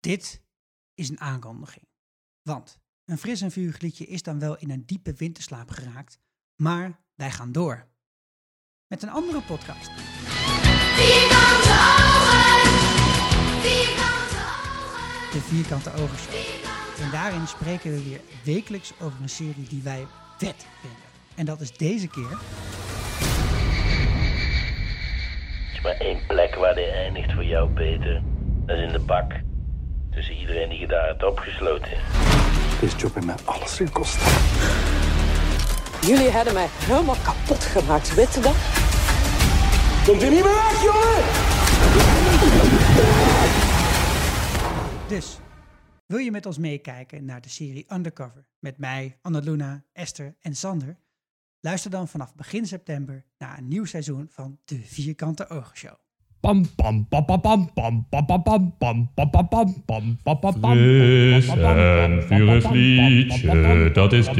Dit is een aankondiging. Want een fris en vurig liedje is dan wel in een diepe winterslaap geraakt, maar wij gaan door. Met een andere podcast. Vierkante ogen, vierkante ogen, De Vierkante Ogen En daarin spreken we weer wekelijks over een serie die wij vet vinden. En dat is deze keer Er is maar één plek waar dit eindigt voor jou, Peter. Dat is in de bak. Tussen iedereen die je daar hebt opgesloten. Deze job heeft mij alles gekost. Jullie hebben mij helemaal kapot gemaakt, weet je dat? Komt u niet meer weg, jongen! Dus, wil je met ons meekijken naar de serie Undercover met mij, Annaluna, Esther en Sander? Luister dan vanaf begin september naar een nieuw seizoen van de Vierkante Ogen Show. Pam pam pam pam pam pam pam pam pam pam pam pam pam pam pam pam pam Fris en vurig liedje, dat is dit.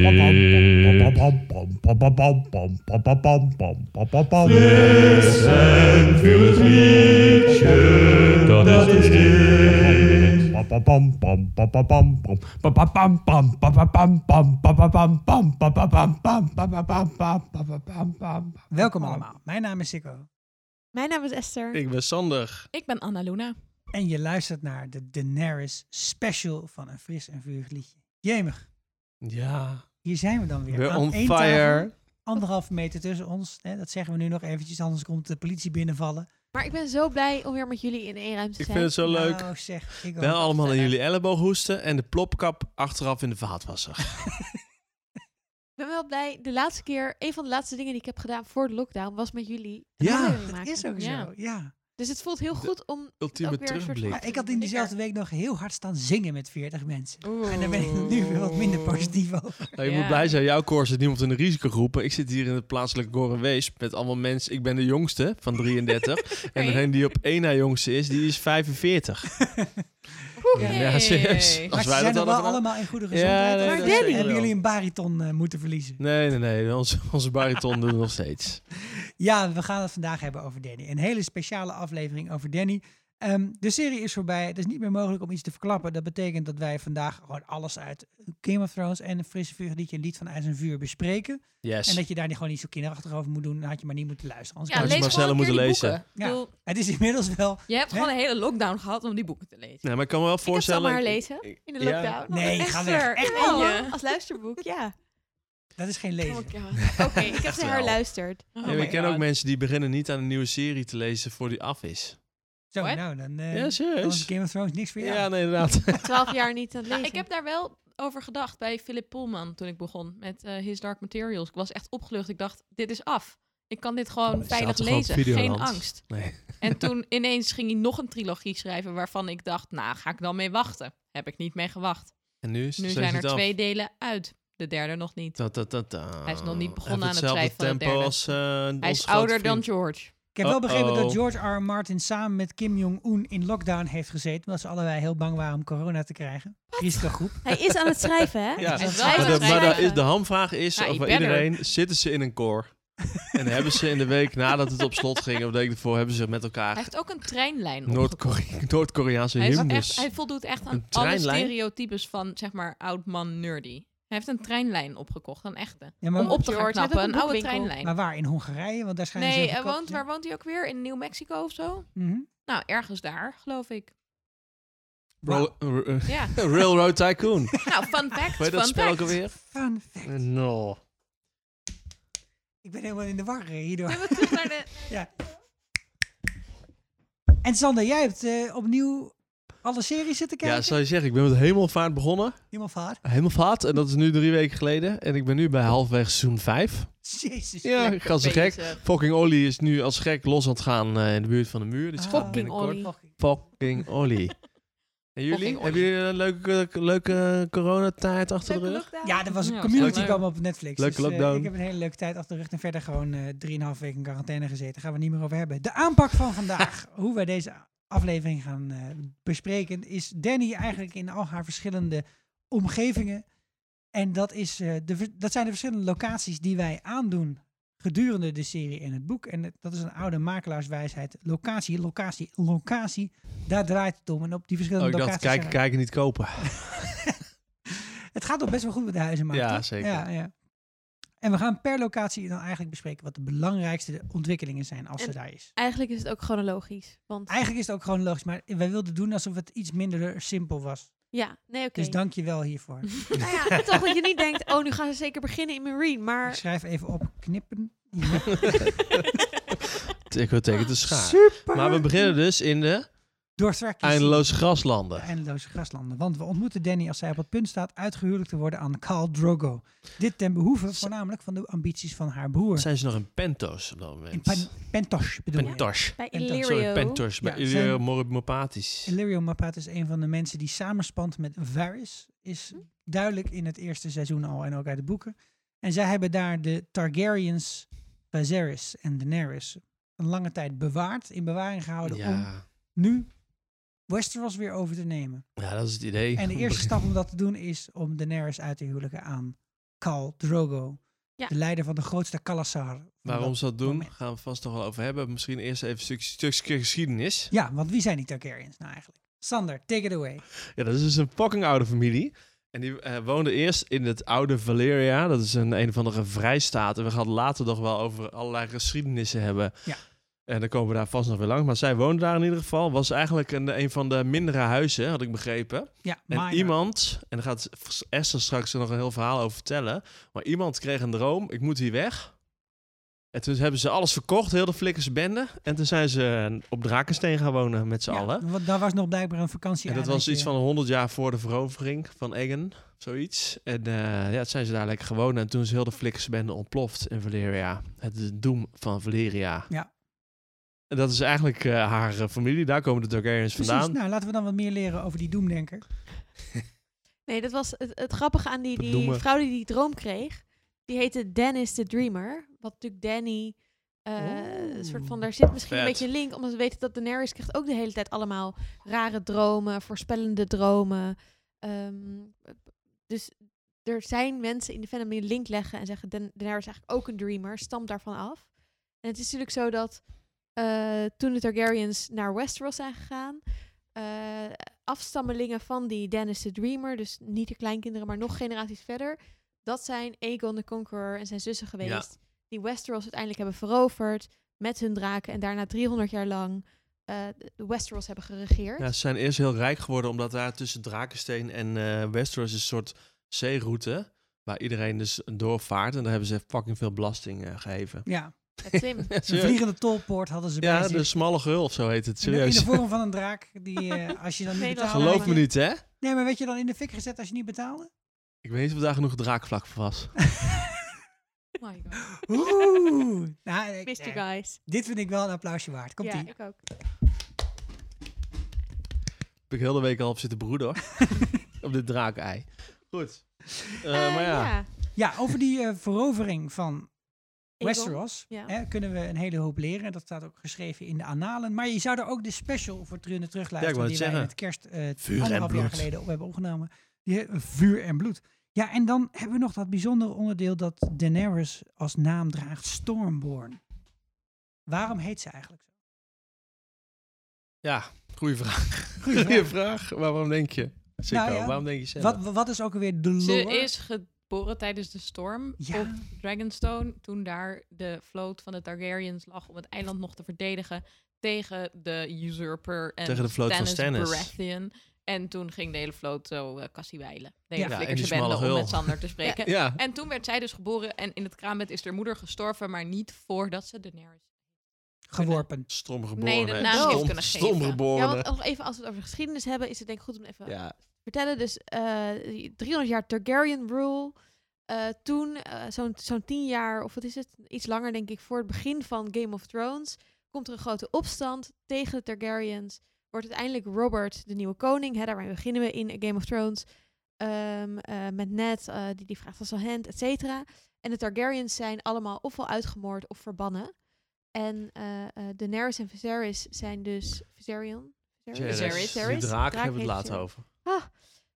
Fris en vurig liedje, dat is dit. Welkom allemaal, mijn naam is Sikko Mijn naam is Esther. Ik ben Sander. Ik ben Anna Luna. en je luistert naar de Daenerys special van een fris en vurig liedje. Jemig, Ja, hier zijn we dan weer. we're aan on één fire. tafel, anderhalve meter tussen ons. Hè, dat zeggen we nu nog eventjes, anders komt de politie binnenvallen. Maar ik ben zo blij om weer met jullie in één ruimte te Ik zijn. vind het zo leuk. Nou, zeg, ik ook. Wel allemaal aan gezellig. jullie elleboog hoesten en de plopkap achteraf in de vaatwasser. Ik ben wel blij. De laatste keer, een van de laatste dingen die ik heb gedaan voor de lockdown, was met jullie. een Ja, Dat maken. is ook Ja. zo, ja. Dus het voelt heel De goed om Ultieme ook weer een soort terugblik. van- ik had in diezelfde week nog heel hard staan zingen met 40 mensen. Oeh. En daar ben ik nu weer wat minder positief over. Nou, je Ja. moet blij zijn, jouw koor zit niemand in de risicogroep. Ik zit hier in het plaatselijke Weesp met allemaal mensen. Ik ben de jongste van 33. En degene die op één na jongste is, die is 45. Oeh, Ja, serieus. Maar Als wij zijn dat wel allemaal in goede Ja, gezondheid. nee, zeker hebben jullie een bariton eh, moeten verliezen? Nee, nee, nee. Onze, onze bariton doen we nog steeds. Ja, we gaan het vandaag hebben over Danny. Een hele speciale aflevering over Danny. Ehm, de serie is voorbij. Het is niet meer mogelijk om iets te verklappen. Dat betekent dat wij vandaag gewoon alles uit Game of Thrones en een frisse vuur liedje, een lied van IJs en Vuur bespreken. Yes. En dat je daar niet gewoon niet zo kinderachtig over moet doen. Dan had je maar niet moeten luisteren. Anders Ja, Had je maar een moeten lezen. Ja. bedoel, het is inmiddels wel... je hebt Hè? gewoon een hele lockdown gehad om die boeken te lezen. Nee, maar ik kan me wel Ik heb ze voorstellen... allemaal herlezen in de Ja. lockdown. Nee, ga weg. Echt hoor. Als luisterboek, ja. Dat is geen lezen. Oh, ja. Oké, ik heb ze wel. herluisterd. Ja, Oh maar my ik ken ook mensen die beginnen niet aan een nieuwe serie te lezen voor die af is. Zo, What? nou, dan, eh Ja, serieus? Game of Thrones niks voor jou. Ja, nee, inderdaad. Twaalf jaar niet aan het Nou, lezen. ik heb daar wel over gedacht bij Philip Pullman toen ik begon met eh, His Dark Materials. Ik was echt opgelucht. Ik dacht, dit is af. Ik kan dit gewoon Oh, veilig lezen. Geen angst. Nee. En toen ineens ging hij nog een trilogie schrijven waarvan ik dacht, nou, ga ik dan mee wachten? Heb ik niet mee gewacht. En nu, Nu zijn er af. twee delen uit. De derde nog niet. Hij is nog niet begonnen aan het schrijven van de tempo derde. als eh, Hij is ouder dan. George. Ik heb wel begrepen dat. George R. R. Martin samen met Kim Jong-un in lockdown heeft gezeten. Omdat ze allebei heel bang waren om corona te krijgen. Risicogroep. Hij is aan het schrijven, hè? Ja, Hij is wel maar, aan de, het maar daar schrijven. is, de hamvraag is, Ja, of er. iedereen, zitten ze in een koor? en hebben ze in de week nadat het op slot ging, of de week ervoor, hebben ze met Hij elkaar heeft ook een treinlijn Noord-Koreaanse Hij, is hymnes. echt, hij voldoet echt aan alle stereotypes van, zeg maar, oud man nerdy. Hij heeft een treinlijn opgekocht, een echte. Ja, maar, Om op te George, knappen, een een oude treinlijn. maar waar? In Hongarije? Want daar schijnen ze Nee, hij woont, waar woont hij ook weer? In New Mexico of zo? Mhm. Nou, ergens daar, geloof ik. R- Ja. Railroad Tycoon. nou, fun fact, Weet je dat fun spel ook alweer? Fun fact. No. Ik ben helemaal in de war eh, hierdoor. Zullen we terug naar de... Ja. En Sander, jij hebt eh, opnieuw alle series zitten kijken? Ja, zou je zeggen, ik ben met Hemelvaart begonnen. Helemaal vaart. Hemelvaart, en dat is nu drie weken geleden. En ik ben nu bij halverwege seizoen 5. Jezus. Ja, ik ga een gek. Fucking Ollie is nu als gek los aan het gaan eh, in de buurt van de muur. Dus Ah. Fucking Ollie. Fucking Ollie. En jullie? Hebben jullie een leuke, leuke coronatijd achter de rug? lockdown. Ja, er was een community kwam op Netflix. Leuke dus, eh, lockdown. ik heb een hele leuke tijd achter de rug. En verder gewoon eh 3,5 weken in quarantaine gezeten. Daar gaan we het niet meer over hebben. De aanpak van vandaag, hoe wij deze aflevering gaan eh, bespreken, is Danny eigenlijk in al haar verschillende omgevingen. En dat, is, eh, de, dat zijn de verschillende locaties die wij aandoen gedurende de serie en het boek. En dat is een oude makelaarswijsheid. Locatie, locatie, locatie. Daar draait het om. En op die Oh, verschillende ik dacht, locaties... kijken, kijken, niet kopen. Het gaat toch best wel goed met de huizenmarkt, Ja, zeker. Ja, ja. En we gaan per locatie dan eigenlijk bespreken wat de belangrijkste ontwikkelingen zijn als En ze daar is. Eigenlijk is het ook chronologisch. Want Eigenlijk is het ook gewoon logisch, maar wij wilden doen alsof het iets minder simpel was. ja, nee, oké. Dus dank je wel hiervoor. Nou ja, toch dat je niet denkt, oh, nu gaan ze zeker beginnen in Marine. Ik Maar schrijf even op knippen. Ik wil tegen de schaar. Super! Maar we beginnen dus in de Doortrekjes. eindeloze graslanden. De eindeloze graslanden. Want we ontmoeten Danny als zij op het punt staat uitgehuwelijkd te worden aan Khal Drogo. Dit ten behoeve voornamelijk van de ambities van haar broer. Zijn ze nog in Pentos op dat moment? In Pen- Pentosh bedoel je? Pentosh. bij Illyrio... Sorry, Pentos. Bij Ja, Illyrio Mormopathisch. Illyrio is een van de mensen die samenspant met Varys. Is Hm? duidelijk in het eerste seizoen al en ook uit de boeken. En zij hebben daar de Targaryens, Viserys en Daenerys een lange tijd bewaard, in bewaring gehouden om Ja. nu Westeros weer over te nemen. ja, dat is het idee. En de eerste stap om dat te doen is om Daenerys uit te huwelijken aan Khal Drogo. Ja. De leider van de grootste Kalasar. van Waarom ze dat doen, moment. gaan we vast nog wel over hebben. Misschien eerst even een stukje, stukje geschiedenis. Ja, want wie zijn die Targaryens nou eigenlijk? Sander, take it away. Ja, dat is dus een fucking oude familie. En die eh, woonde eerst in het oude Valeria. Dat is een een of andere vrijstaat. En we gaan het later nog wel over allerlei geschiedenissen hebben. Ja. En dan komen we daar vast nog weer langs. Maar zij woonde daar in ieder geval. Was eigenlijk een, een van de mindere huizen, had ik begrepen. Ja, En minor. iemand, en daar gaat Esther straks nog een heel verhaal over vertellen. Maar iemand kreeg een droom, ik moet hier weg. En toen hebben ze alles verkocht, heel de flikkerse bende. En toen zijn ze op Drakensteen gaan wonen met z'n Ja, allen. want daar was nog blijkbaar een vakantie En dat was iets je- van 100 jaar voor de verovering van Eggen, zoiets. En eh, ja, het zijn ze daar lekker gewoond. En toen is heel de flikkerse bende ontploft in Valeria. Het doem van Valeria. Ja. En dat is eigenlijk eh, haar eh, familie, daar komen de Targaryens Precies, vandaan. nou laten we dan wat meer leren over die doemdenker. Nee, dat was het, het grappige aan die, die vrouw die die droom kreeg. Die heette Dennis the Dreamer. Wat natuurlijk Danny... eh, een soort van, daar zit misschien een beetje een link. Omdat we weten dat Daenerys krijgt ook de hele tijd allemaal rare dromen. Voorspellende dromen. Ehm, dus er zijn mensen in de fandom die een link leggen en zeggen... Dan Daenerys is eigenlijk ook een dreamer. Stamt daarvan af. En het is natuurlijk zo dat toen de Targaryens naar Westeros zijn gegaan... eh, afstammelingen van die Dennis the Dreamer, dus niet de kleinkinderen, maar nog generaties verder, dat zijn Aegon the Conqueror en zijn zussen geweest, die Westeros uiteindelijk hebben veroverd met hun draken en daarna 300 jaar lang eh, de Westeros hebben geregeerd. Ja, ze zijn eerst heel rijk geworden omdat daar tussen Drakensteen en eh, Westeros is een soort zeeroute waar iedereen dus doorvaart. En daar hebben ze fucking veel belasting eh, gegeven. Ja, slim. Ja, een vliegende tolpoort hadden ze bij Ja, zich. de smalle geul of zo heet het. In de- In Serieus. de vorm van een draak. Die, eh, als je dan niet Nee, dat betaalde... Geloof me niet, hè? Nee, maar werd je dan in de fik gezet als je niet betaalde? Ik weet niet of daar genoeg draakvlak voor was. Oh my god. Oeh. nou, ik- Missed you eh, guys. dit vind ik wel een applausje waard. Komt ja, ie. ik ook. Heb ik heel de week al op zitten broeden, hoor. op dit draakei. Goed. Eh, Eh, maar ja. Ja, over die eh, verovering van. Westeros ja. hè, kunnen we een hele hoop leren. Dat staat ook geschreven in de annalen. Maar je zou er ook de special voor kunnen terugluisteren. wou die het wij zeggen. met kerst eh Vuur en anderhalf jaar bloed. geleden op hebben opgenomen. Die, eh, vuur en bloed. Ja, en dan hebben we nog dat bijzondere onderdeel dat Daenerys als naam draagt Stormborn. Waarom heet ze eigenlijk zo? Ja, goede vraag. Goeie Goeie vraag. vraag. Waarom denk je? Sikko, Nou ja, waarom denk je zelf? Wat, wat is ook alweer de Ze lore? is geboren tijdens de storm Ja. op Dragonstone. Toen daar de vloot van de Targaryens lag om het eiland nog te verdedigen tegen de usurper en Tegen de vloot van Stannis. Baratheon. En toen ging de hele vloot zo uh, kassiewijlen. De Ja. hele Ja, flikkerse bende om met Sander te spreken. Ja, En toen werd zij dus geboren en in het kraambed is haar moeder gestorven, maar niet voordat ze Daenerys... Geworpen. stomgeborene. Nee, de naam heeft kunnen geven. Ja, want nog even als we het over geschiedenis hebben, is het denk ik goed om even Ja, vertellen. Dus eh, die 300 jaar Targaryen rule. Eh, toen, eh, zo'n zo'n 10 jaar, of wat is het? Iets langer denk ik, voor het begin van Game of Thrones, komt er een grote opstand tegen de Targaryens. Wordt uiteindelijk Robert de nieuwe koning. Hè, daarmee beginnen we in Game of Thrones. Ehm, eh, met Ned, eh, die die vraagt als zijn hand, et cetera. En de Targaryens zijn allemaal ofwel uitgemoord of verbannen. En eh eh Daenerys en Viserys zijn dus... Viserion? Viserys. Viserys. Draak Draak hebben we het later Viserys. Over.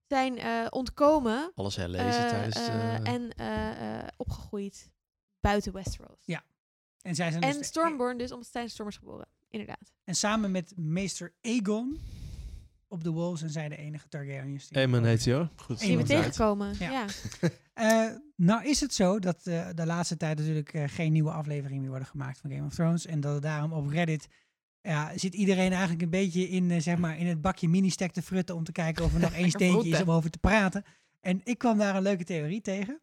Zijn eh, ontkomen Alles herlezen eh, tijdens... eh, en eh, eh, opgegroeid buiten Westeros. Ja. En, zij zijn En dus Stormborn dus omdat zij Storm is geboren. Inderdaad. en samen met meester Aegon op de Wolves zijn zij de enige Targaryens. die- Eamon heet hij hoor. Goed. Die we tegenkomen. Ja. Ja. Eh, nou is het zo dat eh, de laatste tijd natuurlijk eh, geen nieuwe afleveringen meer worden gemaakt van Game of Thrones. En dat het daarom op Reddit ja, zit iedereen eigenlijk een beetje in, eh, zeg maar, in het bakje mini-stack te frutten om te kijken of er nog één steentje is om over te praten. En ik kwam daar een leuke theorie tegen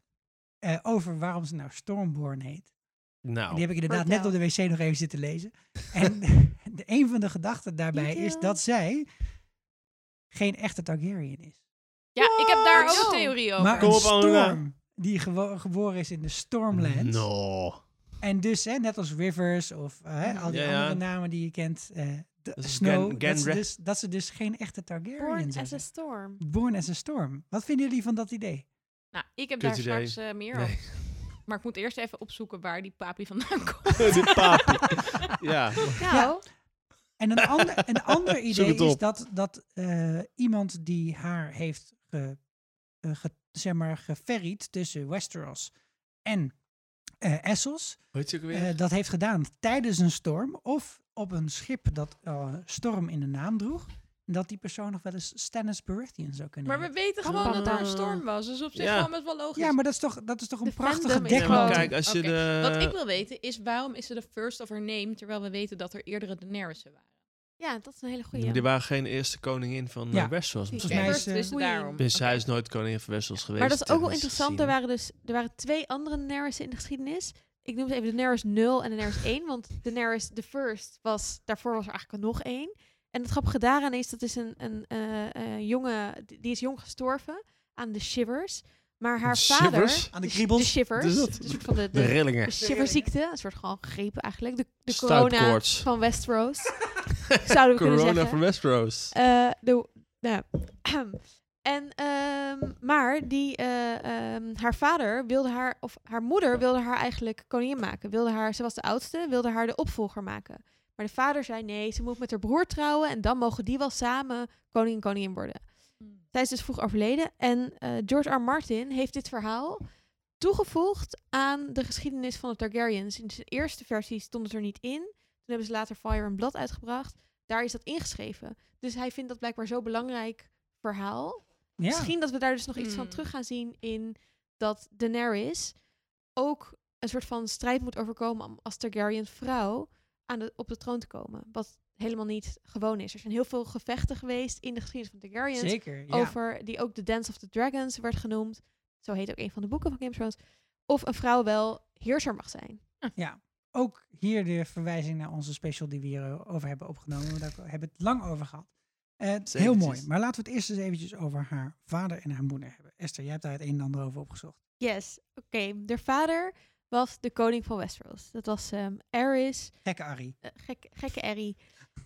eh, over waarom ze nou Stormborn heet. Nou, Die heb ik inderdaad net op de wc nog even zitten lezen. En de, een van de gedachten daarbij is dat zij geen echte Targaryen is. Ja, ik heb daar ook een theorie over. Maar een storm die gewo- geboren is in de Stormlands. no. En dus, hè, net als Rivers of eh, hè, al die Ja, ja. andere namen die je kent, eh, de Dat Snow, Gen- dat, ze dus, dat ze dus geen echte Targaryen Born zijn. as a Storm. Born as a Storm. Wat vinden jullie van dat idee? Nou, ik heb daar idee. straks eh, meer Nee. over. Maar ik moet eerst even opzoeken waar die papi vandaan komt. De papi. ja. Nou, En een ander, een ander idee is dat, dat eh, iemand die haar heeft ge, eh, ge- zeg maar, geferried tussen Westeros en eh, Essos, Hoe heet je ook weer? eh, dat heeft gedaan tijdens een storm of op een schip dat eh, storm in de naam droeg. En dat die persoon nog wel eens Stannis Baratheon zou kunnen Maar we weten gewoon dat er een storm was. Dus op zich Ja. gewoon best wel logisch. Ja, maar dat is toch, dat is toch een De prachtige kijk, als je Oké, de... Wat ik wil weten is waarom is ze de first of her name, terwijl we weten dat er eerdere Daenerys'en waren. Ja, dat is een hele goede. Die waren geen eerste koningin van Ja. ja. Westeros. Volgens mij is, eh, dus daarom. Dus is nooit koningin van Westeros geweest. Maar dat is ook wel interessant. Er waren dus er waren twee andere Daenerys in de geschiedenis. Ik noem ze even Daenerys 0 en Daenerys 1. Want Daenerys the First was... Daarvoor was er eigenlijk nog één. En het grappige daaraan is, dat is een, een eh, eh, jonge... Die die is jong gestorven aan de shivers. Maar haar vader... Aan de kriebels. de shivers. Is dat? Een soort van de, De de, rillingen. de shiverziekte. Een soort gewoon gegrepen eigenlijk. De, de corona van Westeros. Zouden we kunnen Corona zeggen. van Westeros. Eh, de, nou, en, ehm, maar die, eh, ehm, haar vader wilde haar, of haar moeder wilde haar eigenlijk koningin maken. Wilde haar, ze was de oudste, wilde haar de opvolger maken. Maar de vader zei nee, ze moet met haar broer trouwen en dan mogen die wel samen koning en koningin worden. Zij is dus vroeg overleden en eh, George R. Martin heeft dit verhaal toegevoegd aan de geschiedenis van de Targaryens. In zijn eerste versie stond het er niet in. Toen hebben ze later Fire and Blood uitgebracht. Daar is dat ingeschreven. Dus hij vindt dat blijkbaar zo'n belangrijk verhaal. Ja. Misschien dat we daar dus nog iets van Hmm. terug gaan zien in dat Daenerys ook een soort van strijd moet overkomen om als Targaryen vrouw aan de, op de troon te komen. Wat helemaal niet gewoon is. Er zijn heel veel gevechten geweest in de geschiedenis van Targaryens Zeker, ja. over die ook de Dance of the Dragons werd genoemd. Zo heet ook een van de boeken van Game of Thrones. Of een vrouw wel heerser mag zijn. Ook hier de verwijzing naar onze special die we hierover hebben opgenomen. Want daar hebben we het lang over gehad. Eh, heel mooi. Maar laten we het eerst eens eventjes over haar vader en haar moeder hebben. Esther, jij hebt daar het een en ander over opgezocht. Yes, oké. De vader was de koning van Westeros. Dat was ehm Aerys, Gekke Arrie. eh, gek, gekke Erry.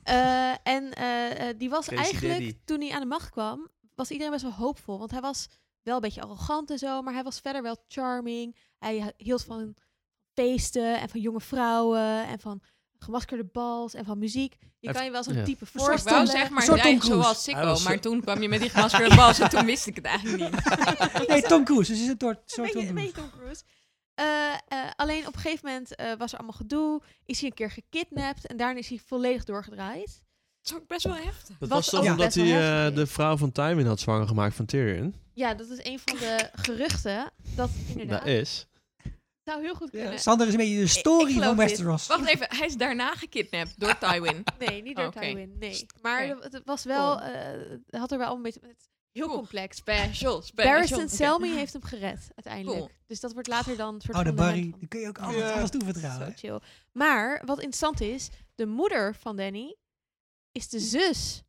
Eh, en eh, eh, die was Crazy eigenlijk, daddy. toen hij aan de macht kwam, was iedereen best wel hoopvol. Want hij was wel een beetje arrogant en zo, maar hij was verder wel charming. Hij hield van feesten en van jonge vrouwen en van gemaskerde bals en van muziek. Je kan je wel zo'n ja. type Ik wou voorstellen. zeg maar zijn Cruise. zoals Sikko, maar toen kwam je met die gemaskerde bas en toen wist ik het eigenlijk niet. Nee, Tom Cruise. Dus is een soort, een beetje. Tom Cruise. Eh, eh, alleen op een gegeven moment eh, was er allemaal gedoe. Is hij een keer gekidnapt en daarna is hij volledig doorgedraaid. Dat is ook best wel heftig. Dat was was toch omdat hij eh, de vrouw van Tywin had zwanger gemaakt van Tyrion? Ja, dat is een van de geruchten. Dat inderdaad Dat is. zou heel goed kunnen. Sander is een beetje de story van. Westeros. Wacht even, hij is daarna gekidnapt door Tywin. Nee, niet door Oké. Tywin. Nee. Maar het- was wel, eh, het had er wel een beetje heel Cool. complex. Special, special. Barristan. Selmy heeft hem gered uiteindelijk. Cool. Dus dat wordt later dan een soort Oude fundament Barry, van- die kun je ook alles, alles toevertrouwen. Zo chill. Maar wat interessant is, de moeder van Danny is de zus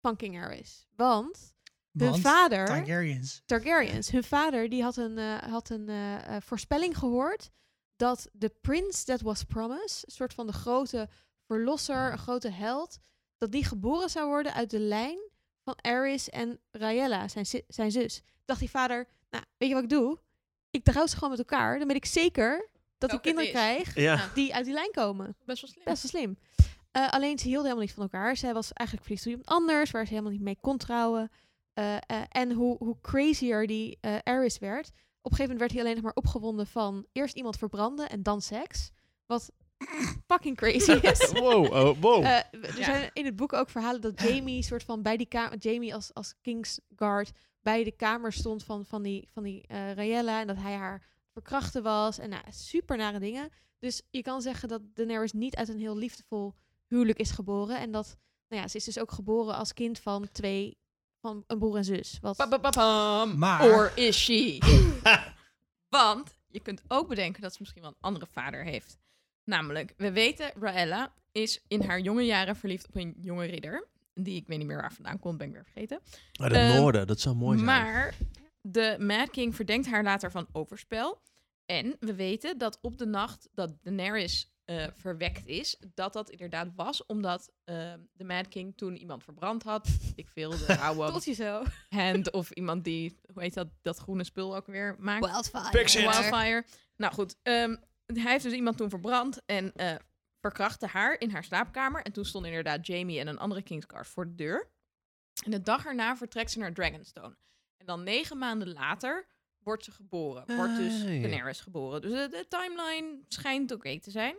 van King Aerys. Want hun Want vader, Targaryens. Targaryens, hun vader, die had een, eh, had een eh, eh, voorspelling gehoord dat de prince that was promised, een soort van de grote verlosser, een grote held, dat die geboren zou worden uit de lijn van Aerys en Raella, zijn, zi- zijn zus. Dacht die vader, nou, weet je wat ik doe? Ik trouw ze gewoon met elkaar, dan ben ik zeker dat ik kinderen is. krijg Ja. die uit die lijn komen. Best wel slim. Best wel slim. Eh, alleen ze hielden helemaal niet van elkaar. Zij was eigenlijk verliefd op iemand anders, waar ze helemaal niet mee kon trouwen. Eh, eh, en hoe, hoe crazier die eh Aerys werd. Op een gegeven moment werd hij alleen nog maar opgewonden van eerst iemand verbranden en dan seks. Wat fucking crazy is. Wow, oh, wow. Eh, er Ja. zijn in het boek ook verhalen dat Jamie soort van bij die kamer, Jamie als, als Kingsguard bij de kamer stond van, van die, van die eh Rhaella en dat hij haar verkrachten was en nou, super nare dingen. Dus je kan zeggen dat Daenerys niet uit een heel liefdevol huwelijk is geboren en dat, nou ja, ze is dus ook geboren als kind van twee, van een broer en zus. Wat. Maar- Or is she? Want je kunt ook bedenken dat ze misschien wel een andere vader heeft. Namelijk, we weten, Raella is in haar jonge jaren verliefd op een jonge ridder. Die ik weet niet meer waar vandaan komt, ben ik weer vergeten. Uit het ehm, noorden, dat zou mooi zijn. Maar de Mad King verdenkt haar later van overspel. En we weten dat op de nacht dat Daenerys eh, verwekt is, dat dat inderdaad was omdat eh, de Mad King toen iemand verbrand had. Ik veel, de oude tot je zo. hand of iemand die, hoe heet dat, dat groene spul ook weer maakt. Wildfire. Wildfire. Nou goed, ehm, hij heeft dus iemand toen verbrand en eh, verkrachtte haar in haar slaapkamer. En toen stonden inderdaad Jamie en een andere Kingsguard voor de deur. En de dag erna vertrekt ze naar Dragonstone. En dan negen maanden later wordt ze geboren. Wordt dus. Daenerys geboren. Dus de, de timeline schijnt oké te zijn.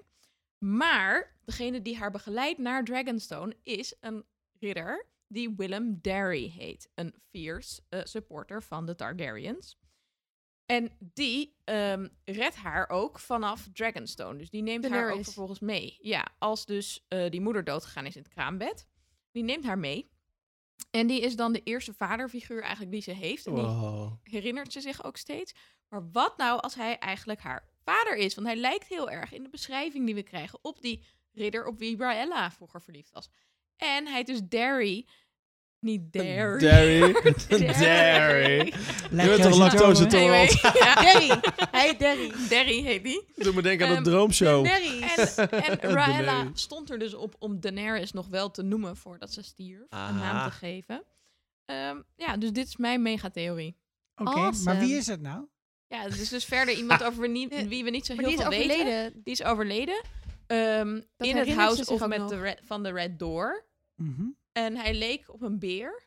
Maar degene die haar begeleidt naar Dragonstone is een ridder die Willem Darry heet. Een fierce eh, supporter van de Targaryens. En die ehm, redt haar ook vanaf Dragonstone. Dus die neemt haar ook vervolgens mee. Ja, als dus eh, die moeder doodgegaan is in het kraambed. Die neemt haar mee. En die is dan de eerste vaderfiguur eigenlijk die ze heeft. En die Wow. herinnert ze zich ook steeds. Maar wat nou als hij eigenlijk haar vader is? Want hij lijkt heel erg in de beschrijving die we krijgen op die ridder op wie Braella vroeger verliefd was. En hij heet dus Derry. Niet Derry. Derry. Derry. Je bent toch lactose ja. Derry. Hij Derry. Derry heet die. Doe me denken aan de Ehm, droomshow. Derry. En, en Raella stond er dus op om Daenerys nog wel te noemen voordat ze stierf. Een naam te geven. Ehm, ja, dus dit is mijn megatheorie. Oké, maar Awesome. wie is het nou? Ja, het is dus verder iemand over wie, niet, wie we niet zo Maar heel die is veel weten. overleden. Die is overleden. Ehm, in het House of met de red, van de Red Door. Mhm. En hij leek op een beer.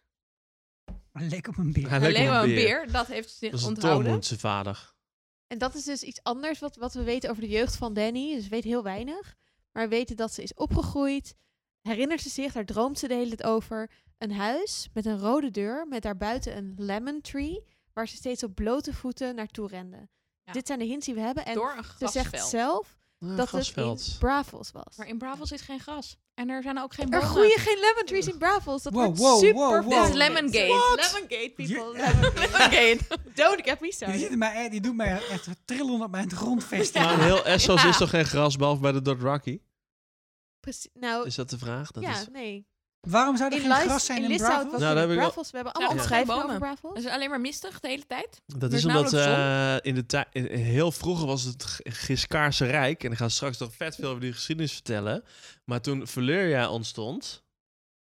Hij leek op een beer. Hij Hij leek op op een beer. beer. Dat heeft zich Dat is een onthouden. Tormund, zijn vader. En dat is dus iets anders wat, wat we weten over de jeugd van Danny. Dus we weten heel weinig. Maar we weten dat ze is opgegroeid. Herinnert ze zich, daar droomt ze de hele tijd over. Een huis met een rode deur. Met daarbuiten een lemon tree. Waar ze steeds op blote voeten naartoe rende. Ja. Dit zijn de hints die we hebben. En Door een ze grasveld. zegt zelf Ah, dat grasveld. het in Bravos was. Maar in Bravos is geen gras. En er zijn ook geen Er bomen. groeien geen lemon trees in Bravos. Dat Wow, wordt wow, super wow, wow. Dit is veel. Lemongate. Lemongate, people. Je- Lemongate. Don't get me Die, started. mij, die doet mij echt trillen op mijn grondvesten. Maar in heel Essos Ja. is toch geen gras, behalve bij de Dothraki? Precies. Nou, Is dat de vraag? Dat ja, is... nee. Waarom zou er In, geen Lys- gras zijn in, in Lissau Bravos? was Nou, daar heb ik. We hebben allemaal omschrijvingen over. Het is alleen maar mistig de hele tijd. Dat is omdat eh, in de tijd heel vroeger was het G- Giskaarse Rijk en ik ga straks nog vet veel over die geschiedenis vertellen. Maar toen Valyria ontstond,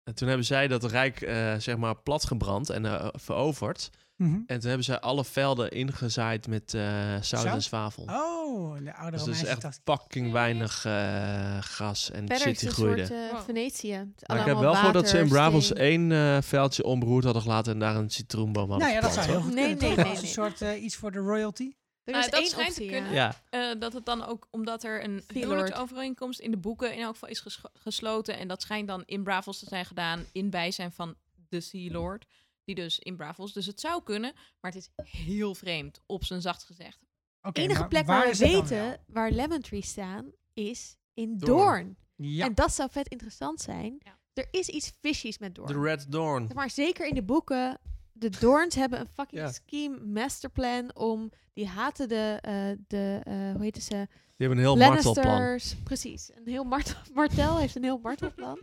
en toen hebben zij dat rijk eh, zeg maar platgebrand en eh, veroverd. Mhm. En toen hebben zij alle velden ingezaaid met eh, zout, Zout? en zwavel. Oh, de oude dus er is echt fucking weinig eh, gras en Verder het een groeide. soort eh, Wow. Venetië. Maar ik heb wel gehoord dat ze in Bravos één eh, veldje onberoerd hadden gelaten en daar een citroenboom hadden Nou ja, dat zou heel goed Nee, kunnen. nee, nee, Als een soort eh, iets voor de royalty. Er Ah, is dat één schijnt te optie, kunnen. ja. Eh, dat het dan ook, omdat er een huwelijksovereenkomst in de boeken in elk geval is ges- gesloten. En dat schijnt dan in Bravos te zijn gedaan in bijzijn van de Sea Lord. Die dus in Bravos. Dus het zou kunnen, maar het is heel vreemd, op zijn zacht gezegd. Oké, De enige plek waar, we weten wel? waar lemon trees staan, is in Doorn. Doorn. Ja. En dat zou vet interessant zijn. Ja. Er is iets fishies met Doorn. de Red. Zeg Maar zeker in de boeken, de Doorns hebben een fucking Ja. scheme masterplan om die haten de, eh, de eh, hoe heet ze? Die hebben een heel martelplan. Precies. Een heel martel, Martel heeft een heel martelplan.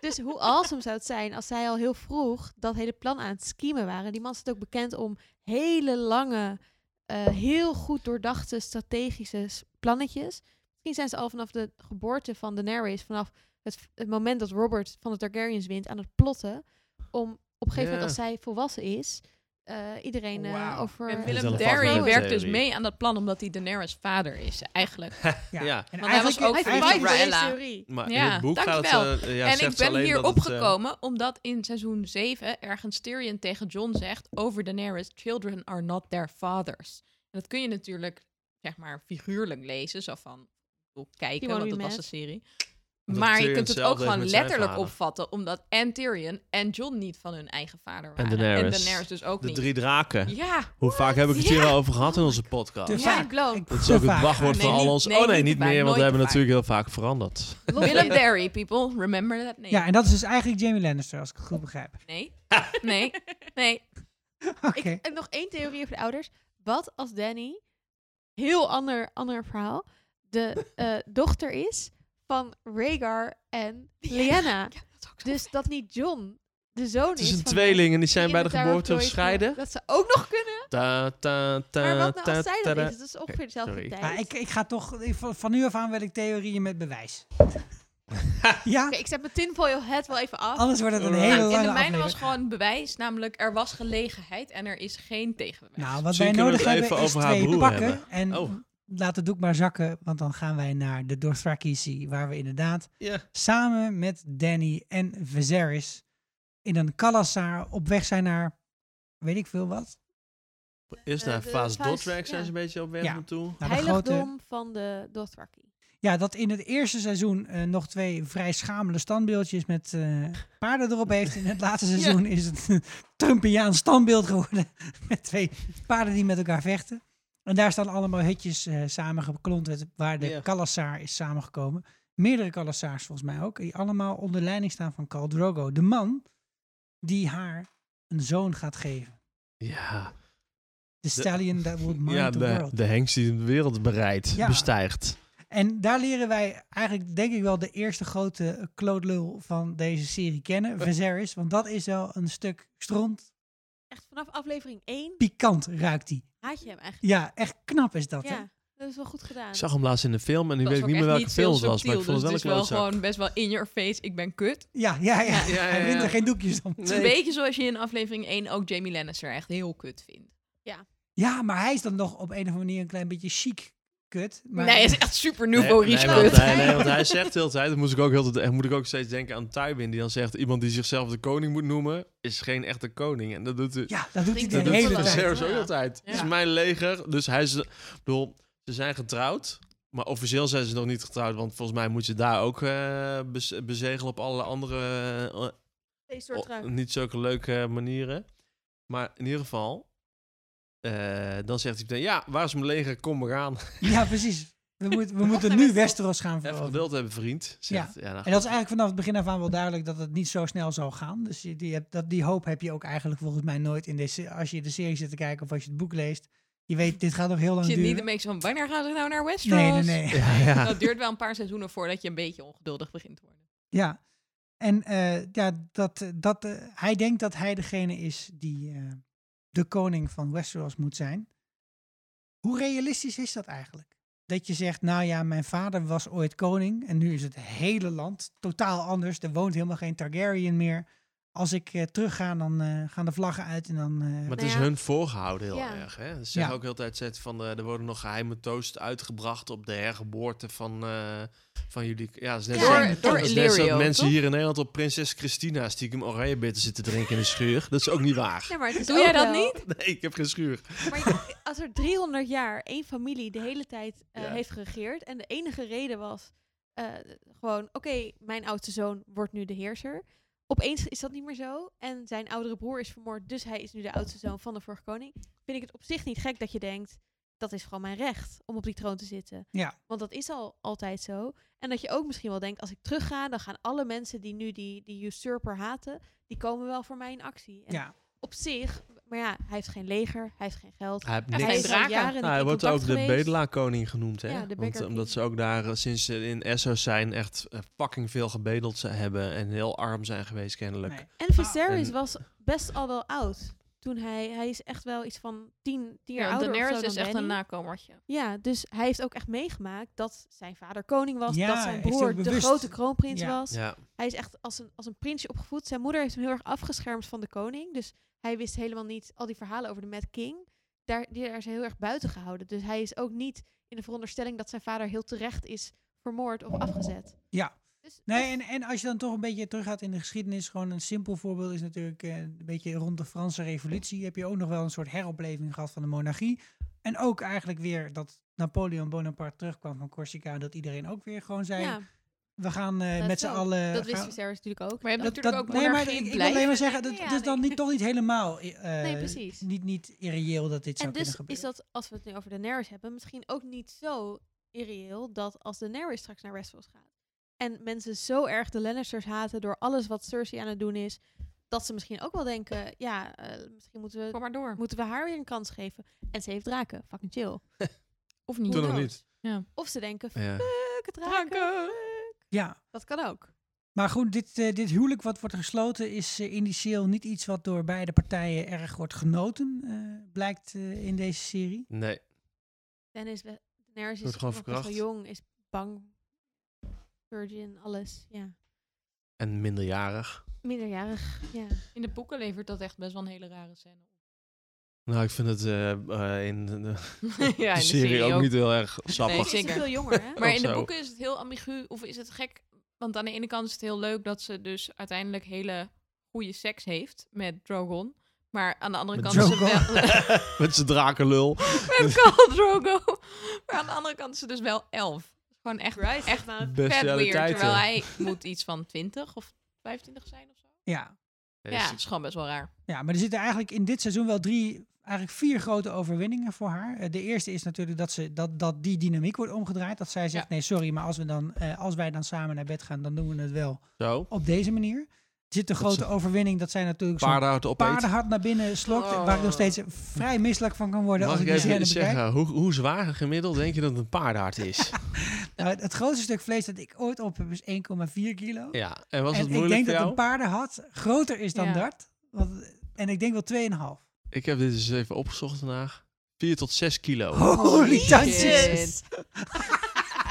dus hoe awesome zou het zijn als zij al heel vroeg dat hele plan aan het schemen waren. Die man staat ook bekend om hele lange, eh, heel goed doordachte strategische plannetjes. Misschien zijn ze al vanaf de geboorte van Daenerys, vanaf het, het moment dat Robert van de Targaryens wint, aan het plotten. Om op een gegeven Ja. moment, als zij volwassen is, eh, iedereen eh, over... En Willem een fucking werkt dus mee aan dat plan omdat hij Daenerys vader is, eigenlijk. Ja. Ja. En Want hij was ook theorie. Maar Ja, in het boek gaat dankjewel. eh, ja, en ik ben hier het, opgekomen omdat in seizoen 7 ergens Tyrion tegen John zegt over Daenerys, children are not their fathers. En dat kun je natuurlijk, zeg maar, figuurlijk lezen, zo van, bedoel, kijken, want dat was de Mad. serie. Maar je kunt het ook gewoon letterlijk opvatten, omdat en Tyrion en John niet van hun eigen vader En waren. Daenerys. En Daenerys dus ook De niet. drie draken. Ja, Hoe vaak heb ik het hier Ja. al over gehad in onze podcast? Te Mind vaak. blown. Ik- Dat is ook het vaak. wachtwoord Nee, van al niet- ons. nee, oh nee, niet niet te vaak, meer, want we hebben natuurlijk heel vaak veranderd. Willem Derry, people. Remember that name. Ja, en dat is dus eigenlijk Jamie Lannister, als ik het goed begrijp. Nee, nee, nee. Oké. Ik heb nog één theorie over de ouders. Wat als Danny, heel ander, ander verhaal, de eh, dochter is van Rhaegar en Lyanna. Dus dat niet John de zoon Het is. is een van tweeling en die zijn bij de geboorte is gescheiden. Dat zou ook nog kunnen. Ta, ta, ta, Maar wat nou als zij dat is? Dat is ongeveer dezelfde sorry. tijd. Ja, ik, ik ga toch, ik- van, nu af aan wil ik theorieën met bewijs. ja, Oké, ik zet mijn tinfoil hat wel even af. anders wordt het een hele Nou, in lange de mijne was gewoon bewijs, namelijk er was gelegenheid en er is geen tegenbewijs. Nou, wat Misschien wij nodig het hebben even is over haar twee broer pakken. hebben. En Oh. Laat het doek maar zakken, want dan gaan wij naar de Dothraki Sea, waar we inderdaad Ja. samen met Danny en Viserys in een Kalasar op weg zijn naar, weet ik veel wat, Eerst Eh, naar Fase Fase- Dothraki zijn ze een beetje op weg Ja. naartoe. naar de grote... Heiligdom van de Dothraki. Ja, dat in het eerste seizoen eh, nog twee vrij schamele standbeeldjes met eh, paarden erop heeft. In het laatste seizoen is het een Trumpiaans standbeeld geworden. Met twee paarden die met elkaar vechten. En daar staan allemaal hutjes eh samengeklonterd waar de. Kalasar is samengekomen. Meerdere Kalasars volgens mij ook. Die allemaal onder leiding staan van Khal Drogo. De man die haar een zoon gaat geven. Ja, The stallion that would mind ja the de, world. de hengst die de wereld bereidt, Ja. bestijgt. En daar leren wij eigenlijk, denk ik wel, de eerste grote klootlul van deze serie kennen. Viserys. Want dat is wel een stuk stront. Echt vanaf aflevering 1 Pikant ruikt die. haat je hem eigenlijk. Ja, echt knap is dat, hè? Ja, dat is wel goed gedaan. Ik zag hem laatst in de film en nu Dat weet ik niet meer echt welke film het was, maar ik vond het wel dus een het is wel gewoon best wel in your face, ik ben kut. Ja, ja, ja. Ja, ja, Hij ja. wint er geen doekjes om. Het is een beetje zoals je in aflevering 1 ook Jamie Lannister echt heel kut vindt. Ja, maar hij is dan nog op een of andere manier een klein beetje chic kut. Maar nee, hij is echt super Nee, nouveau nee, riche want hij, nee, want hij zegt de hele tijd, dat moet ik ook, heel, tijd- moet ik ook steeds denken aan Tywin, die dan zegt, iemand die zichzelf de koning moet noemen, is geen echte koning. En dat doet hij, Ja, dat doet hij Dat de hele tijd. Viserys ook Ja. altijd. Het is mijn leger, dus hij is, bedoel, ze zijn getrouwd. Maar officieel zijn ze nog niet getrouwd, want volgens mij moet je daar ook eh, bez- bezegelen op alle andere eh, Oh, niet zulke leuke manieren. Maar in ieder geval, eh, dan zegt hij meteen, ja, waar is mijn leger? Kom maar aan. Ja, precies. We, moeten we moeten nu Westeros. Gaan Even veroveren. geduld hebben, vriend. Zegt, ja. nou, En dat is eigenlijk vanaf het begin af aan wel duidelijk dat het niet zo snel zal gaan. Dus je, die, hebt, dat, die hoop heb je ook eigenlijk volgens mij nooit in deze, als je de serie zit te kijken of als je het boek leest. Je weet, dit gaat nog heel lang Je zit niet duren. een beetje van, wanneer gaan ze nou naar Westeros? Nee, nee, nee. ja, ja. Dat duurt wel een paar seizoenen voordat je een beetje ongeduldig begint te worden. Ja, en eh, ja, dat, dat, eh, hij denkt dat hij degene is die eh, de koning van Westeros moet zijn. Hoe realistisch is dat eigenlijk? Dat je zegt, nou ja, mijn vader was ooit koning en nu is het hele land totaal anders. Er woont helemaal geen Targaryen meer. Als ik eh, terug ga, dan eh, gaan de vlaggen uit en dan... eh, Maar het Nou is hun voorgehouden heel Ja. erg. Hè? Ze zeggen Ja. ook heel tijd zet van, eh, er worden nog geheime toasts uitgebracht op de hergeboorte van, eh, van jullie. Ja, dat is net Ja. zo- Door- dat door is net zo dat Illyrio, mensen toch? hier in Nederland op prinses Christina stiekem oranjebitten zitten drinken in de schuur. Dat is ook niet waar. Ja, maar het Doe jij dat wel- niet? Nee, ik heb geen schuur. Maar als er 300 jaar één familie de hele tijd eh, Ja. heeft geregeerd en de enige reden was eh, gewoon, oké, mijn oudste zoon wordt nu de heerser. Opeens is dat niet meer zo en zijn oudere broer is vermoord, dus hij is nu de oudste zoon van de vorige koning. Vind ik het op zich niet gek dat je denkt, dat is gewoon mijn recht om op die troon te zitten. Ja. Want dat is al altijd zo. En dat je ook misschien wel denkt, als ik terugga, dan gaan alle mensen die nu die, die usurper haten, die komen wel voor mij in actie. En ja. op zich, maar ja, hij heeft geen leger, hij heeft geen geld. Hij heeft Hij niks. heeft is al draken. jaren niet Nou, hij wordt ook de geweest. bedelaarkoning genoemd, hè? Ja, de Want, omdat ze ook daar, eh, sinds ze in Essos zijn, echt eh, fucking veel gebedeld ze hebben en heel arm zijn geweest kennelijk. Nee. En Viserys was best al wel oud. Toen hij, hij is echt wel iets van tien, tien jaar Ja, ouder of Daenerys zo dan is echt een nakomertje. Ja, dus hij heeft ook echt meegemaakt dat zijn vader koning was. Ja, dat zijn broer de grote kroonprins Ja. was. Ja. Hij is echt als een, als een prinsje opgevoed. Zijn moeder heeft hem heel erg afgeschermd van de koning. Dus hij wist helemaal niet al die verhalen over de Mad King. Daar, die daar is hij heel erg buiten gehouden. Dus hij is ook niet in de veronderstelling dat zijn vader heel terecht is vermoord of afgezet. Ja. Dus Nee, en, en als je dan toch een beetje teruggaat in de geschiedenis, gewoon een simpel voorbeeld is natuurlijk eh, een beetje rond de Franse revolutie heb je ook nog wel een soort heropleving gehad van de monarchie. En ook eigenlijk weer dat Napoleon Bonaparte terugkwam van Corsica. Dat iedereen ook weer gewoon zei, ja, we gaan eh, met z'n allen... Dat wist gaan- Viserys natuurlijk ook. Maar je hebt dat, natuurlijk dat, ook nee, maar monarchie ik, ik wil alleen maar zeggen, dat, Ja, dat is dan niet, toch niet helemaal eh, Nee, precies. Niet, niet irreëel dat dit zou En kunnen dus gebeuren. is dat, als we het nu over Daenerys hebben, misschien ook niet zo irreëel dat als Daenerys straks naar Westeros gaat en mensen zo erg de Lannisters haten door alles wat Cersei aan het doen is, dat ze misschien ook wel denken, ja, eh, misschien moeten we, Kom maar door. moeten we haar weer een kans geven. En ze heeft draken, fucking chill. Of niet. Toen nog niet. Of ze denken, Ja. fuck, draken. Draken. fuck. Ja, Dat kan ook. maar goed, dit, eh, dit huwelijk wat wordt gesloten is eh, initieel niet iets wat door beide partijen erg wordt genoten, eh, blijkt in deze serie. Nee. Dennis, we- Daenerys is gewoon nog jong, is bang. Virgin, alles, ja. En minderjarig. Minderjarig, ja. In de boeken levert dat echt best wel een hele rare scène op. Nou, ik vind het eh, eh, in de, de ja, in de serie, ook, niet heel erg Nee, sappig. Ze is zeker. veel jonger, hè? Maar in de boeken is het heel ambigu, of is het gek? Want aan de ene kant is het heel leuk dat ze dus uiteindelijk hele goede seks heeft met Drogon. Maar aan de andere Met kant is ze wel... Met zijn drakenlul. met Khal Drogo. Maar aan de andere kant is ze dus wel elf. Gewoon echt, Christ, echt vet weird. Terwijl hij moet iets van 20 of 25 zijn of zo. Ja. Ja, het is gewoon best wel raar. ja, maar er zitten eigenlijk in dit seizoen wel drie, eigenlijk vier grote overwinningen voor haar. Eh, de eerste is natuurlijk dat, ze, dat, dat die dynamiek wordt omgedraaid. Dat zij zegt, Ja. nee sorry, maar als, we dan, eh, als wij dan samen naar bed gaan, dan doen we het wel Zo. op deze manier. Er zit een Dat grote overwinning dat zij natuurlijk zo'n Paardenhout opeet. paardenhart naar binnen slokt. Oh. Waar ik nog steeds vrij misselijk van kan worden Mag als ik ik die even zeggen, hoe, hoe zwaar gemiddeld denk je dat een paardenhart is? Nou, het, het grootste stuk vlees dat ik ooit op heb is 1,4 kilo. ja, en was en het ik moeilijk denk voor dat jou? een paardenhart groter is dan Ja. dat. Want, en ik denk wel 2,5. Ik heb dit eens even opgezocht vandaag. 4 tot 6 kilo. Holy shit.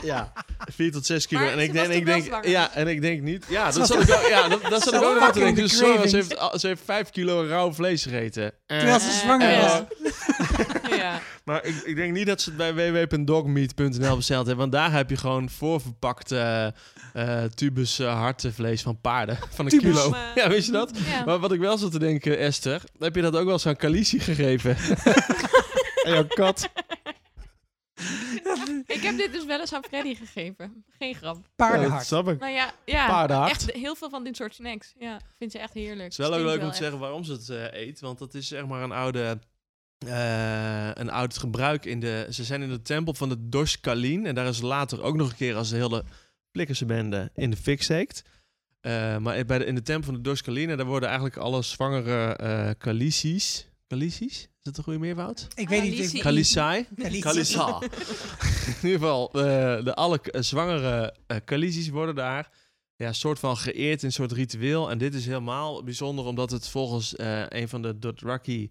Ja, 4 tot 6 kilo. Maar en ik was denk, ik denk ja, en ik denk niet. Ja, dat was zat ik ook, ja, dat, dat zat ik ook te denken. de Zo, ze, heeft, ze heeft 5 kilo rauw vlees gegeten. Eh, Terwijl ze Eh, zwanger eh, was. ja. Maar ik, ik denk niet dat ze het bij www.dogmeat.nl besteld hebben. Want daar heb je gewoon voorverpakte eh tubus eh, hartenvlees van paarden. Van een Tubus? kilo. Maar- Ja, weet je dat? Ja. Maar wat ik wel zat te denken, Esther. Heb je dat ook wel eens aan Khaleesi gegeven? en jouw kat? Ik heb dit dus wel eens aan Freddy gegeven. Geen grap. Ja, Paardenhart. ik. Nou ja, ja Paardenhart. echt heel veel van dit soort snacks. Ja, vindt ze echt heerlijk. Het is wel ook leuk om te zeggen waarom ze het eh, eet. Want dat is zeg maar een oude... eh, een oud gebruik in de... Ze zijn in de tempel van de Dosh Kalin. En daar is later ook nog een keer als de hele Flikkerse bende in de fik steekt. Eh, maar bij de, in de tempel van de Dosh Kalin... en daar worden eigenlijk alle zwangere eh. Khaleesi's? Is dat een goede meervoud? Ik weet niet. Khaleesi. Khalisa. In ieder geval, eh, de alle eh, zwangere uh, worden daar ja, soort van geëerd in een soort ritueel. En dit is helemaal bijzonder, omdat het volgens eh, een van de Dothraki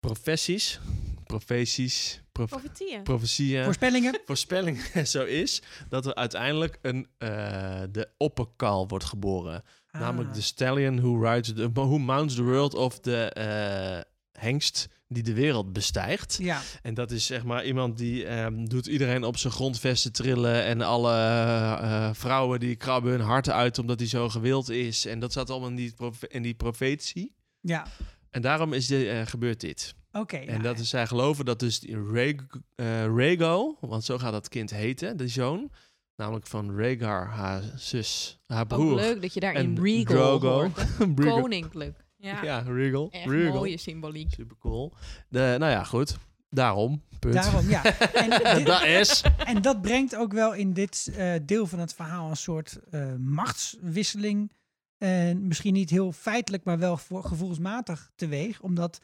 professies, professies, prof, Profetieën. profetieën, Voorspellingen. voorspellingen zo is, dat er uiteindelijk een, eh, de opperkal wordt geboren. Namelijk Ah. de stallion who, rides the, who mounts the world of de eh, hengst die de wereld bestijgt. Ja, En dat is zeg maar iemand die ehm, doet iedereen op zijn grondvesten trillen. En alle eh, vrouwen die krabben hun harten uit omdat hij zo gewild is. En dat zat allemaal in die, profe- in die profetie. ja. En daarom is de, eh, gebeurt dit. Oké. en ja. dat is, zij geloven dat dus die Rhaeg- eh, Rhaego, want zo gaat dat kind heten, de zoon. Namelijk van Rhaegar, haar zus, haar Ook broer. leuk dat je daar in en Regal Drogo. Koninklijk. Ja, Ja, Regal. echt Regal. mooie symboliek. Super cool. De, nou ja, goed. Daarom. Punt. Daarom, ja. En, dit- dat is. en dat brengt ook wel in dit eh, deel van het verhaal een soort eh, machtswisseling. En misschien niet heel feitelijk, maar wel voor, gevoelsmatig teweeg. Omdat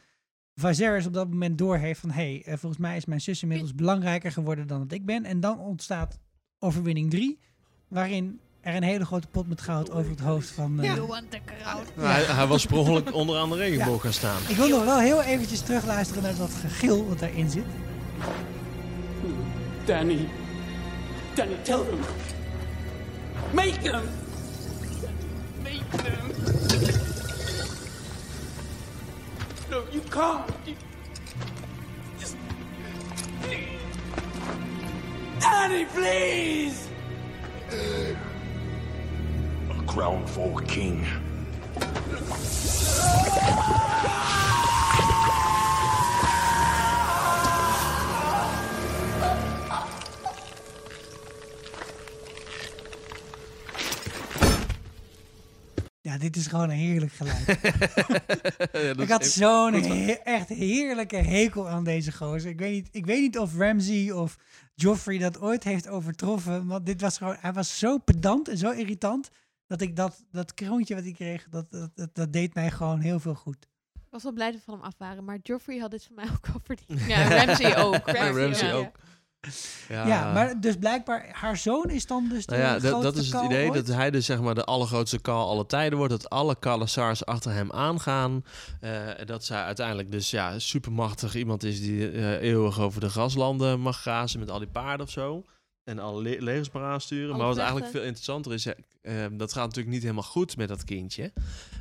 Viserys op dat moment doorheeft van... hé, hey, eh, volgens mij is mijn zus inmiddels belangrijker geworden dan dat ik ben. En dan ontstaat overwinning 3, waarin er een hele grote pot met goud over het hoofd van... eh, Nou, hij, hij was per ongeluk onderaan de regenboog gaan staan. Ik wil nog wel heel eventjes terugluisteren naar dat gegil wat daarin zit. Danny. Danny, tell them. Make them. Make them. No, you can't. You... Just... Danny, please! crown for king. Ja, dit is gewoon een heerlijk geluid. ik had zo'n echt heerlijke hekel aan deze gozer. Ik weet, niet, ik weet niet of Ramsey of Joffrey dat ooit heeft overtroffen. Want dit was gewoon, hij was zo pedant en zo irritant. Dat ik dat, dat kroontje wat hij kreeg, dat, dat, dat, dat deed mij gewoon heel veel goed. Ik was wel blij dat we van hem af waren, maar Joffrey had dit van mij ook al verdiend. Ja, Ramsey ook. Ja, Ramsey Ramsey ook. ook. Ja, maar dus blijkbaar, haar zoon is dan dus de Nou ja, dat, is het idee ooit? dat hij dus zeg maar de allergrootste kal alle tijden wordt. Dat alle Kalasars achter hem aangaan. eh, dat zij uiteindelijk dus ja, supermachtig iemand is die eh, eeuwig over de graslanden mag grazen met al die paarden of zo. En alle le legers maar aansturen. Maar wat vechten. eigenlijk veel interessanter is, eh, eh, dat gaat natuurlijk niet helemaal goed met dat kindje.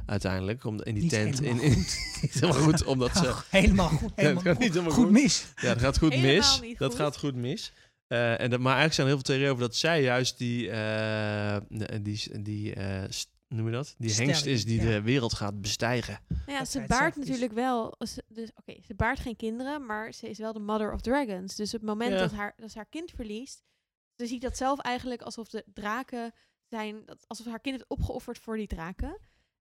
Uiteindelijk, om, in die Niet tent. In, helemaal in, niet helemaal goed, omdat ze... helemaal goed, Ja, het helemaal gaat goed, niet helemaal goed goed. mis. Ja, dat gaat goed Helemaal mis. Dat gaat goed mis. Eh, en dat, maar eigenlijk zijn er heel veel theorieën over dat zij juist die, eh, die, die eh, noem je dat? Die hengst is die ja. de wereld gaat bestijgen. Nou ja, Dat ze baart zelf is. natuurlijk wel. Ze, dus, oké, ze baart geen kinderen, maar ze is wel de mother of dragons. Dus op het moment Ja. dat, haar, dat ze haar kind verliest, ze ziet dat zelf eigenlijk alsof de draken zijn, dat, alsof haar kind heeft opgeofferd voor die draken.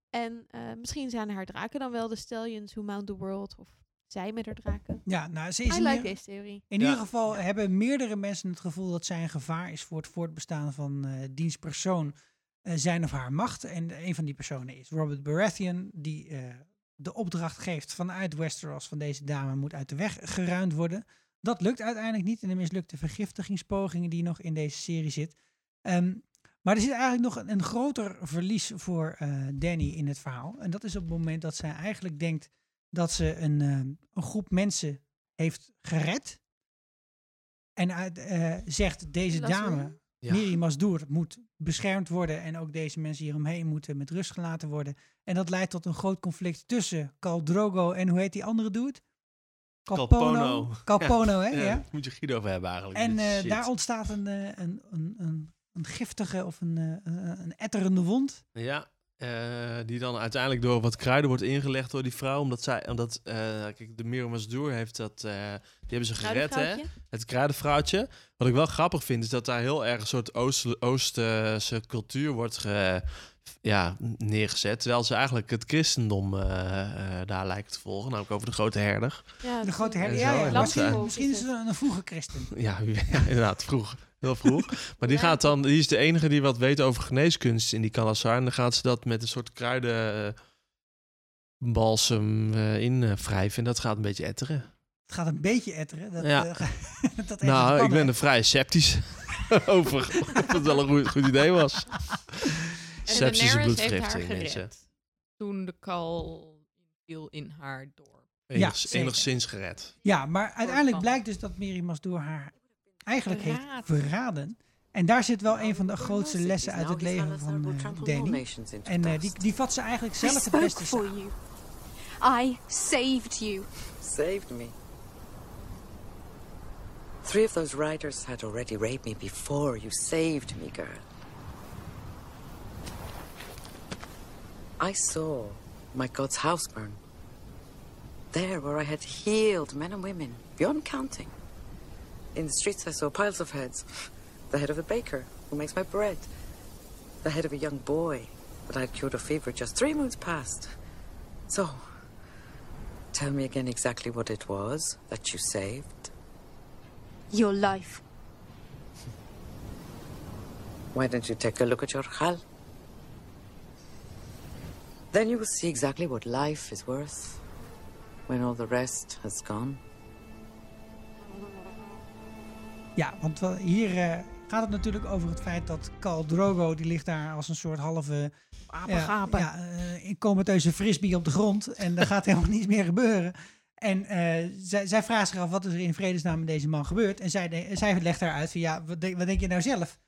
En eh, misschien zijn haar draken dan wel de stallions who mount the world, of zij met haar draken. Ja, nou, ze is I in like ieder- deze theorie. In Ja. ieder geval hebben meerdere mensen het gevoel dat zij een gevaar is voor het voortbestaan van eh diens persoon, eh, zijn of haar macht. En een van die personen is Robert Baratheon, die eh, de opdracht geeft vanuit Westeros van deze dame moet uit de weg geruimd worden. Dat lukt uiteindelijk niet in de mislukte vergiftigingspogingen die nog in deze serie zit. Ehm, maar er zit eigenlijk nog een, een groter verlies voor eh, Danny in het verhaal. En dat is op het moment dat zij eigenlijk denkt dat ze een, ehm, een groep mensen heeft gered. En uit, eh, zegt deze dame, Ja. Miri Masdoer, moet beschermd worden. En ook deze mensen hieromheen moeten met rust gelaten worden. En dat leidt tot een groot conflict tussen Khal Drogo en hoe heet die andere dude? Calpono. Calpono, hè? Ja, Ja. daar moet je Guido over hebben eigenlijk. En eh, daar ontstaat een, eh, een, een, een, een giftige of een, eh, een, etterende wond. Ja, eh, die dan uiteindelijk door wat kruiden wordt ingelegd door die vrouw. Omdat zij, omdat, eh, kijk, de Masdoer heeft dat, eh, die hebben ze gered, hè? Het kruidenvrouwtje. Wat ik wel grappig vind, is dat daar heel erg een soort Oost- Oosterse cultuur wordt ge, ja, neergezet. Terwijl ze eigenlijk het christendom eh, eh, daar lijken te volgen. Namelijk over de grote herder. Ja, De grote herder. Ja, eh, misschien, misschien is het een, vroege christen. Ja, inderdaad, vroeg. Heel vroeg. Maar die Ja. gaat dan, die is de enige die wat weet over geneeskunst in die Kalasar. En dan gaat ze dat met een soort kruiden balsem eh, in eh, wrijven. En dat gaat een beetje etteren. Het gaat een beetje etteren. Dat, Ja. eh, dat heeft nou, ik ben er vrij sceptisch over of het wel een goed, goed idee was. En Sepsis en Daenerys heeft haar bloedvergifting, mensen. gered. Toen de kal viel in haar dorp. Enig- zeker. enigszins gered. Ja, maar uiteindelijk blijkt dus dat Miri Masdoer haar eigenlijk heeft verraden. En daar zit wel een van de grootste lessen uit het leven van eh, Danny. En eh, die, die vat ze eigenlijk zelf het beste samen. I saved you. Saved me. Three of those riders had already raped me before you saved me, girl. I saw my God's house burn. There, where I had healed men and women, beyond counting. In the streets, I saw piles of heads. The head of a baker who makes my bread. The head of a young boy that I had cured of fever just three moons past. So, tell me again exactly what it was that you saved. Your life. Why don't you take a look at your hal? Then you will see exactly what life is worth when all the rest has gone. Ja, want hier eh, gaat het natuurlijk over het feit dat Khal Drogo, die ligt daar als een soort halve Apengapen. ja, eh, in comateuze frisbee op de grond. En er gaat helemaal niets meer gebeuren. En eh, zij, zij vraagt zich af, wat is er in vredesnaam met deze man gebeurd? En zij, de- zij legt daaruit van, ja, wat denk, wat denk je nou zelf?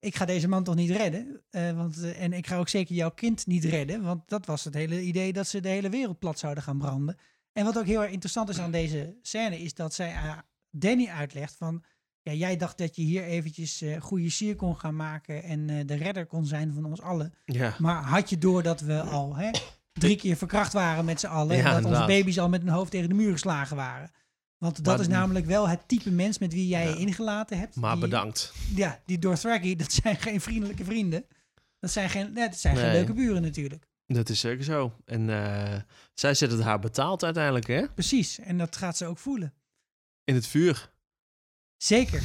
Ik ga deze man toch niet redden? Eh, want, eh, en ik ga ook zeker jouw kind niet redden. Want dat was het hele idee dat ze de hele wereld plat zouden gaan branden. En wat ook heel erg interessant is aan deze scène, is dat zij aan Danny uitlegt van... Ja, jij dacht dat je hier eventjes eh goede sier kon gaan maken en de redder kon zijn van ons allen. Ja. Maar had je door dat we al hè, drie keer verkracht waren met z'n allen? Ja, en dat onze inderdaad. baby's al met hun hoofd tegen de muur geslagen waren? Want dat Maar- is namelijk wel het type mens met wie jij Ja. je ingelaten hebt. Maar die- bedankt. Ja, die Dothraki, dat zijn geen vriendelijke vrienden. Dat zijn geen, nee, dat zijn geen Nee. leuke buren natuurlijk. Dat is zeker zo. En eh, zij zet het haar betaald uiteindelijk, hè? Precies, en dat gaat ze ook voelen. In het vuur. Zeker.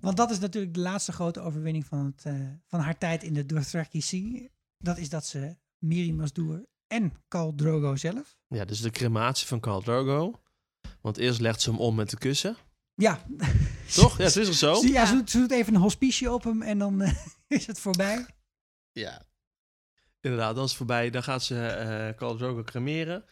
Want dat is natuurlijk de laatste grote overwinning van, het, eh, van haar tijd in de Dothraki Sea. Dat is dat ze Miri Masdoer en Khal Drogo zelf. Ja, dus de crematie van Khal Drogo. Want eerst legt ze hem om met de kussen. Ja. Toch? Ja, het is toch zo? Ze, ja, Ze, doet, ze doet even een hospicie op hem en dan eh, is het voorbij. Ja. Inderdaad, dan is het voorbij. Dan gaat ze eh Khal Drogo cremeren.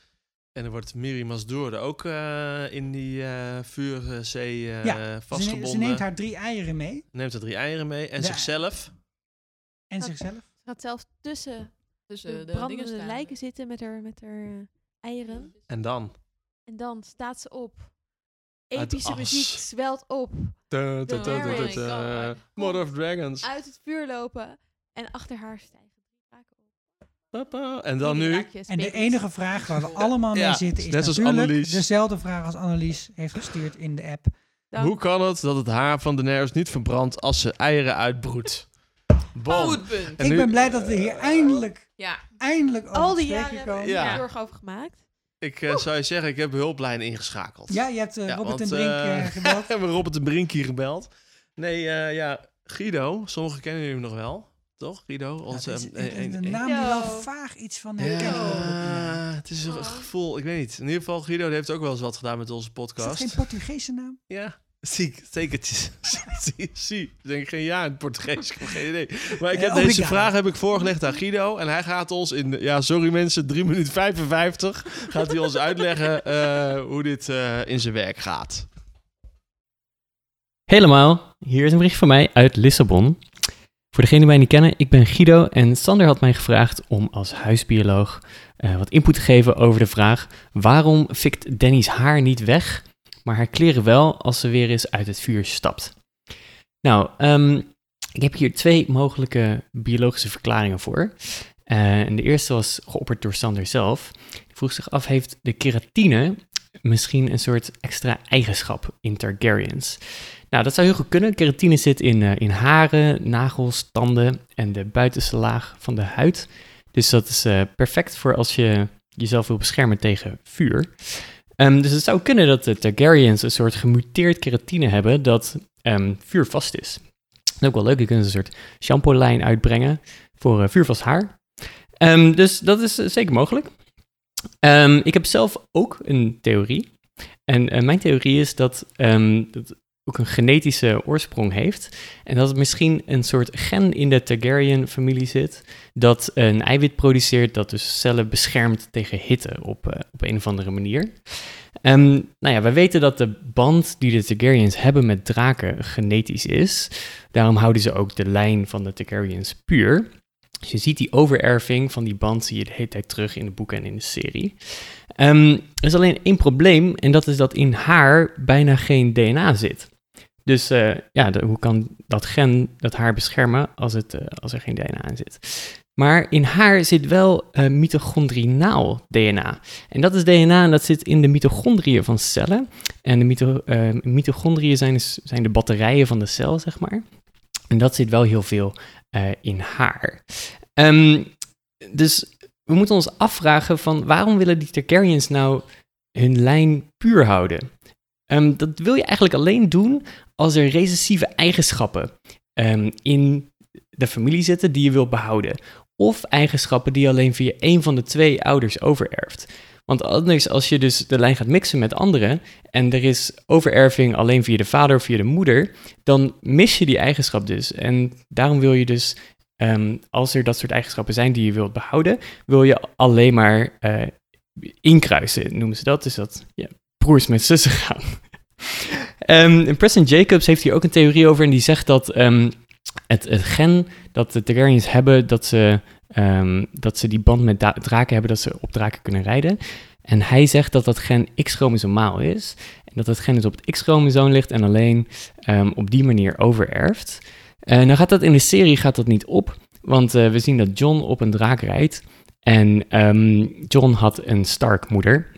En dan wordt Miri Masdoer er ook eh, in die eh, vuurzee eh ja, ze, ne- vastgebonden. ze neemt haar drie eieren mee. Neemt er drie eieren mee. En De- zichzelf. En Gaat- zichzelf. Ze gaat zelfs tussen Tussen de, de brandende lijken zitten met haar, met haar eieren. En dan. En dan staat ze op. De Epische muziek zwelt op. Da. Mother of Dragons. Uit het vuur lopen. En achter haar stijgen drie draken op. Papa. En dan nu. En de enige vraag waar we allemaal mee Ja, zitten is net als natuurlijk Annelies. dezelfde vraag als Annelies heeft gestuurd in de app. Hoe kan het dat het haar van Daenerys niet verbrandt als ze eieren uitbroedt? Bom. Goed punt. En ik nu- ben blij dat we hier eindelijk, Ja. eindelijk over Al die jaren hebben we Ja. er zorg over gemaakt. Ik eh, zou je zeggen, ik heb hulplijn ingeschakeld. Ja, je hebt eh, Ja, Robert want, en Brink eh, gebeld. hebben we Robert de Brink hier gebeld. Nee, eh, ja, Guido. Sommigen kennen jullie hem nog wel. Toch, Guido? Onze, is- is een- een een- naam die wel vaag iets van. Ja, het is een gevoel. Ik weet niet. In ieder geval, Guido die heeft ook wel eens wat gedaan met onze Is dat podcast. geen Portugese naam? Ja, zie, zeker. Zie, zie. Ik denk geen ja in het Portugees. Ik heb geen idee. Maar ik Eh, heb deze vraag heb ik voorgelegd aan Guido. En hij gaat ons in, ja, sorry mensen, 3 minuten 55 gaat hij ons uitleggen eh, hoe dit eh, in zijn werk gaat. Helemaal. Hier is een bericht van mij uit Lissabon. Voor degenen die mij niet kennen, ik ben Guido en Sander had mij gevraagd om als huisbioloog eh, wat input te geven over de vraag waarom fikt Danny's haar niet weg, maar haar kleren wel als ze weer eens uit het vuur stapt. Nou, ehm, ik heb hier twee mogelijke biologische verklaringen voor. Eh, en de eerste was geopperd door Sander zelf. Die vroeg zich af, heeft de keratine misschien een soort extra eigenschap in Targaryens? Nou, dat zou heel goed kunnen. Keratine zit in, eh, in haren, nagels, tanden en de buitenste laag van de huid. Dus dat is eh, perfect voor als je jezelf wil beschermen tegen vuur. Ehm, dus het zou kunnen dat de Targaryens een soort gemuteerd keratine hebben dat ehm, vuurvast is. Is ook wel leuk, je kunt een soort shampoo-lijn uitbrengen voor eh, vuurvast haar. Ehm, dus dat is eh, zeker mogelijk. Ik heb zelf ook een theorie. En eh, mijn theorie is dat dat ook een genetische oorsprong heeft. En dat het misschien een soort gen in de Targaryen-familie zit. Dat een eiwit produceert dat dus cellen beschermt tegen hitte op, eh, op een of andere manier. Ehm, nou ja, wij weten dat de band die de Targaryens hebben met draken genetisch is. Daarom houden ze ook de lijn van de Targaryens puur. Dus je ziet die overerving van die band zie je de hele tijd terug in de boeken en in de serie. Ehm, er is alleen één probleem en dat is dat in haar bijna geen DNA zit. Dus eh, ja, hoe kan dat gen dat haar beschermen als, het, eh, als er geen DNA in zit? Maar in haar zit wel eh mitochondrinaal DNA. En dat is DNA en dat zit in de mitochondriën van cellen. En de mito, mitochondriën zijn, dus, zijn de batterijen van de cel, zeg maar. En dat zit wel heel veel in haar. Ehm, dus we moeten ons afvragen van waarom willen die Targaryens nou hun lijn puur houden? Ehm, dat wil je eigenlijk alleen doen als er recessieve eigenschappen ehm, in de familie zitten die je wilt behouden. Of eigenschappen die alleen via één van de twee ouders overerft. Want anders, als je dus de lijn gaat mixen met anderen en er is overerving alleen via de vader of via de moeder, dan mis je die eigenschap dus. En daarom wil je dus, ehm, als er dat soort eigenschappen zijn die je wilt behouden, wil je alleen maar eh, inkruisen, noemen ze dat. Dus dat ja, broers met zussen gaan. En Preston Jacobs heeft hier ook een theorie over en die zegt dat ehm, het, het gen dat de Targaryens hebben, dat ze, ehm, dat ze die band met draken hebben, dat ze op draken kunnen rijden. En hij zegt dat dat gen X-chromosomaal is. En dat het gen dus op het X-chromosoom ligt en alleen op die manier overerft. En nou gaat dat in de serie gaat dat niet op, want eh, we zien dat John op een draak rijdt. En John had een Stark-moeder.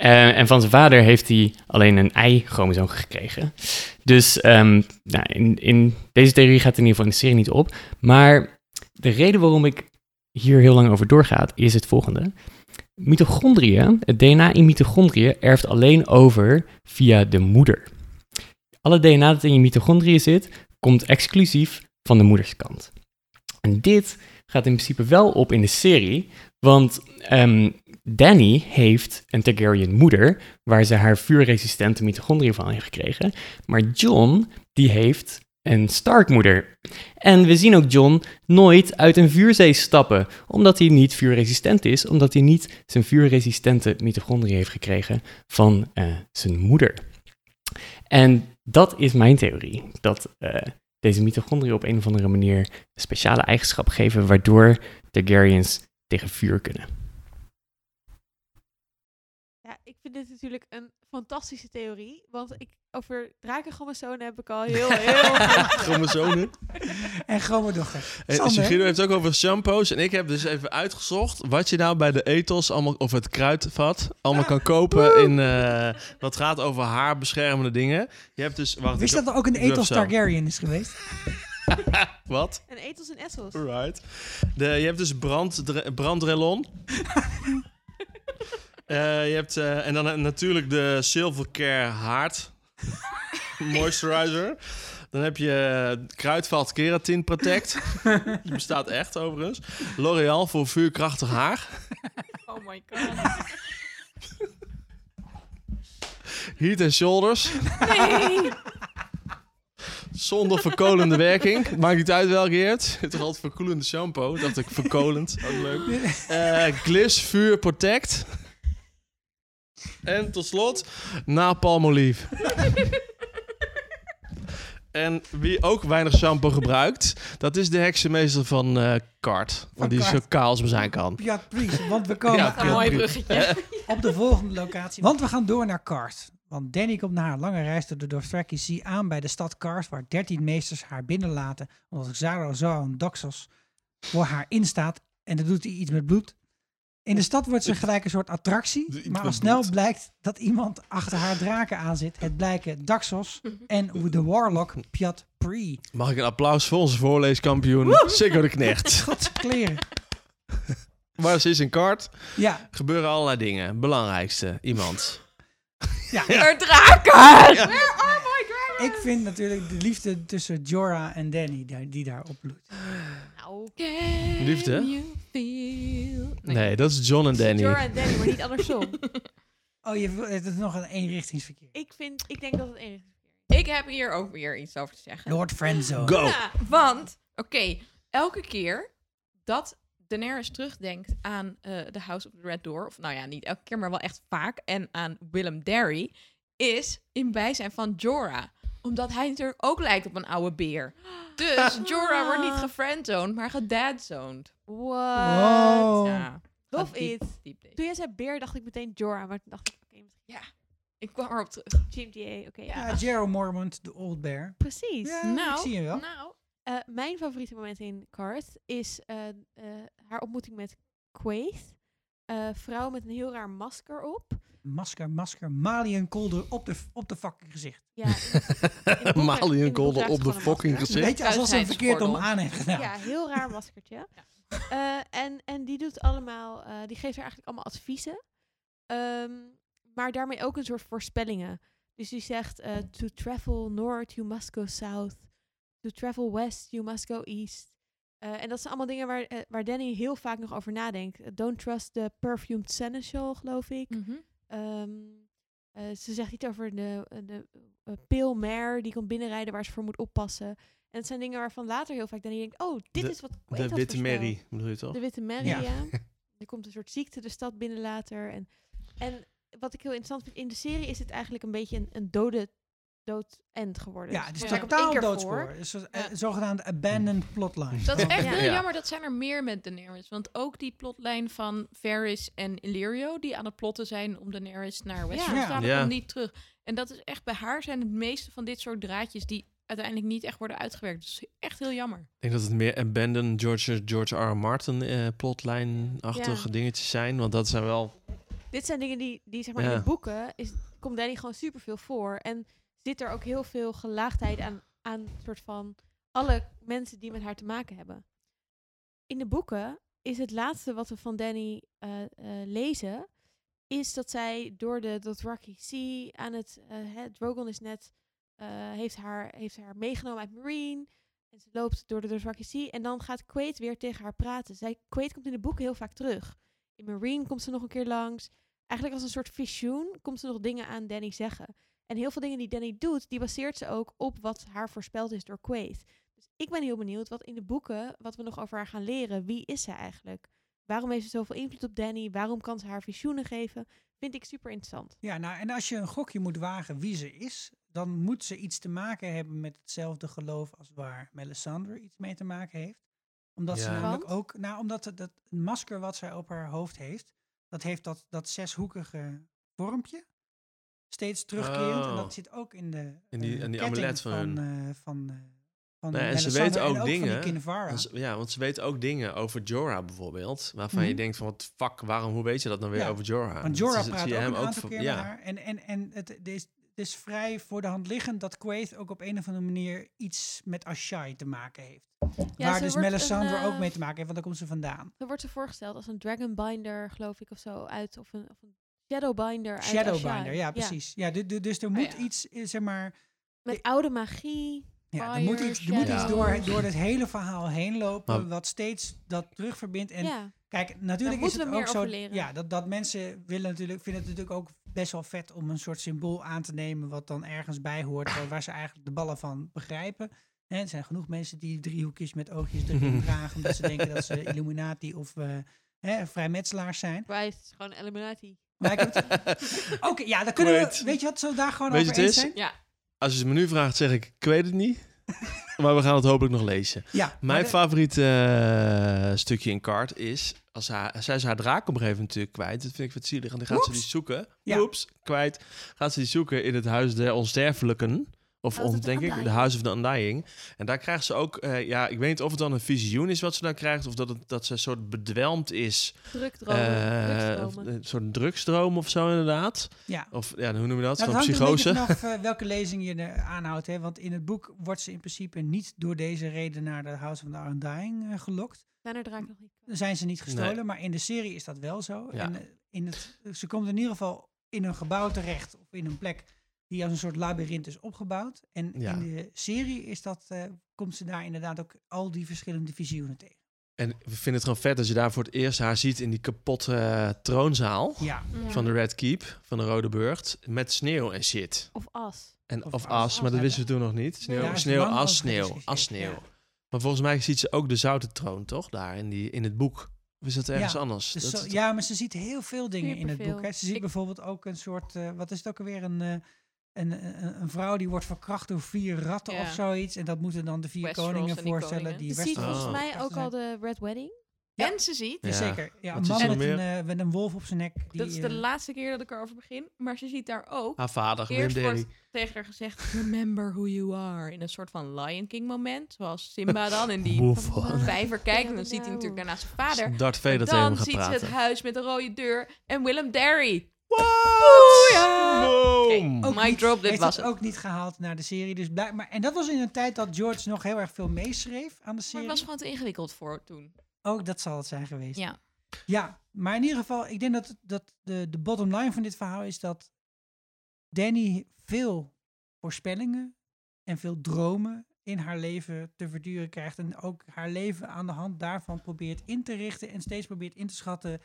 Eh, en van zijn vader heeft hij alleen een Y-chromosoom gekregen. Dus ehm, nou, in, in deze theorie gaat in ieder geval in de serie niet op. Maar de reden waarom ik hier heel lang over doorgaat, is het volgende. Mitochondriën, het DNA in mitochondriën erft alleen over via de moeder. Alle DNA dat in je mitochondriën zit, komt exclusief van de moederskant. En dit gaat in principe wel op in de serie, want ehm, Danny heeft een Targaryen moeder, waar ze haar vuurresistente mitochondriën van heeft gekregen. Maar John, die heeft een Stark-moeder. En we zien ook John nooit uit een vuurzee stappen, omdat hij niet vuurresistent is, omdat hij niet zijn vuurresistente mitochondriën heeft gekregen van eh, zijn moeder. En dat is mijn theorie, dat eh, deze mitochondriën op een of andere manier een speciale eigenschap geven, waardoor Targaryens tegen vuur kunnen. Ja, ik vind dit natuurlijk een fantastische theorie. Want ik, over drakenchromosomen heb ik al heel, heel... Chromosomen. En. En Sander? Sigrido heeft ook over shampoos. En ik heb dus even uitgezocht wat je nou bij de ethos, allemaal, of het kruidvat, allemaal kan kopen in eh, wat gaat over haarbeschermende dingen. Je hebt dus... Wacht, Wist dat er ook een ethos zo. Targaryen is geweest? Wat? En ethos en essos. Right. De, je hebt dus brand, brandrelon. Eh, je hebt, eh, en dan eh, natuurlijk de Silvercare haard moisturizer. Dan heb je Kruidvat Keratin Protect. Die bestaat echt overigens. L'Oreal voor vuurkrachtig haar. Oh my god. Heat and Shoulders. Nee. Zonder verkolende werking. Maakt niet uit welke je hebt. Hebt toch altijd verkoelende shampoo? Dacht ik verkolend. Ook leuk. Gliss Vuur Protect. En tot slot Napalmolive. En wie ook weinig shampoo gebruikt, dat is de heksenmeester van eh Kart. Want die is zo kaal als maar zijn kan. Piat Priest, want we komen Ja, aan mooi bruggetje. op de volgende locatie. Want we gaan door naar Kart. Want Danny komt na haar lange reis door de Dothraki Sea aan bij de stad Kart, waar 13 meesters haar binnenlaten, omdat Xaro Zoan Doxos voor haar instaat. En dan doet hij iets met bloed. In de stad wordt ze gelijk een soort attractie, maar al snel blijkt dat iemand achter haar draken aan zit. Het blijken Daxos en de warlock Piat Pri. Mag ik een applaus voor onze voorleeskampioen, Sigurd de Knecht. Godse kleren. Maar ze is in Kart. Ja. Gebeuren allerlei dingen. Belangrijkste, iemand. Ja. Er draken! Ja. Ik vind natuurlijk de liefde tussen Jorah en Danny die, die daar opbloedt. Nou, Liefde? Nee, dat is John en Danny. Jorah en Danny, maar niet andersom. Oh, je, wil- het is nog een eenrichtingsverkeer. ik, vind, ik denk dat het één Ik heb hier ook weer iets over te zeggen. Lord Friendzone. Go. Ja, want, oké, elke keer dat Daenerys terugdenkt aan eh de House of the Red Door, of nou ja, niet elke keer, maar wel echt vaak, en aan Willem Derry, is in bijzijn van Jorah. Omdat hij natuurlijk ook lijkt op een oude beer. Dus Jorah wordt niet gefriendzoned, maar gedadzoned. What? Wow. Ja. Diep deze. Toen jij zei beer, dacht ik meteen Jorah, maar toen dacht ik, oké, misschien Ja, ik kwam erop terug. GMTA, oké. Ja, Jero Mormont, de Old Bear. Precies. Ja, nou, ik zie je wel. Nou, Eh, mijn favoriete moment in Cars is eh, eh, haar ontmoeting met Quaith. Eh, vrouw met een heel raar masker op. Masker, masker, Malian kolder op de, op de fucking gezicht. Ja, in het boek- in Malian het boek kolder draagt op de fucking gezicht. Weet je, alsof ze hem verkeerd om aan heeft gedaan. Ja, heel raar maskertje. Eh, en, en die doet allemaal, eh, die geeft haar eigenlijk allemaal adviezen. Ehm, maar daarmee ook een soort voorspellingen. Dus die zegt, eh, to travel north, you must go south. To travel west, you must go east. Eh, en dat zijn allemaal dingen waar, waar Danny heel vaak nog over nadenkt. Don't trust the perfumed seneschal, geloof ik. mhm. Ehm, eh, ze zegt iets over de, eh, de eh, pale mare die komt binnenrijden waar ze voor moet oppassen. En het zijn dingen waarvan later heel vaak Danny denkt, oh, dit De- is wat De Witte. Mary, bedoel je toch? De Witte Mary, Ja. ja. Er komt een soort ziekte de stad binnen later. En, en wat ik heel interessant vind, in de serie is het eigenlijk een beetje een, een dode dood end geworden. Ja, Dus het is totaal doodspoor. is een Ja. eh, zogenaamde abandoned plotline. Dat is echt heel Ja. jammer. Dat zijn er meer met Daenerys. Want ook die plotlijn van Varys en Illyrio... die aan het plotten zijn om Daenerys naar Westeros Ja. te halen... Ja. komt niet terug. En dat is echt... Bij haar zijn het meeste van dit soort draadjes... die uiteindelijk niet echt worden uitgewerkt. Dus echt heel jammer. Ik denk dat het meer abandoned George, George R. R. Martin eh, plotline-achtige Ja. dingetjes zijn. Want dat zijn wel... Dit zijn dingen die, die zeg maar in de boeken is, komt Danny gewoon superveel voor. En zit er ook heel veel gelaagdheid aan, aan soort van alle mensen die met haar te maken hebben. In de boeken is het laatste wat we van Danny eh, eh, lezen, is dat zij door de Dothraki Sea aan het, eh hè, Drogon is net, heeft, haar, heeft haar meegenomen uit Marine. En ze loopt door de Dothraki Sea en dan gaat Quaid weer tegen haar praten. Zij, Quaid komt in de boeken heel vaak terug. In Marine komt ze nog een keer langs. Eigenlijk als een soort visioen komt ze nog dingen aan Danny zeggen. En heel veel dingen die Danny doet, die baseert ze ook op wat haar voorspeld is door Quaid. Dus ik ben heel benieuwd wat in de boeken, wat we nog over haar gaan leren. Wie is ze eigenlijk? Waarom heeft ze zoveel invloed op Danny? Waarom kan ze haar visioenen geven? Vind ik super interessant. Ja, nou, en als je een gokje moet wagen wie ze is, dan moet ze iets te maken hebben met hetzelfde geloof als waar Melisandre iets mee te maken heeft. Omdat ze namelijk Want? ook, nou, omdat het, dat masker wat zij op haar hoofd heeft, dat heeft dat, dat zeshoekige vormpje. Steeds terugkerend. En Oh. dat zit ook in de, In die- eh, in die amulet van hun. eh, van, eh, van Nee, en ze weten ook, en ook dingen. Van die ze- ja, want ze weten ook dingen over Jorah bijvoorbeeld. Waarvan je Mhm. denkt van wat fuck, waarom, hoe weet je dat nou weer Ja, over Jorah? Want Dat Jorah praat zie ook je een hem aantal van- keer ja. met haar. En, en, en het, het, is, het is vrij voor de hand liggend dat Quaid ook op een of andere manier iets met Ashai te maken heeft. Ja, Waar dus Melisandre een, ook mee te maken heeft, want daar komt ze vandaan. Zo wordt ze voorgesteld als een Dragonbinder, geloof ik, of zo, uit. Of een, of een Shadowbinder uit Shadowbinder, ja, precies. Ja, du- du- dus er moet ja. iets, eh, zeg maar... Met oude magie. Ja, er moet iets, er moet iets door, door het hele verhaal heen lopen, Maar- wat steeds dat terugverbindt. En ja. kijk, natuurlijk is het ook zo... Ja, dat, dat mensen willen natuurlijk, vinden het natuurlijk ook best wel vet om een soort symbool aan te nemen, wat dan ergens bij hoort, waar- ze eigenlijk de ballen van begrijpen. Hè, er zijn genoeg mensen die driehoekjes met oogjes erin dragen, omdat ze denken dat ze Illuminati of eh hè, vrijmetselaars zijn. Wij is gewoon Illuminati. Maar ik heb het- Oké, ja, dan kunnen we, weet je wat, zo daar gewoon Weet je over het eens zijn? Ja. Als je het me nu vraagt, zeg ik, ik weet het niet. maar we gaan het hopelijk nog lezen. Ja, Mijn de- favoriete eh, stukje in kaart is... Als haar, zij is haar draak op een gegeven moment natuurlijk kwijt. Dat vind ik wat zielig. En dan gaat ze die zoeken. Ja. Oeps, kwijt. Gaat ze die zoeken in het Huis der Onsterfelijken. Of House denk ik, de. House of the Undying. En daar krijgt ze ook... eh, ja, ik weet niet of het dan een visioen is wat ze dan krijgt... of dat, het, dat ze een soort bedwelmd is. Drukdromen. Eh, een soort drugsdroom of zo inderdaad. Ja. Of ja, hoe noem je dat? Nou, hangt psychose. vanaf eh, welke lezing je er aanhoudt. Hè? Want in het boek wordt ze in principe niet door deze reden naar de House of the Undying gelokt. Zijn er draak nog niet. Dan zijn ze niet gestolen, Nee. maar in de serie is dat wel zo. Ja. En, in het, ze komt in ieder geval in een gebouw terecht, of in een plek die als een soort labyrint is opgebouwd. En Ja. in de serie is dat, eh, komt ze daar inderdaad ook al die verschillende visioenen tegen. En we vinden het gewoon vet als je daar voor het eerst haar ziet in die kapotte eh, troonzaal Ja, Ja. van de Red Keep, van de Rode Burcht, met sneeuw en shit. Of as. En, Of of, as. as, maar dat wisten we toen nog niet. Sneeuw, sneeuw as sneeuw, as sneeuw. ja. Maar volgens mij ziet ze ook de zoute troon, toch? Daar in, die, in het boek. Of is dat ergens Ja, anders? Dus Dat- zo- ja, maar ze ziet heel veel dingen in het boek. Hè. Ze ziet Ik- bijvoorbeeld ook een soort, eh, wat is het ook alweer, een, eh, een, een, een vrouw die wordt verkracht door vier ratten Ja. of zoiets. En dat moeten dan de vier Westeros koningen en die voorstellen. koningen. Die Je ziet volgens Oh. mij ook al de Red Wedding. Ja. En ze ziet, Ja. Zeker, ja, een man met een, eh, met een wolf op zijn nek. Die, dat is de eh, laatste keer dat ik erover begin. Maar ze ziet daar ook. Haar vader, Wim Eerst Derry. wordt tegen haar gezegd, remember who you are. In een soort van Lion King moment. Zoals Simba dan in die vijver kijkt. En dan ziet hij natuurlijk daarna zijn vader. Darth Vader En dan ziet ze het huis met de rode deur. En Willem Derry. What? ja. Boom! niet- drop, dit was het ook niet gehaald naar de serie. Dus blijk- maar, en dat was in een tijd dat George nog heel erg veel meeschreef aan de Maar serie. het was gewoon te ingewikkeld voor toen. Ook dat zal het zijn geweest. Ja. Ja, maar in ieder geval, ik denk dat, dat de, de bottom line van dit verhaal is dat Danny veel voorspellingen en veel dromen in haar leven te verduren krijgt. En ook haar leven aan de hand daarvan probeert in te richten en steeds probeert in te schatten.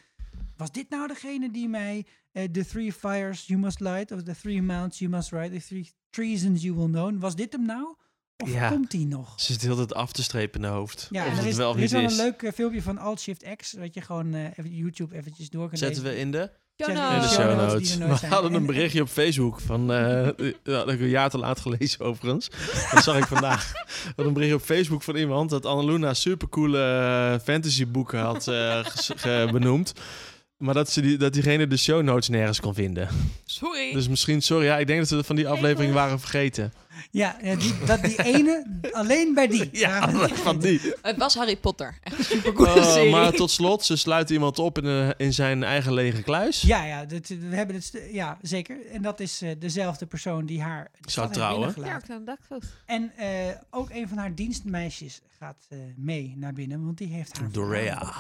Was dit nou degene die mij eh, The Three Fires You Must Light, of The Three Mounts You Must Ride, The Three Treasons You Will Know, was dit hem nou? Of Ja. komt die nog? Ze zit heel het af te strepen in haar hoofd. Ja, of en er is, wel er is wel een leuk eh, filmpje van Alt-Shift-X, wat je gewoon eh, even YouTube eventjes door kan Zetten lezen. we in de, Show de show notes We zijn. hadden een En- berichtje op Facebook van... eh ja, dat heb ik een jaar te laat gelezen overigens. Dat zag ik vandaag. We hadden een berichtje op Facebook van iemand... dat Annaluna supercoole eh, fantasyboeken had eh, ge- benoemd. Maar dat, ze die, dat diegene de show notes nergens kon vinden. Sorry. Dus misschien, sorry, ja, ik denk dat we van die aflevering waren vergeten. Ja, ja, die, dat die ene, alleen bij die. Ja, van die. Het was Harry Potter. Echt een supercoole Oh, serie. maar tot slot, ze sluit iemand op in, een- in zijn eigen lege kluis. Ja, ja, dat, we hebben het, ja, zeker. En dat is eh, dezelfde persoon die haar Zou trouwen. Ja, dakgoot. En eh, ook een van haar dienstmeisjes gaat eh, mee naar binnen, want die heeft haar Dorea.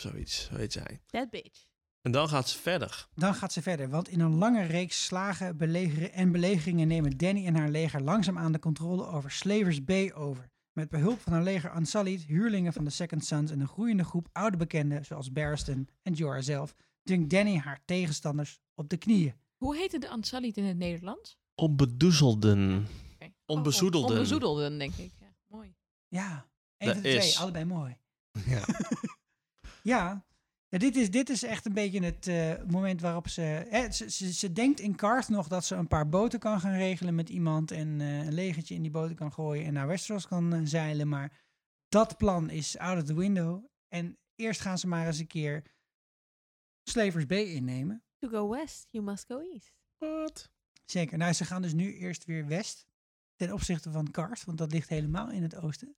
Zoiets, zo heet zij. That bitch. En dan gaat ze verder. Dan gaat ze verder, want in een lange reeks slagen belegeren en belegeringen nemen Danny en haar leger langzaamaan de controle over Slavers Bay over. Met behulp van haar leger Unsullied, huurlingen van de Second Sons en een groeiende groep oude bekenden zoals Barristan en Jorah zelf, dwingt Danny haar tegenstanders op de knieën. Hoe heette de Ansalit in het Nederlands? Onbedoezelden. Onbezoedelden. Onbezoedelden, denk ik. Ja, mooi. Ja, van de twee, allebei mooi. Ja. Ja, ja dit, is, dit is echt een beetje het eh, moment waarop ze, hè, ze, ze... Ze denkt in Karth nog dat ze een paar boten kan gaan regelen met iemand... en eh, een legertje in die boten kan gooien en naar Westeros kan eh, zeilen. Maar dat plan is out of the window. En eerst gaan ze maar eens een keer Slavers Bay innemen. To go west, you must go east. Wat? Zeker. Nou, ze gaan dus nu eerst weer west ten opzichte van Karth, want dat ligt helemaal in het oosten.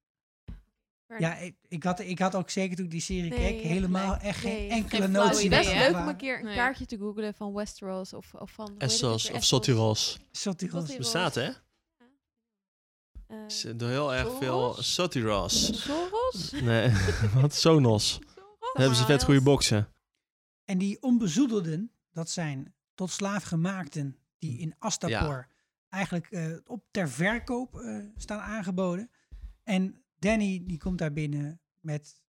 Ja, ik, ik, had, ik had ook zeker toen ik die serie Nee, keek helemaal echt geen geen enkele flauw notie. idee, van hè? Leuk om een keer een Nee. kaartje te googlen van Westeros of, of van... het Essos of Sotiros. Sotiros. Bestaat, hè? Eh, Is Door heel erg veel Sotiros. Soros? Nee, wat? Sonos. Dan hebben ze vet goede boksen. En die onbezoedelden, dat zijn tot slaaf gemaakten die in Astapor eigenlijk eh, op ter verkoop eh, staan aangeboden. En Danny die komt daar binnen met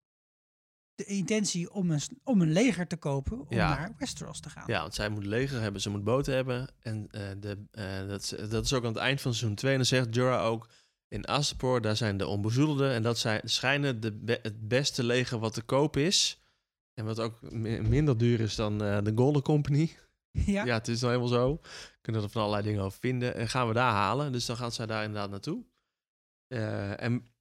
de intentie om een, om een leger te kopen om Ja. naar Westeros te gaan. Ja, want zij moet leger hebben, ze moet boten hebben. En eh, de, eh, dat, is, dat is ook aan het eind van seizoen 2. En dan zegt Jorah ook, in Astapor, daar zijn de onbezoedelden. En dat zijn, schijnen de be- het beste leger wat te koop is. En wat ook mi- minder duur is dan eh, de Golden Company. Ja. ja, het is nou helemaal zo. Kunnen er van allerlei dingen over vinden. En gaan we daar halen. Dus dan gaat zij daar inderdaad naartoe. En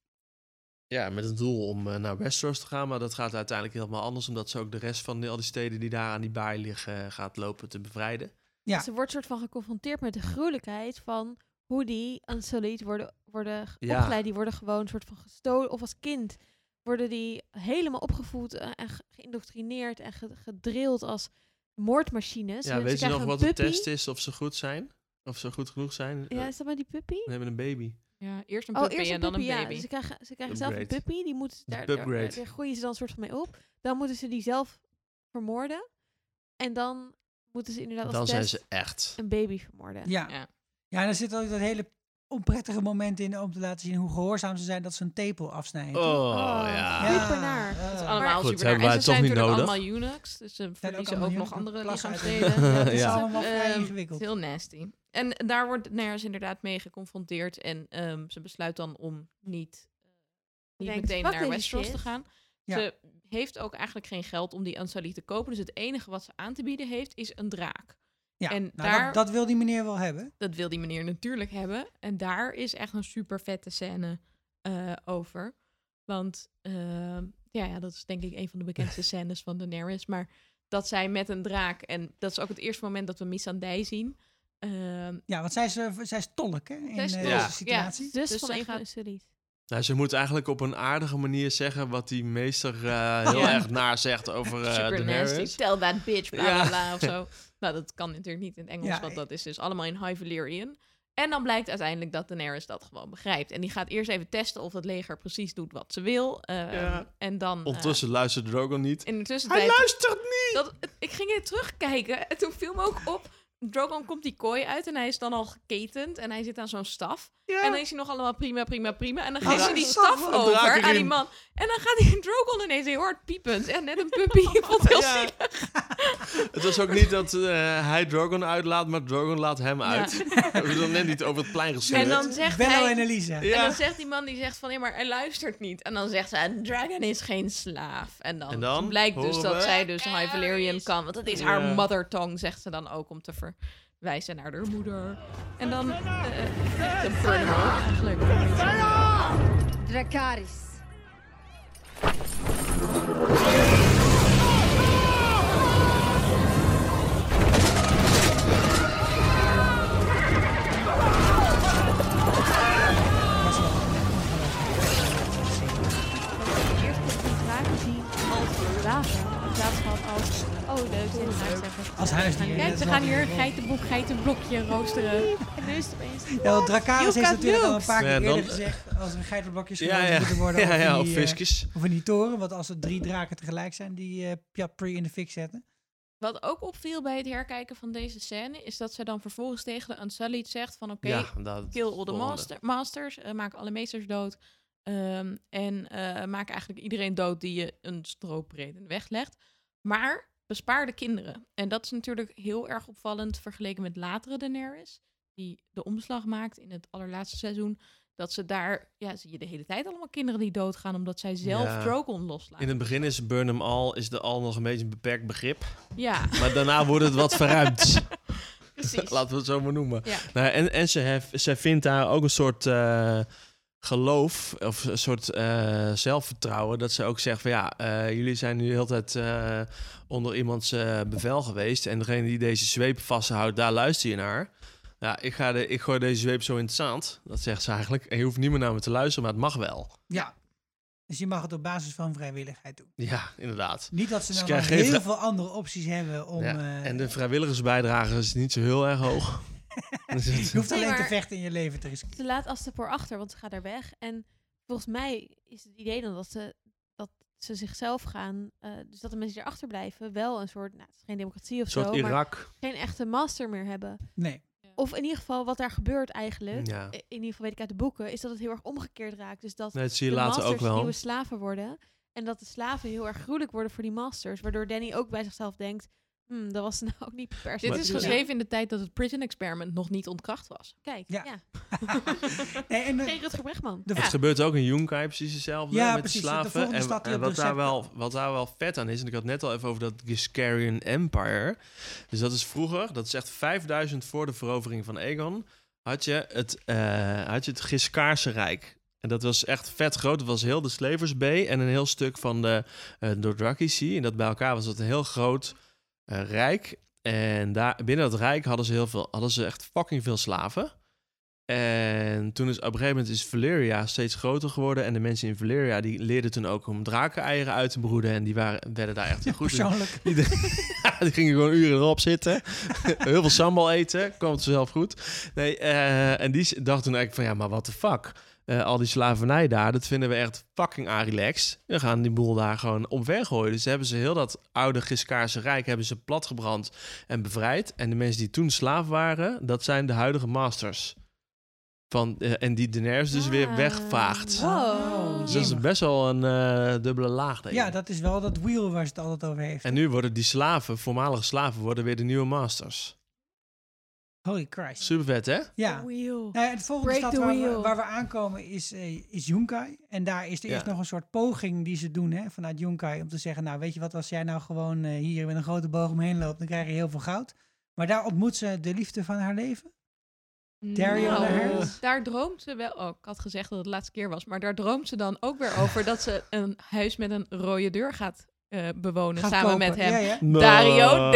ja, met het doel om eh, naar Westeros te gaan. Maar dat gaat uiteindelijk helemaal anders. Omdat ze ook de rest van de, al die steden die daar aan die baai liggen... eh, gaat lopen te bevrijden. Ja. Ze wordt soort van geconfronteerd met de gruwelijkheid van hoe die Unsullied worden, worden Ja. opgeleid. Die worden gewoon soort van gestolen. Of als kind worden die helemaal opgevoed eh, en ge- geïndoctrineerd en ge- gedrild als moordmachines. Ja, weet je nog wat de test is of ze goed zijn? Of ze goed genoeg zijn? Ja, is dat bij die puppy? we hebben een baby. Ja, eerst een Oh, puppy eerst een en dan puppy, een ja. baby. Dus ze krijgen, ze krijgen zelf een puppy. Die moeten, De daar, daar, daar groeien ze dan een soort van mee op. Dan moeten ze die zelf vermoorden. En dan moeten ze inderdaad als Dan zijn test ze echt. een baby vermoorden. Ja. Ja. Ja, en er zit ook dat hele onprettige moment in om te laten zien hoe gehoorzaam ze zijn dat ze een tepel afsnijden. Oh, ja. Super naar. Het is allemaal Goed, En ze toch zijn niet natuurlijk nodig? allemaal eunuchs. Dus ze verliezen allemaal ook nog andere lichaamsdelen. Ja, het is Ja. allemaal vrij Ehm, ingewikkeld. het is heel nasty. En daar wordt Daenerys inderdaad mee geconfronteerd. En ehm, ze besluit dan om niet, eh, niet denkt, meteen naar Westeros te gaan. Ja. Ze heeft ook eigenlijk geen geld om die Unsullied te kopen. Dus het enige wat ze aan te bieden heeft, is een draak. Ja, en nou, daar- dat, dat wil die meneer wel hebben. Dat wil die meneer natuurlijk hebben. En daar is echt een super vette scène eh, over. Want ehm, ja, ja, dat is denk ik een van de bekendste scènes van Daenerys. Maar dat zij met een draak... En dat is ook het eerste moment dat we Missandei zien. Ehm, Ja, want zij is, eh, zij is tolk hè, in Zij is eh, tolk, deze ja. situatie. Dus, Dus van een van de gaat- Unsullied. Nou, ze moet eigenlijk op een aardige manier zeggen wat die meester eh, heel Ja. erg naar zegt over eh super Daenerys. nasty. Tell that bitch, bla bla bla of zo. nou, dat kan natuurlijk niet in het Engels, Ja, want dat is dus allemaal in High Valyrian. En dan blijkt uiteindelijk dat Daenerys dat gewoon begrijpt. En die gaat eerst even testen of het leger precies doet wat ze wil. ehm, Ja. En dan... eh, Ondertussen luistert Drogon niet. in de Hij luistert niet! Dat, ik ging er terugkijken en toen viel me ook op. Drogon komt die kooi uit en hij is dan al geketend en hij zit aan zo'n staf. Ja. En dan is hij nog allemaal prima, prima, prima. En dan geeft ze die staf over aan die man. En dan gaat die Drogon ineens heel hard piepend. En net een puppy. Ik vond het heel Ja. zielig. Het was ook niet dat eh, hij Drogon uitlaat, maar Drogon laat hem uit. We hebben dan net niet over het plein En geslingerd. dan zegt Bello hij... en Elisa. Ja. En dan zegt die man, die zegt van, ja, maar hij luistert niet. En dan zegt ze, een dragon is geen slaaf. En dan, En dan blijkt dus dat we- zij dus High Valyrian kan. Want dat is haar mother tongue, zegt ze dan ook, om te verwijzen naar haar moeder. En dan eh een eigenlijk. Dracaris. Als oh leuk, dit is huisdier. Als huisdier, Kijk, Mensen gaan hier een geitenboek, geitenblokje roosteren. En nu is het opeens... Ja, want Dracarys heeft natuurlijk al een paar keer Ja, dan- eerder gezegd... als er geitenblokjes Ja, geroosterd ja. moeten worden... Ja, of ja, in of die, eh, visjes. of in die toren. Want als er drie draken tegelijk zijn... die eh Piapri in de fik zetten. Wat ook opviel bij het herkijken van deze scène, is dat ze dan vervolgens tegen de Unsullied zegt van oké, kill all the master, masters, eh, maak alle meesters dood. ehm, en eh, maak eigenlijk iedereen dood die je een stroopbreed in de weg legt. Maar bespaar de kinderen. En dat is natuurlijk heel erg opvallend vergeleken met latere Daenerys, die de omslag maakt in het allerlaatste seizoen. Dat ze daar, ja, zie je de hele tijd allemaal kinderen die doodgaan omdat zij zelf Ja. Drogon loslaten. In het begin is Burnham al, is de al nog een beetje een beperkt begrip. Ja. Maar daarna wordt het wat verruimd. Precies. Laten we het zo maar noemen. Ja. Nou, en en ze, hef, ze vindt daar ook een soort eh, geloof of een soort eh, zelfvertrouwen. Dat ze ook zegt van ja, eh, jullie zijn nu de hele tijd eh, onder iemands bevel geweest. En degene die deze zweep vasthoudt, daar luister je naar. Ja, ik, ga de, ik gooi deze zweep zo in het zand. Dat zegt ze eigenlijk. En je hoeft niet meer naar me te luisteren, maar het mag wel. Ja. Dus je mag het op basis van vrijwilligheid doen. Ja, inderdaad. Niet dat ze nou heel veel andere opties hebben om... Ja, en de vrijwilligersbijdrage is niet zo heel erg hoog. Dus je hoeft Nee, alleen te vechten in je leven te riskeren. Ze laat Astapor achter, want ze gaat daar weg. En volgens mij is het idee dan dat ze, dat ze zichzelf gaan... eh, dus dat de mensen die erachter blijven wel een soort... Nou, het is geen democratie of soort zo, Irak. maar geen echte master meer hebben. Nee. Of in ieder geval wat daar gebeurt eigenlijk, Ja. in ieder geval weet ik uit de boeken, is dat het heel erg omgekeerd raakt. Dus dat Nee, dat zie je de later ook masters wel. nieuwe slaven worden. En dat de slaven heel erg gruwelijk worden voor die masters. Waardoor Danny ook bij zichzelf denkt, hmm, dat was nou ook niet per se. Dit is geschreven in de tijd dat het prison experiment nog niet ontkracht was. Kijk, Ja. ja. Nee, en de- Geen Rutger Bregman. Het gebeurt ook in Yunkai precies hetzelfde Ja, met precies. de slaven. en wat, daar wel, wat daar wel vet aan is, en ik had net al even over dat Giscarian Empire. Dus dat is vroeger, dat is echt 5000 voor de verovering van Aegon, had je het, eh had je het Giscaarse Rijk. En dat was echt vet groot. Het was heel de Slavers Bay en een heel stuk van de uh, Dothraki Sea. En dat bij elkaar was dat een heel groot eh, rijk. En daar, binnen dat rijk hadden ze, heel veel, hadden ze echt fucking veel slaven. En toen is op een gegeven moment is Valyria steeds groter geworden. En de mensen in Valyria die leerden toen ook om drakeneieren uit te broeden. En die waren, werden daar echt heel goed in. Persoonlijk. Die, gingen gewoon uren erop zitten. heel veel sambal eten. Kwam het zelf goed. Nee, eh, en die dacht toen eigenlijk van ja, maar what the fuck. Eh, al die slavernij daar, dat vinden we echt fucking relaxed. We gaan die boel daar gewoon omvergooien. Dus hebben ze heel dat oude Giscaarse Rijk hebben ze platgebrand en bevrijd. En de mensen die toen slaaf waren, dat zijn de huidige masters. Van, eh, en die Daenerys dus weer wegvaagt. Wow. Dus dat is best wel een eh, dubbele laag, denk ik. Ja, dat is wel dat wheel waar ze het altijd over heeft. En nu worden die slaven, voormalige slaven, worden weer de nieuwe masters. Holy Christ. Super vet, hè? Ja. Nou ja, volgende Break stad waar we, wheel. waar we aankomen is, eh, is Yunkai. En daar is er Ja. eerst nog een soort poging die ze doen hè, vanuit Yunkai. Om te zeggen, nou weet je wat, als jij nou gewoon eh, hier met een grote boog omheen loopt, dan krijg je heel veel goud. Maar daar ontmoet ze de liefde van haar leven. Dario Nou? Daar droomt ze wel. Oh, ik had gezegd dat het de laatste keer was. Maar daar droomt ze dan ook weer over dat ze een huis met een rode deur gaat eh, bewonen. Gaat samen kopen, met hem. ja, ja. Dario, Nou.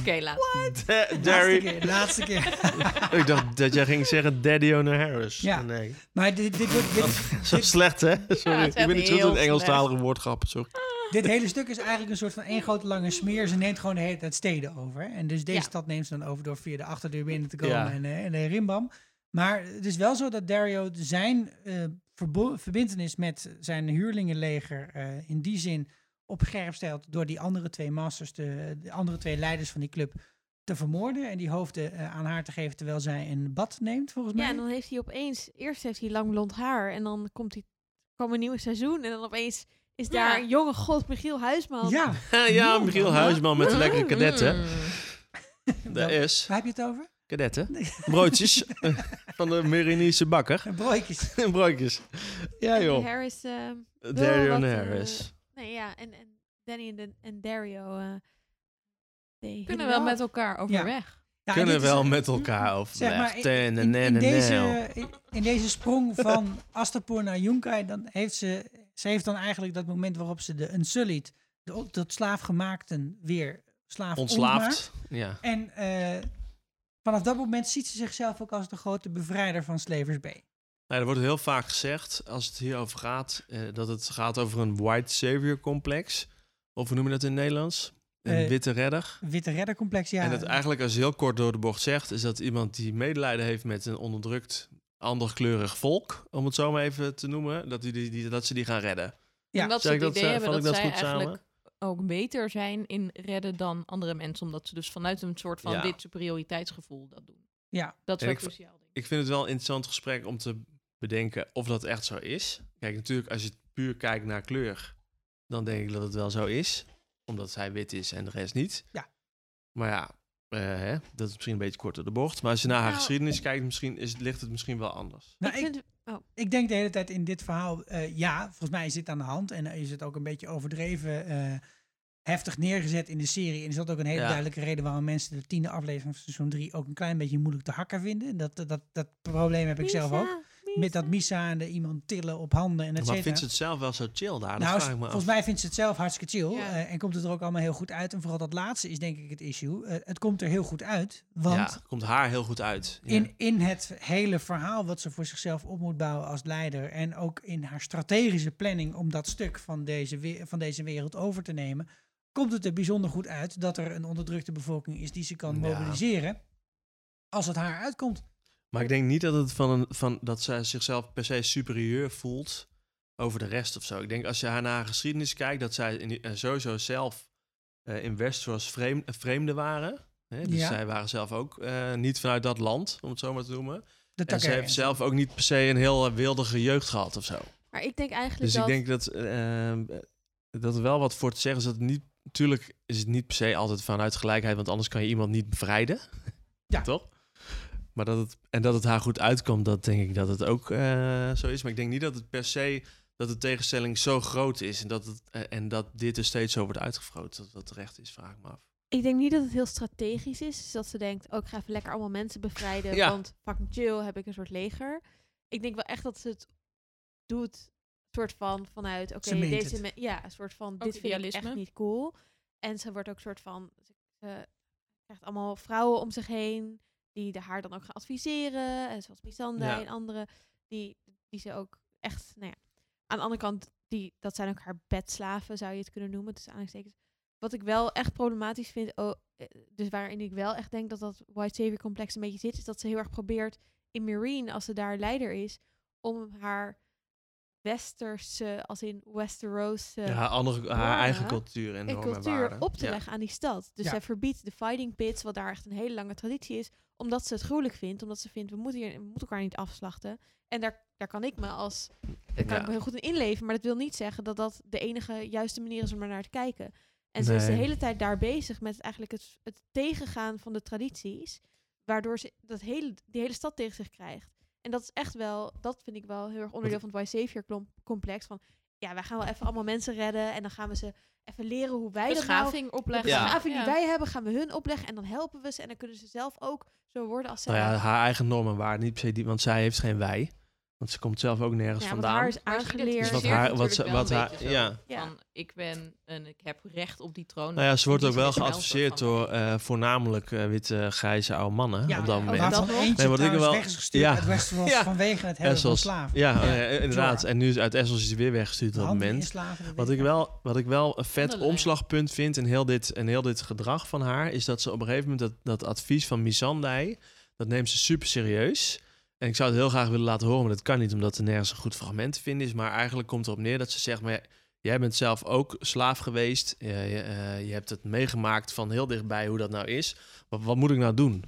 Oké, Laatste Darry. keer, laatste keer. ik dacht dat jij ging zeggen Daddy O'Harris. Ja. Nee. Maar dit, dit, wordt- dit, Zo slecht, hè? Sorry. het is ik ben niet goed in Engelstalige woordgrappen. Sorry. dit hele stuk is eigenlijk een soort van één grote lange smeer. Ze neemt gewoon de hele tijd steden over. En dus deze Ja. stad neemt ze dan over door via de achterdeur binnen te komen Ja. en, eh, en de rimbam. Maar het is wel zo dat Dario zijn eh verbo- verbintenis met zijn huurlingenleger eh, in die zin op scherp stelt door die andere twee masters, de, de andere twee leiders van die club, te vermoorden en die hoofden eh, aan haar te geven terwijl zij een bad neemt, volgens mij. Ja, en dan heeft hij opeens, eerst heeft hij lang blond haar en dan komt hij, kwam een nieuw seizoen en dan opeens is daar Ja. een jonge god, Michiel Huisman. ja, ja, Michiel Huisman met de lekkere kadetten. Mm. Daar is waar heb je het over? kadetten. Broodjes van de Merinische bakker. Broodjes. Broodjes. Ja, joh. Harris, eh, Dario wat, eh, Harris. Nee, ja, en, en Danny en, de- en Dario eh they Kunnen wel met elkaar overweg. Ja, en Kunnen wel met elkaar overweg. Zeg maar, in, deze, in, deze sprong van Astapor naar Yunkai, dan heeft ze, ze heeft dan eigenlijk dat moment waarop ze de Unsullied, de tot slaafgemaakten, weer slaaf ontslaafd. Ja. En eh, vanaf dat moment ziet ze zichzelf ook als de grote bevrijder van Slavers Bay. Nou, er wordt heel vaak gezegd, als het hierover gaat, eh, dat het gaat over een white savior complex. Of hoe noem je dat in het Nederlands? Een Eh, witte redder. Witte reddercomplex, ja. En het eigenlijk als je heel kort door de bocht zegt, is dat iemand die medelijden heeft met een onderdrukt, anderkleurig volk, om het zo maar even te noemen, dat, die, die, die- dat ze die gaan redden. Ja. en dat ze Zeg het ik dat, idee eh, hebben vat dat, ik dat zij goed samen? eigenlijk ook beter zijn in redden dan andere mensen. Omdat ze dus vanuit een soort van Ja. dit superioriteitsgevoel dat doen. Ja. Dat is wel ik, cruciaal. ik vind het wel een interessant gesprek om te bedenken of dat echt zo is. Kijk, natuurlijk, als je puur kijkt naar kleur, dan denk ik dat het wel zo is. Omdat zij wit is en de rest niet. Ja. Maar ja, eh, hè, dat is misschien een beetje kort door de bocht. Maar als je naar haar Nou- geschiedenis kijkt, misschien is, ligt het misschien wel anders. Nou, ik ik, vind, oh, ik denk de hele tijd in dit verhaal, eh, ja, volgens mij is dit aan de hand. En is het ook een beetje overdreven eh, heftig neergezet in de serie. En is dat ook een hele Ja. duidelijke reden waarom mensen de tiende aflevering van seizoen 3 ook een klein beetje moeilijk te hakken vinden. Dat, dat, dat probleem heb ik zelf ook. Met dat Misa en de iemand tillen op handen en maar vindt ze het zelf wel zo chill daar? Dat nou, vraag ik me af. volgens mij vindt ze het zelf hartstikke chill. Ja. eh, en komt het er ook allemaal heel goed uit. En vooral dat laatste is denk ik het issue. Eh, het komt er heel goed uit. Want ja, het komt haar heel goed uit. Ja. in, in het hele verhaal wat ze voor zichzelf op moet bouwen als leider. En ook in haar strategische planning om dat stuk van deze, we- van deze wereld over te nemen. Komt het er bijzonder goed uit dat er een onderdrukte bevolking is die ze kan Ja. mobiliseren. Als het haar uitkomt. Maar ik denk niet dat, het van een, van, dat zij zichzelf per se superieur voelt over de rest of zo. Ik denk als je haar naar haar geschiedenis kijkt, dat zij in, die- eh, sowieso zelf eh, in Westeros vreem, eh, vreemden waren. Hè? Dus Ja. zij waren zelf ook eh, niet vanuit dat land, om het zo maar te noemen. De En ze heeft zelf ook niet per se een heel wildige jeugd gehad of zo. maar ik denk eigenlijk Dus dat... ik denk dat, dat er wel wat voor te zeggen is. Dat het niet, natuurlijk is het niet per se altijd vanuit gelijkheid, want anders kan je iemand niet bevrijden. Ja. Toch? Maar dat het, en dat het haar goed uitkomt, dat denk ik dat het ook eh, zo is. Maar ik denk niet dat het per se, dat de tegenstelling zo groot is. En dat, het, eh, en dat dit er steeds zo wordt uitgevroot. Dat dat terecht is, vraag ik me af. Ik denk niet dat het heel strategisch is. Dus dat ze denkt, oh, ik ga even lekker allemaal mensen bevrijden. Ja. Want fucking chill heb ik een soort leger. Ik denk wel echt dat ze het doet, soort van vanuit, oké, Ze deze me- ja, een soort van, Ook dit vind ik idealisme. echt niet cool. En ze wordt ook soort van, ze krijgt allemaal vrouwen om zich heen die de haar dan ook gaan adviseren. En zoals Misanda Ja. en andere, die, die ze ook echt, nou ja, aan de andere kant, die, dat zijn ook haar bedslaven, zou je het kunnen noemen, tussen aanhalingstekens. Wat ik wel echt problematisch vind, oh, eh, dus waarin ik wel echt denk dat dat White Savior complex een beetje zit, is dat ze heel erg probeert in Marine, als ze daar leider is, om haar westerse, als in Westeros, Ja, haar, andere, haar eigen cultuur en en cultuur op te Ja. leggen aan die stad. Dus Ja. zij verbiedt de fighting pits, wat daar echt een hele lange traditie is, omdat ze het gruwelijk vindt, omdat ze vindt, we moeten, hier, we moeten elkaar niet afslachten. En daar, daar kan ik me als, daar kan Ja. ik me heel goed in inleven, maar dat wil niet zeggen dat dat de enige juiste manier is om er naar te kijken. En ze is de hele tijd daar bezig met eigenlijk het, het tegengaan van de tradities, waardoor ze dat hele, die hele stad tegen zich krijgt. En dat is echt wel, dat vind ik wel heel erg onderdeel van het White Savior complex. Van ja, wij gaan wel even allemaal mensen redden en dan gaan we ze even leren hoe wij dat nou... Beschaving opleggen. De Ja. beschaving die Ja. wij hebben, gaan we hun opleggen en dan helpen we ze. En dan kunnen ze zelf ook zo worden als zij. Nou ja, haar eigen normen en waarden, niet per se die, want zij heeft geen wij. Want ze komt zelf ook nergens Ja, vandaan. haar is aangeleerd. Dus wat haar- wat ze- wat haar- ja. Van, ik ben en ik heb recht op die troon. Nou ja, ze wordt ook wel geadviseerd door eh, voornamelijk eh, witte, grijze oude mannen Ja, op dat ook moment. dat Nee, wat ik wel- weg is gestuurd Ja. uit Westeros Ja. vanwege het hebben van slaven. Ja, Ja. eh, inderdaad. En nu is uit Essos is hij weer weggestuurd op dat moment. Wat ik, wel, wat ik wel een vet omslagpunt vind in heel, dit, in heel dit gedrag van haar, is dat ze op een gegeven moment dat, dat advies van Missandei, dat neemt ze super serieus. En ik zou het heel graag willen laten horen, maar dat kan niet, omdat er nergens een goed fragment te vinden is. Maar eigenlijk komt erop neer dat ze zegt, maar jij bent zelf ook slaaf geweest. Je, je, eh, je hebt het meegemaakt van heel dichtbij hoe dat nou is. Wat, wat moet ik nou doen?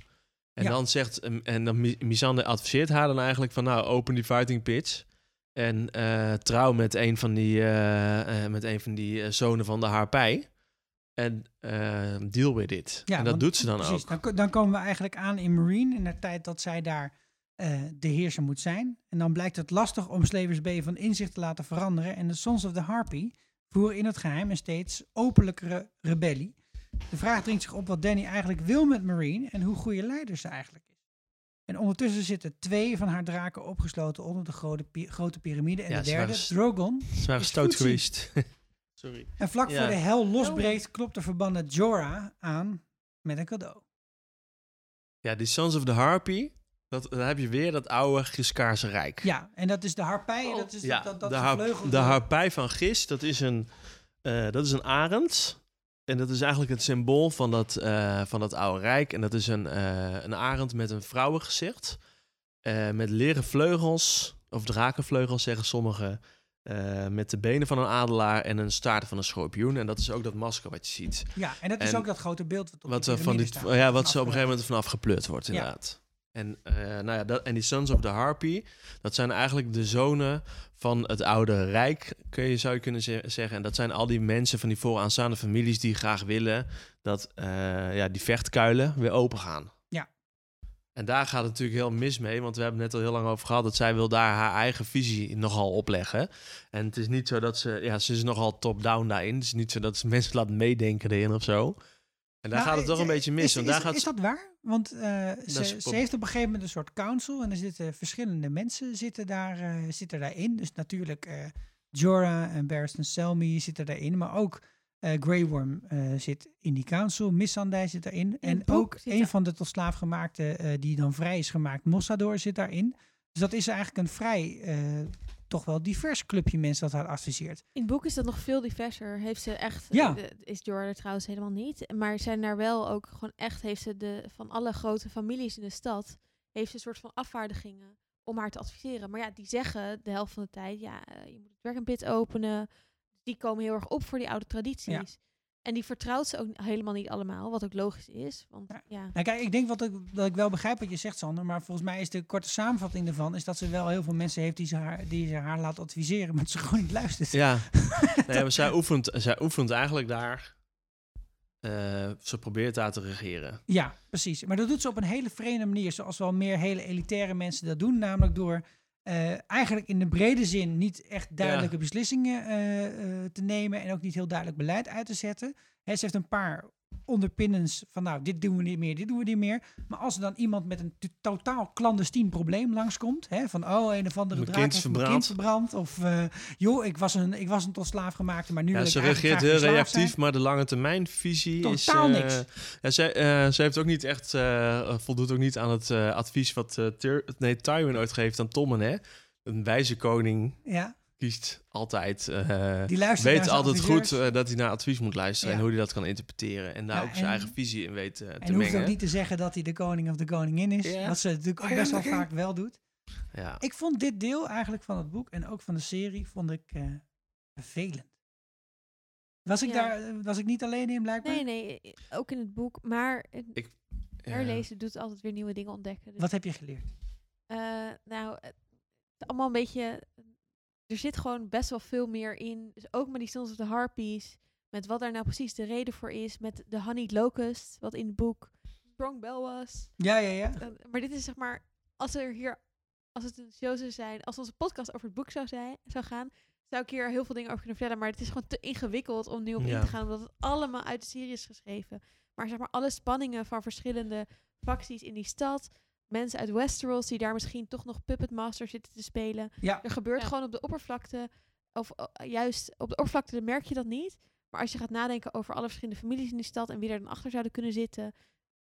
En Ja. dan zegt, en dan Mi- Missandei adviseert haar dan eigenlijk van, nou, open die fighting pitch. En eh, trouw met een van die, eh, met een van die zonen van de Harpij. En deal with it. en dat want- doet ze dan precies, ook. Dan, dan komen we eigenlijk aan in Marine in de tijd dat zij daar eh, de heerser moet zijn. En dan blijkt het lastig om Slavers Bay van inzicht te laten veranderen. En de Sons of the Harpy voeren in het geheim een steeds openlijkere rebellie. De vraag dringt zich op wat Danny eigenlijk wil met Marine en hoe goede leider ze eigenlijk is. En ondertussen zitten twee van haar draken opgesloten onder de grote, pi- grote piramide. En Ja, de derde, Drogon. Ze waren is stoot geweest. Sorry. En vlak Ja. voor de hel losbreekt, klopt de verbannen Jorah aan met een cadeau. Ja, die Sons of the Harpy, dat, dan heb je weer dat oude Giskaarse Rijk. Ja, en dat is de harpij. Dat is Ja, dat, dat de, de harpij van Gis, dat is een, eh, dat is een arend. En dat is eigenlijk het symbool van dat, eh, van dat oude rijk. En dat is een, eh, een arend met een vrouwengezicht. eh, met leren vleugels, of drakenvleugels zeggen sommigen. eh, met de benen van een adelaar en een staart van een schorpioen. En dat is ook dat masker wat je ziet. Ja, en dat is ook dat grote beeld wat op Wat, die van die, ja, wat ze op een gegeven moment vanaf gepleurd wordt, Ja. En, eh, nou ja, dat, en die Sons of the Harpy, dat zijn eigenlijk de zonen van het oude rijk, kun je, zou je kunnen ze- zeggen. En dat zijn al die mensen van die vooraanstaande families die graag willen dat eh, ja, die vechtkuilen weer open gaan. Ja. En daar gaat het natuurlijk heel mis mee, want we hebben het net al heel lang over gehad dat zij wil daar haar eigen visie nogal opleggen. En het is niet zo dat ze, ja, ze is nogal top-down daarin. Het is niet zo dat ze mensen laat meedenken erin of zo. En daar Nou, gaat het toch eh, een beetje mis. Is, want is, daar gaat is dat waar? Want eh, ze, ze heeft op een gegeven moment een soort council en er zitten verschillende mensen zitten, daar, eh, zitten daarin. Dus natuurlijk eh Jorah en Barristan Selmy zitten daarin, maar ook eh Grey Worm eh, zit in die council, Missandei zit daarin. en het boek ook een er- van de tot slaaf gemaakte eh, die dan vrij is gemaakt, Mossador, zit daarin. Dus dat is eigenlijk een vrij, eh, toch wel divers clubje mensen dat haar adviseert. In het boek is dat nog veel diverser. Heeft ze echt, Ja. eh, is Jordan trouwens helemaal niet. Maar zijn daar wel ook gewoon echt, heeft ze de, van alle grote families in de stad, heeft ze een soort van afvaardigingen om haar te adviseren. Maar ja, die zeggen de helft van de tijd, ja, eh, je moet het Dragon Pit openen. Die komen heel erg op voor die oude tradities. En die vertrouwt ze ook helemaal niet allemaal, wat ook logisch is. Want ja, Nou kijk, ik denk wat ik, dat ik wel begrijp wat je zegt, Sander. Maar volgens mij is de korte samenvatting ervan... is dat ze wel heel veel mensen heeft die ze haar, die ze haar laat adviseren... maar ze gewoon niet luistert. Ja, nee, maar zij oefent, zij oefent eigenlijk daar. eh, ze probeert daar te regeren. Ja, precies. Maar dat doet ze op een hele vreemde manier. Zoals wel meer hele elitaire mensen dat doen. Namelijk door eh, eigenlijk in de brede zin niet echt duidelijke beslissingen eh, eh, te nemen. En ook niet heel duidelijk beleid uit te zetten. Hè, ze heeft een paar onderpinnens van nou, dit doen we niet meer, dit doen we niet meer. Maar als er dan iemand met een totaal clandestien probleem langskomt, hè, van oh, een of andere Mijn draak heeft is mijn kind verbrand. Of eh, joh, ik was, een, ik was een tot slaaf gemaakte, maar nu Ja, ze reageert heel reactief, zijn. maar de lange termijn visie is... Totaal eh, niks. Ja, zij, eh, ze heeft ook niet echt, voldoet ook niet aan het advies wat nee, Tywin ooit geeft aan Tommen. Hè? Een wijze koning Ja. Kiest altijd, eh, Die weet altijd goed eh, dat hij naar advies moet luisteren Ja. en hoe hij dat kan interpreteren. En daar Ja, ook zijn en- eigen visie in weet eh, te En hoeft mengen. ook niet te zeggen dat hij de koning of de koningin is. Ja. Wat ze natuurlijk ook Oh ja, best wel vaak wel doet. Ja. Ik vond dit deel eigenlijk van het boek en ook van de serie vond ik eh, vervelend. Was ik, Ja. daar, was ik niet alleen in blijkbaar? nee, nee, ook in het boek. Maar Ik, herlezen doet altijd weer nieuwe dingen ontdekken. Dus Wat heb je geleerd? Eh, nou, allemaal een beetje. Er zit gewoon best wel veel meer in. Dus ook met die Sons of the Harpies. Met wat daar nou precies de reden voor is. Met de Honeyed Locust, wat in het boek Strong Bell was. Ja, ja, ja. Maar dit is zeg maar. Als er hier. Als het een show zou zijn. Als onze podcast over het boek zou, zijn, zou gaan. Zou ik hier heel veel dingen over kunnen vertellen. Maar het is gewoon te ingewikkeld om nu op in te gaan. Omdat het allemaal uit de serie is geschreven. Maar zeg maar alle spanningen van verschillende facties in die stad. Mensen uit Westeros die daar misschien toch nog Puppet Master zitten te spelen. Ja. Er gebeurt gewoon op de oppervlakte. Of eh, juist op de oppervlakte dan merk je dat niet. Maar als je gaat nadenken over alle verschillende families in die stad. En wie er dan achter zouden kunnen zitten.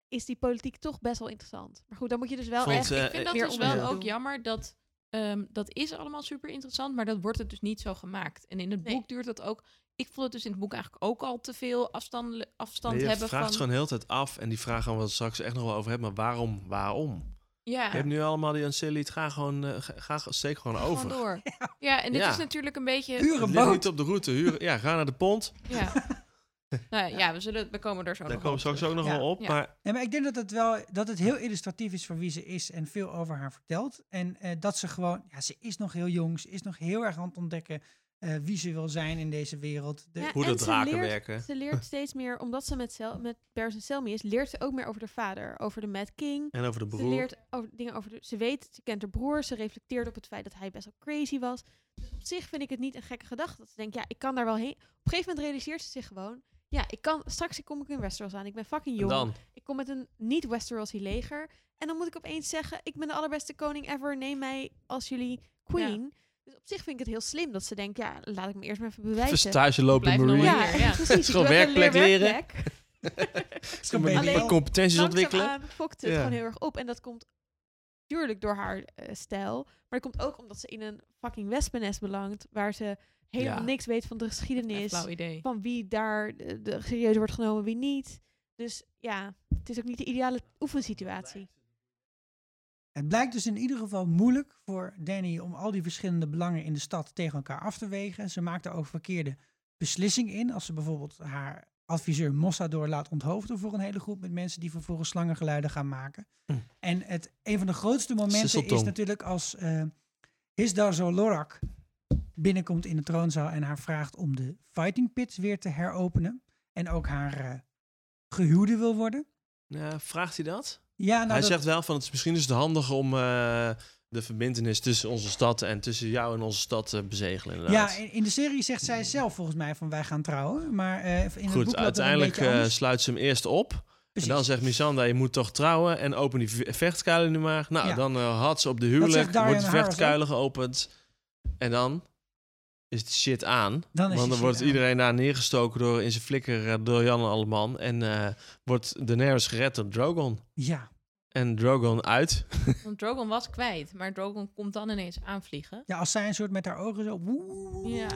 Is die politiek toch best wel interessant. Maar goed, dan moet je dus wel Vond, echt eh, Ik vind dat meer dus wel ook jammer dat ehm, dat is allemaal super interessant, maar dat wordt het dus niet zo gemaakt. En in het boek duurt dat ook. Ik vond het dus in het boek eigenlijk ook al te veel afstand, afstand Nee, je hebben vraagt van. gewoon heel de tijd af en die vraag gaan we het straks echt nog wel over hebben. Maar waarom? Waarom? Ja. Je hebt nu allemaal die Anciliet, ga gewoon, eh, ga, ga- steek gewoon Gewoon over. door. Ja, en dit Ja. is natuurlijk een beetje. Het ligt niet op de route. Huren, ja, ga naar de pont. Ja. nou, ja, we, zullen, we komen er zo Daar nog komen op we straks ook nog wel op. Ja. Maar Nee, maar ik denk dat het wel dat het heel illustratief is voor wie ze is en veel over haar vertelt. En eh, dat ze gewoon, ja, ze is nog heel jong, ze is nog heel erg aan het ontdekken eh, wie ze wil zijn in deze wereld. De, Ja, Hoe de en ze draken leert- werken. Ze leert steeds meer, omdat ze met, Sel met Bears en Selmy is, leert ze ook meer over de vader. Over de Mad King. En over de Ze broer. leert over, dingen over de, ze weet, ze kent haar broer. Ze reflecteert op het feit dat hij best wel crazy was. Dus op zich vind ik het niet een gekke gedachte. Dat ze denkt, ja, ik kan daar wel heen. Op een gegeven moment realiseert ze zich gewoon. Ja, ik kan, straks kom ik in Westeros aan. Ik ben fucking jong. dan? Ik kom met een niet-Westerosi leger. En dan moet ik opeens zeggen, ik ben de allerbeste koning ever. Neem mij als jullie queen. Dus op zich vind ik het heel slim dat ze denkt, ja, laat ik me eerst maar even bewijzen. Even stage lopen in Marine. maar Ja, Ja. precies. Gewoon werkplek leren. Alleen, competenties ontwikkelen. Fokt het Ja. gewoon heel erg op. En dat komt tuurlijk door haar eh, stijl. Maar dat komt ook omdat ze in een fucking wespennest belangt. Waar ze helemaal Ja. niks weet van de geschiedenis. Van wie daar de, de serieus wordt genomen, wie niet. Dus ja, het is ook niet de ideale oefensituatie. Het blijkt dus in ieder geval moeilijk voor Danny om al die verschillende belangen in de stad tegen elkaar af te wegen. Ze maakt er ook verkeerde beslissingen in. Als ze bijvoorbeeld haar adviseur Mossador laat onthoofden voor een hele groep met mensen die vervolgens slangengeluiden gaan maken. Mm. En het, een van de grootste momenten is natuurlijk als eh Hisdar Zolorak binnenkomt in de troonzaal en haar vraagt om de fighting pits weer te heropenen. En ook haar eh, gehuwde wil worden. Ja, vraagt hij dat? Ja, nou, hij dat- zegt wel van het is misschien is het handig om eh, de verbindenis tussen onze stad en tussen jou en onze stad te bezegelen. Inderdaad. Ja, in, in de serie zegt zij zelf volgens mij van wij gaan trouwen. Maar eh, in het boek Goed, een uiteindelijk eh, anders. sluit ze hem eerst op. Precies. En dan zegt Misanda, je moet toch trouwen en open die ve- vechtkuilen nu maar. Nou, Ja. dan eh, had ze op de huwelijk, wordt de vechtkuilen geopend. En dan is de shit aan. Dan is Want dan shit wordt aan. iedereen daar neergestoken door in zijn flikker eh, door Jan en Alleman. En eh, wordt Daenerys gered door Drogon. Ja. En Drogon uit. Want Drogon was kwijt, maar Drogon komt dan ineens aanvliegen. Ja, als zij een soort met haar ogen zo... woe- Ja.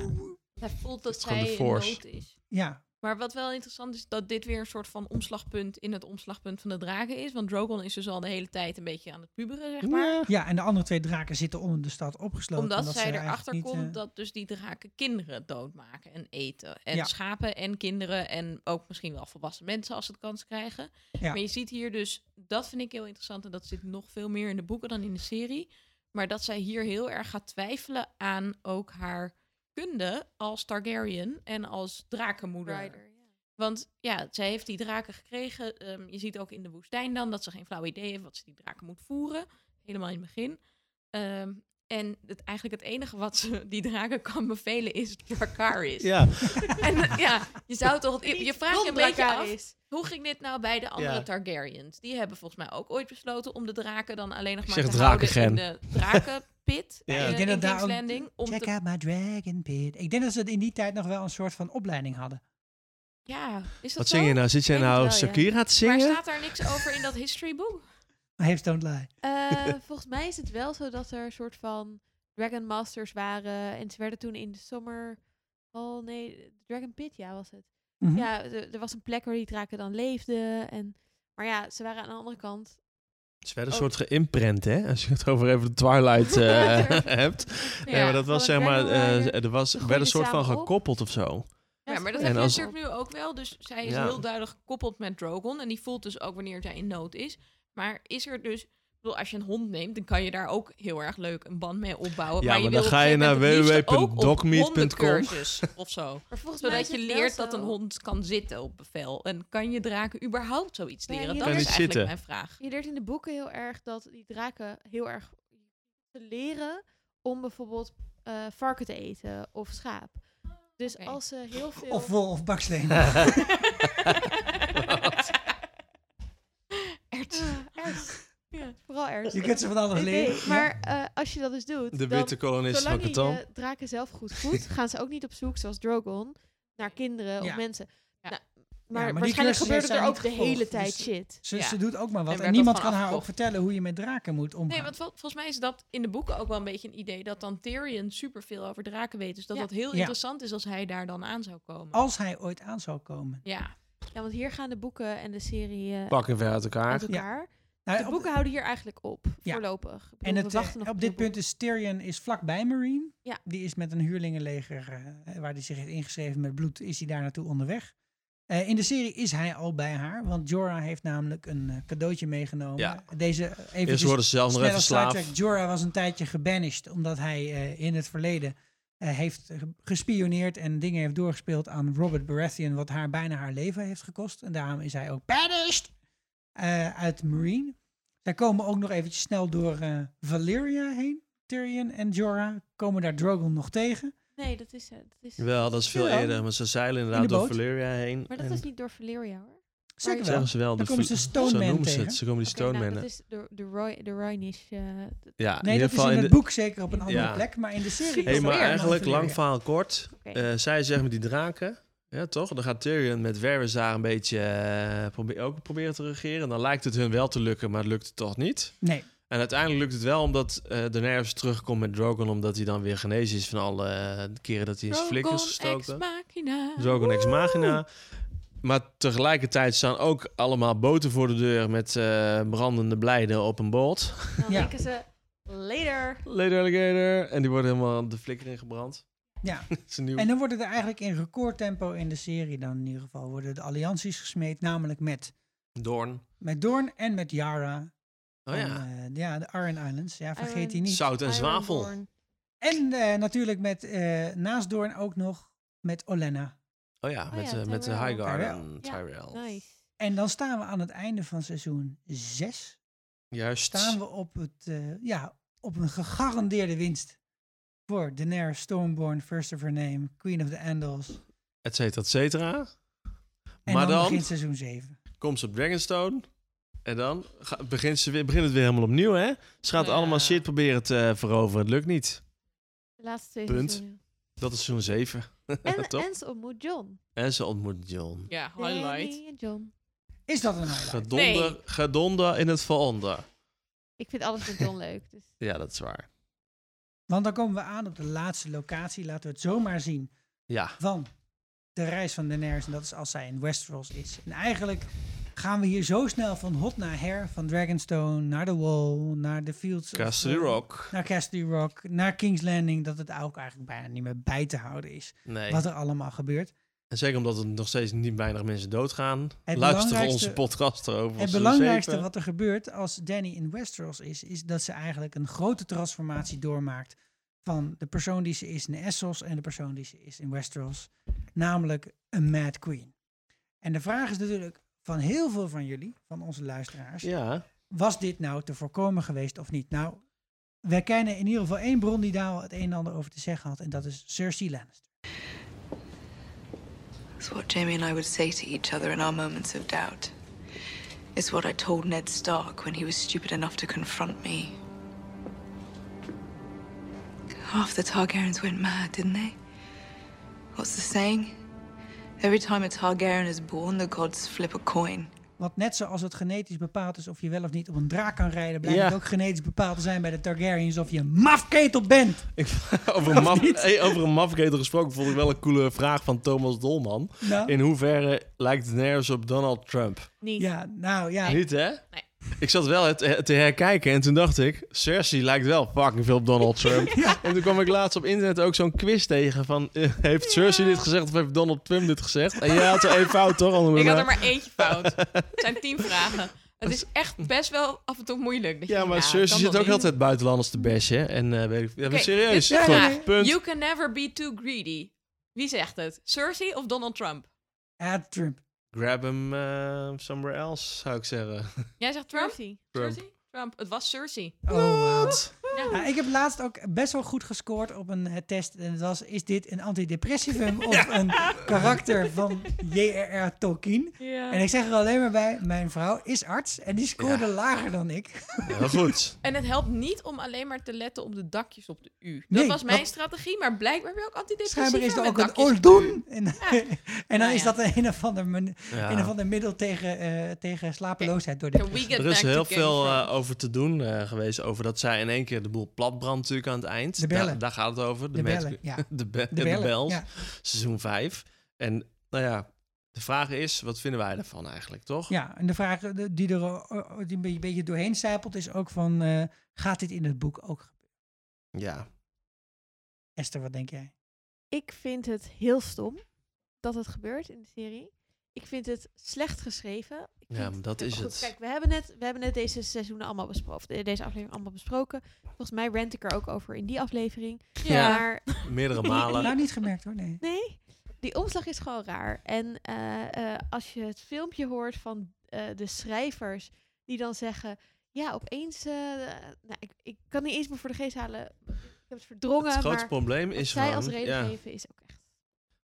Hij voelt dat zij in Force. nood is. Ja, Maar wat wel interessant is, dat dit weer een soort van omslagpunt in het omslagpunt van de draken is. Want Drogon is dus al de hele tijd een beetje aan het puberen, zeg maar. ja, en de andere twee draken zitten onder de stad opgesloten. Omdat ze zij erachter komt eh, dat dus die draken kinderen doodmaken en eten. En Ja. schapen en kinderen en ook misschien wel volwassen mensen als ze het kans krijgen. Ja. Maar je ziet hier dus, dat vind ik heel interessant en dat zit nog veel meer in de boeken dan in de serie. Maar dat zij hier heel erg gaat twijfelen aan ook haar kunde als Targaryen en als drakenmoeder. Want ja, zij heeft die draken gekregen. Ehm, je ziet ook in de woestijn dan dat ze geen flauw idee heeft wat ze die draken moet voeren. Helemaal in het begin. Ehm, en het, eigenlijk het enige wat ze die draken kan bevelen is Dracarys. Ja. en ja, je zou toch... Je, je vraagt je een beetje af, hoe ging dit nou bij de andere Ja. Targaryens? Die hebben volgens mij ook ooit besloten om de draken dan alleen nog maar zeg te houden in de Ja. eh, ik denk in dat daar ook- Landing. Om Check te, out my dragon pit. Ik denk dat ze in die tijd nog wel een soort van opleiding hadden. ja, is dat Wat zo? zing je nou? Zit jij nou. Shakira te zingen? Maar staat daar niks over in dat historyboek? Hips don't lie. Eh, volgens mij is het wel zo dat er een soort van Dragon Masters waren. En ze werden toen in de zomer... Oh nee, Dragon Pit, ja, was het. Mhm. Ja, er er was een plek waar die draken dan leefden. En, maar ja, ze waren aan de andere kant... Ze werden een ook- soort geïmprint, hè? Als je het over even de Twilight eh, hebt. Nee, Ja, maar dat was zeg het maar, eh, Rider. er was, werd een soort van op. gekoppeld of zo. Ja, maar dat En heb je als- natuurlijk nu ook wel. Dus zij is Ja. heel duidelijk gekoppeld met Drogon. En die voelt dus ook wanneer zij in nood is. Maar is er dus... Bedoel, als je een hond neemt, dan kan je daar ook heel erg leuk een band mee opbouwen. Ja, maar, maar je dan wil ga je naar hondencursus of zo. Maar volgens mij Zodat je leert dat een hond kan zitten op bevel. En kan je draken überhaupt zoiets leren? dat is eigenlijk mijn vraag. Je leert in de boeken heel erg dat die draken heel erg te leren om bijvoorbeeld eh, varken te eten of schaap. Dus als ze heel veel... Of wol of baksteen. Ja. Je kunt ze van alles leren. maar eh, als je dat dus doet, De witte kolonisten van zolang je draken zelf goed voedt, gaan ze ook niet op zoek, zoals Drogon, naar kinderen of Ja. mensen. Ja. Nou, maar maar waarschijnlijk gebeurt er ook de hele tijd dus- shit. Ze, Ja. ze doet ook maar wat. En niemand kan haar ook vertellen hoe je met draken moet omgaan. Nee, want vol- volgens mij is dat in de boeken ook wel een beetje een idee dat dan Tyrion superveel over draken weet. Dus dat Ja. dat heel Ja. interessant is als hij daar dan aan zou komen. Als hij ooit aan zou komen. Ja, Ja, want hier gaan de boeken en de serie eh, Pakken ver uit elkaar. uit elkaar. Nou, de op- boeken houden hier eigenlijk op, Ja. voorlopig. Bedoel, En het, eh, wachten nog op dit punt is Tyrion is vlakbij Marine. Ja. Die is met een huurlingenleger, eh, waar hij zich heeft ingeschreven met bloed, is hij daar naartoe onderweg. Eh, in de serie is hij al bij haar, want Jorah heeft namelijk een eh, cadeautje meegenomen. Ja. Deze eh, even Eerst worden ze zelf nog even slaaf. Jorah was een tijdje gebanished, omdat hij eh, in het verleden eh, heeft ge- gespioneerd en dingen heeft doorgespeeld aan Robert Baratheon, wat haar bijna haar leven heeft gekost. En daarom is hij ook banished eh, uit Marine. Zij komen ook nog eventjes snel door eh, Valyria heen. Tyrion en Jorah komen daar Drogon nog tegen. Nee, dat is... eh, dat is Wel, dat is veel eerder. Maar ze zeilen In inderdaad de door. Valyria heen. Maar dat en is niet door Valeria, hoor. Zeker wel. zeggen ze wel. Dan de komen ze ze tegen. het. Ze komen die Oké, nou, Stonemen. dat is de, de, Roy, de Rhinish... eh, d- ja, in Nee, ieder dat is geval in in het de- boek zeker op een andere Ja. plek, maar in de serie Hey, maar eigenlijk, Valyria. lang verhaal kort. Eh, zij zegt met die draken, ja, toch? Dan gaat Tyrion met Varys daar een beetje eh, probe- ook proberen te regeren. Dan lijkt het hun wel te lukken, maar het lukt het toch niet. Nee, En uiteindelijk lukt het wel omdat eh Daenerys terugkomt met Drogon, omdat hij dan weer genezen is van alle eh, keren dat hij in zijn flik is gestoken. ex machina. Drogon ex machina. Maar tegelijkertijd staan ook allemaal boten voor de deur met eh, brandende blijden op een boot. Dan Ja. denken ze, later. Lady Alligator. En die worden helemaal de flikker ingebrand. Ja. Nieuw. En dan worden er eigenlijk in recordtempo in de serie dan in ieder geval worden de allianties gesmeed, namelijk met, Doorn. met Doorn en met Yara. Oh van, ja. eh, ja, de Iron Islands. Ja, vergeet Iron- die niet. Zout en zwavel. En eh, natuurlijk met, eh, naast Doorn ook nog met Olenna. Oh ja, Oh met, ja, met de Tyrell. Highgarden. Tyrell. Nice. En dan staan we aan het einde van seizoen 6. Juist. Staan we op, het, eh, ja, op een gegarandeerde winst. Voor Daenerys Stormborn, First of Her Name, Queen of the Andals. Et cetera, et cetera. En maar dan, dan, begint seizoen 7. komt ze op Dragonstone. En dan ga- begint, ze weer, begint het weer helemaal opnieuw, hè? Ze gaat Ja. allemaal shit proberen te veroveren. Het lukt niet. De laatste twee Punt. seizoenen. Dat is seizoen 7. En, ze ontmoet John. En ze ontmoet John. Ja, highlight. John. Is dat een highlight? Gedonder, Nee. gedonder in het veronder. Ik vind alles met John leuk. Dus. Ja, dat is waar. Want dan komen we aan op de laatste locatie, laten we het zomaar zien, Ja, van de reis van Daenerys. En dat is als zij in Westeros is. En eigenlijk gaan we hier zo snel van hot naar her, van Dragonstone naar de Wall, naar de Fields Castle Rock. naar Castle Rock, naar King's Landing, dat het ook eigenlijk bijna niet meer bij te houden is. Nee. Wat er allemaal gebeurt. En zeker omdat er nog steeds niet weinig mensen doodgaan. Het Luister belangrijkste- onze podcast erover. Het belangrijkste zeven. wat er gebeurt als Danny in Westeros is, is dat ze eigenlijk een grote transformatie doormaakt van de persoon die ze is in Essos en de persoon die ze is in Westeros. Namelijk een Mad Queen. En de vraag is natuurlijk van heel veel van jullie, van onze luisteraars, Ja, was dit nou te voorkomen geweest of niet? Nou, wij kennen in ieder geval één bron die daar al het een en ander over te zeggen had en dat is Cersei Lannister. It's what Jamie and I would say to each other in our moments of doubt. It's what I told Ned Stark when he was stupid enough to confront me. Half the Targaryens went mad, didn't they? What's the saying? Every time a Targaryen is born, the gods flip a coin. Want net zoals het genetisch bepaald is of je wel of niet op een draak kan rijden, blijkt Ja. het ook genetisch bepaald te zijn bij de Targaryens of je een mafketel bent. ik, over, een maf, hey, over een mafketel gesproken vond ik wel een coole vraag van Thomas Dolman. Nou, In hoeverre lijkt Daenerys op Donald Trump? Niet. ja, nou ja. Niet, hè? Nee. Ik zat wel het, het te herkijken en toen dacht ik... Cersei lijkt wel fucking veel op Donald Trump. En toen kwam ik laatst op internet ook zo'n quiz tegen van... eh, heeft Cersei dit gezegd of heeft Donald Trump dit gezegd? En jij had er één fout, toch? Ik had er maar eentje fout. Het zijn tien vragen. Het is echt best wel af en toe moeilijk. dat je Ja, maar nou, Cersei zit ook altijd buitenlanders te bashen. En eh weet ik... Ja, maar Oké, serieus. Goed, punt. You can never be too greedy. Wie zegt het? Cersei of Donald Trump? Ja, Trump. Grab hem eh, somewhere else, zou ik zeggen. Jij zegt Trump? Cersei. Trump. Trump. Het was Cersei. Oh, wow. Ja. Ja, ik heb laatst ook best wel goed gescoord op een eh, test. En het was, is dit een antidepressivum of een karakter van J.R.R. Tolkien? Ja. En ik zeg er alleen maar bij, mijn vrouw is arts en die scoorde lager dan ik. Heel goed. En het helpt niet om alleen maar te letten op de dakjes op de U. Dat Nee, was mijn dat- strategie, maar blijkbaar heb je ook antidepressiva Schijnbaar is er met ook een Oldun. En, en dan Nou is ja. dat een of ander, een of ander middel tegen, eh, tegen slapeloosheid door de Er is heel veel eh, over te doen eh, geweest. Over dat zij in één keer de boel platbrandt natuurlijk aan het eind. De bellen. Daar, daar gaat het over. De Mad- bellen, ja. de, be- De de bellen, Bells. ja. Seizoen 5. En nou ja, de vraag is, wat vinden wij ervan eigenlijk, toch? Ja, en de vraag eh, de- die er eh, eh, die een beetje, beetje doorheen zijpelt is ook van, eh, gaat dit in het boek ook gebeuren? Ja. Esther, wat denk jij? Ik vind het heel stom dat het gebeurt in de serie. Ik vind het slecht geschreven. Ik Ja, maar dat is Goed, het. Kijk, we hebben, net, we hebben net deze seizoenen allemaal besproken. de- Deze aflevering allemaal besproken. Volgens mij rent ik er ook over in die aflevering. Ja. Maar Meerdere malen. Nou, niet gemerkt hoor, nee. nee, die omslag is gewoon raar. En eh, eh, als je het filmpje hoort van eh, de schrijvers die dan zeggen... Ja, opeens... eh, nou, ik, ik kan niet eens meer voor de geest halen. Ik heb het verdrongen, Het maar probleem wat is zij gewoon... als reden ja. geven is ook echt...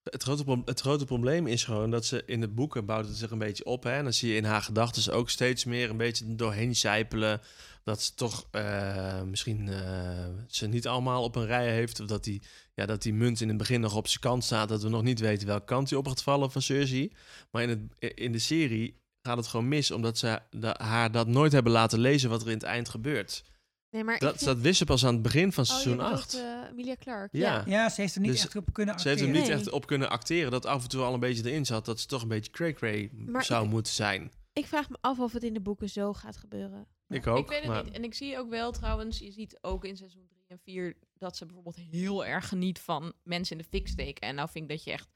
Het grote, het grote probleem is gewoon dat ze in de boeken bouwt het zich een beetje op. Hè? En dan zie je in haar gedachten ook steeds meer een beetje doorheen zijpelen. Dat ze toch eh, misschien eh, ze niet allemaal op een rij heeft. Of dat die, ja, dat die munt in het begin nog op zijn kant staat. Dat we nog niet weten welke kant die op gaat vallen van Cersei. Maar in, het, in de serie gaat het gewoon mis. Omdat ze haar dat nooit hebben laten lezen wat er in het eind gebeurt. Nee, maar dat, vind- dat wist ze pas aan het begin van Oh, seizoen bedoelt, 8. eh, Emilia Clarke. Ja. Ja, ze heeft er niet Dus echt op kunnen Ze heeft er acteren. niet Nee. echt op kunnen acteren. Dat af en toe al een beetje erin zat. Dat ze toch een beetje cray-cray zou ik- moeten zijn. Ik vraag me af of het in de boeken zo gaat gebeuren. Ik ook. Ik weet het maar- niet. En ik zie ook wel trouwens, je ziet ook in seizoen 3 en 4 dat ze bijvoorbeeld heel erg geniet van mensen in de fik steken. En nou vind ik dat je echt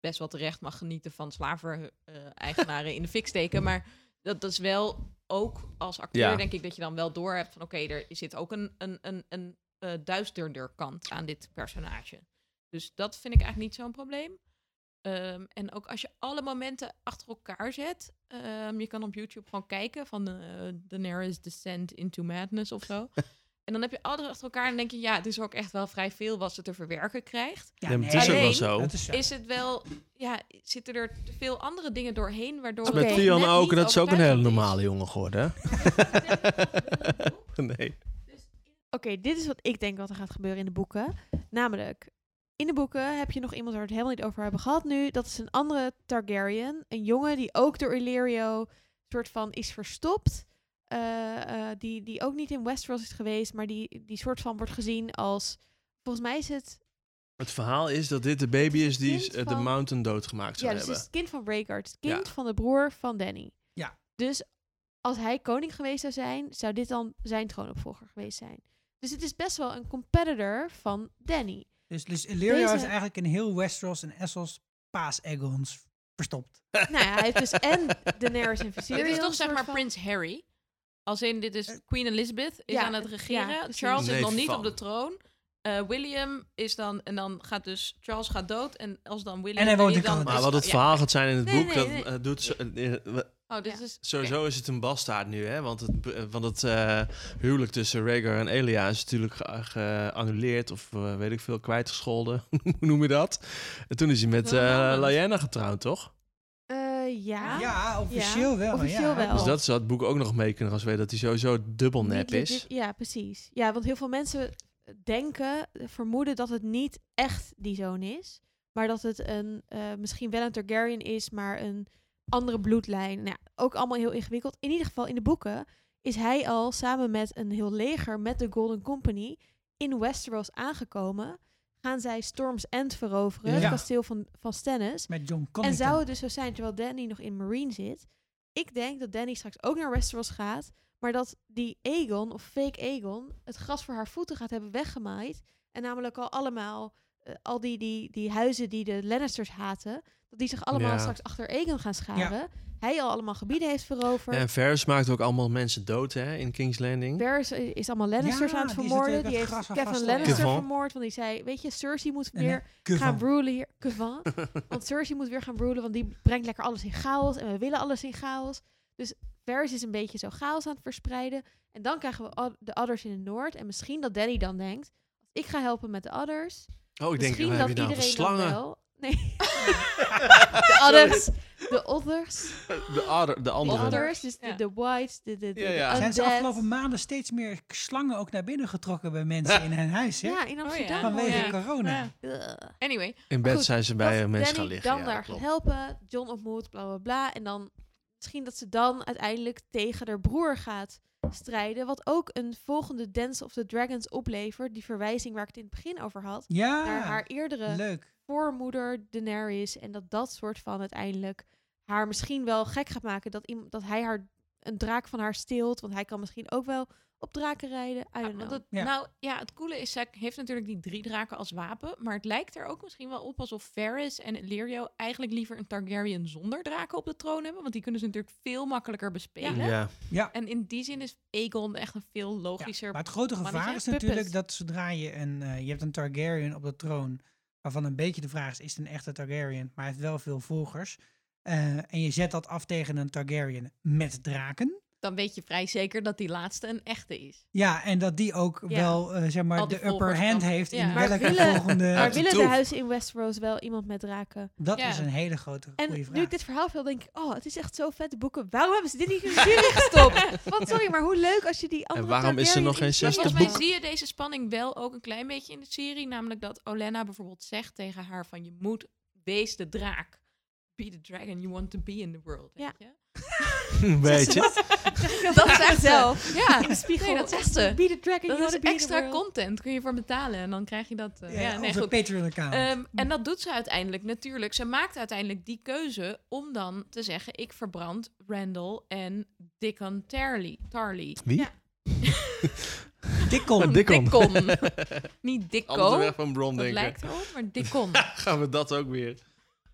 best wel terecht mag genieten van slaven-eigenaren in de fik steken. Maar dat, dat is wel ook als acteur, Ja. denk ik, dat je dan wel door hebt van oké, er zit ook een, een, een, een eh, duisterder kant aan dit personage. Dus dat vind ik eigenlijk niet zo'n probleem. Ehm, en ook als je alle momenten achter elkaar zet, ehm, je kan op YouTube gewoon kijken van eh Daenerys Descent into Madness of zo. en dan heb je alles achter elkaar en denk je, ja, het is ook echt wel vrij veel wat ze te verwerken krijgt. Ja, maar het is ook wel Alleen zo. Is het wel, ja, zitten er te veel andere dingen doorheen, waardoor het met net ook, en dat is ook een hele is. normale jongen geworden. hè? nee. Oké, dit is wat ik denk wat er gaat gebeuren in de boeken. Namelijk, in de boeken heb je nog iemand waar we het helemaal niet over hebben gehad nu. Dat is een andere Targaryen. Een jongen die ook door Illyrio soort van is verstopt. Eh, eh, die, die ook niet in Westeros is geweest, maar die, die soort van wordt gezien als... Volgens mij is het... Het verhaal is dat dit de baby is die eh, de Mountain doodgemaakt zou Ja, dus het is hebben. het kind van Rhaegar. Het kind Ja. van de broer van Danny. Ja. Dus als hij koning geweest zou zijn, zou dit dan zijn troonopvolger geweest zijn. Dus het is best wel een competitor van Danny. Dus, dus Illyrio Deze- is eigenlijk in heel Westeros en Essos paas-Eggons verstopt. nou ja, hij heeft dus en Daenerys en Dit Viserion. is toch zeg maar van- Prins Harry. Als in, dit is Queen Elizabeth is ja, aan het regeren. ja. Charles is nog niet van. op de troon. Eh, William is dan, en dan gaat dus, Charles gaat dood. En als dan William En hij woont in Canada. Maar wat het ja. verhaal gaat zijn in het Nee, boek, nee, dat nee. eh, doet... eh, Oh, dit is... Sowieso is het een bastaard nu, hè? Want het, want het eh, huwelijk tussen Rhaegar en Elia is natuurlijk ge- geannuleerd of eh, weet ik veel, kwijtgescholden. Hoe noem je dat? En toen is hij met eh. Lyanna getrouwd, toch? Ja. Ja, officieel wel, Officieel ja. wel. Dus dat zou het boek ook nog mee kunnen als weten dat hij sowieso dubbel nep is. legit- Ja, precies. Ja, want heel veel mensen denken, vermoeden dat het niet echt die zoon is. Maar dat het een, eh, misschien wel een Targaryen is, maar een andere bloedlijn. Nou, ja, ook allemaal heel ingewikkeld. In ieder geval, in de boeken is hij al samen met een heel leger, met de Golden Company, in Westeros aangekomen. Gaan zij Storm's End veroveren, Ja. het kasteel van, van Stannis. Met John En Connington. zou het dus zo zijn, terwijl Danny nog in Marine zit. Ik denk dat Danny straks ook naar Westeros gaat. Maar dat die Aegon, of fake Aegon, het gras voor haar voeten gaat hebben weggemaaid. En namelijk al allemaal, eh, al die, die, die huizen die de Lannisters haten. Dat die zich allemaal Ja. straks achter Aegon gaan scharen. Hij al allemaal gebieden heeft veroverd. En Ferris maakt ook allemaal mensen dood, hè, in King's Landing. Varys is allemaal Lannisters Ja, aan het die is vermoorden. Die heeft Kevin Lannister vermoord. Want die zei, weet je, Cersei moet Nee, weer gaan rulen hier. Kevin. want Cersei moet weer gaan rulen, want die brengt lekker alles in chaos. En we willen alles in chaos. Dus Varys is een beetje zo chaos aan het verspreiden. En dan krijgen we de others in het noord. En misschien dat Danny dan denkt, als ik ga helpen met de others... Oh, ik denk, misschien waar dat heb je nou iedereen dan slangen? wel... Nee. de others. De others. De, other, de De andere. others, dus de, de whites, de, de, de, Ja, ja. de Zijn ze afgelopen maanden steeds meer slangen ook naar binnen getrokken bij mensen in hun huis, hè? Ja, in Oh, Amsterdam. ja. Vanwege Ja. corona. Anyway, In bed Goed, zijn ze bij mensen gaan liggen. dan ja, daar helpen, John ontmoet, bla bla bla. En dan misschien dat ze dan uiteindelijk tegen haar broer gaat strijden. Wat ook een volgende Dance of the Dragons oplevert. Die verwijzing waar ik het in het begin over had. Ja, Naar haar eerdere leuk. Voormoeder Daenerys. En dat dat soort van uiteindelijk haar misschien wel gek gaat maken. Dat, dat hij haar een draak van haar steelt. Want hij kan misschien ook wel op draken rijden. I Ja, don't want know. het, Ja. Nou ja, het coole is, zij heeft natuurlijk die drie draken als wapen. Maar het lijkt er ook misschien wel op alsof Varys en Illyrio eigenlijk liever een Targaryen zonder draken op de troon hebben. Want die kunnen ze natuurlijk veel makkelijker bespelen. Ja. Ja. En in die zin is Aegon echt een veel Ja, logischer... maar het grote gevaar is natuurlijk dat zodra je een... eh, je hebt een Targaryen op de troon, waarvan een beetje de vraag is, is het een echte Targaryen? Maar hij heeft wel veel volgers. Eh, en je zet dat af tegen een Targaryen met draken. Dan weet je vrij zeker dat die laatste een echte is. Ja, en dat die ook Ja. wel, eh, zeg maar, de upper hand dan. heeft Ja. in Maar welke willen- volgende... maar willen de huizen in Westeros wel iemand met draken? Dat Ja. is een hele grote En goede nu vraag. ik dit verhaal veel denk ik, oh, het is echt zo vet, de boeken. Waarom hebben ze dit niet in de serie gestopt? Want sorry, maar hoe leuk als je die andere waarom is er nog geen zesde serie Volgens mij boek? zie je deze spanning wel ook een klein beetje in de serie. Namelijk dat Olenna bijvoorbeeld zegt tegen haar van je moet, wees de draak. Be the dragon you want to be in the world. Ja. Weet je? Een beetje. dat is echt zelf. Ja, In de spiegel. Nee, dat is echt Be the dragon you Dat is extra content. Kun je voor betalen en dan krijg je dat. eh, Ja, ja, nee, goed. Patreon-account. Ehm, en dat doet ze uiteindelijk natuurlijk. Ze maakt uiteindelijk die keuze om dan te zeggen: ik verbrand Randall en Dickon Tarley. Tarley. Wie? Ja. Dickon. Ah, Dickon. Dickon. Niet Dicko. Andere weg van Bron Dat denken. lijkt erop, maar Dickon. Gaan we dat ook weer.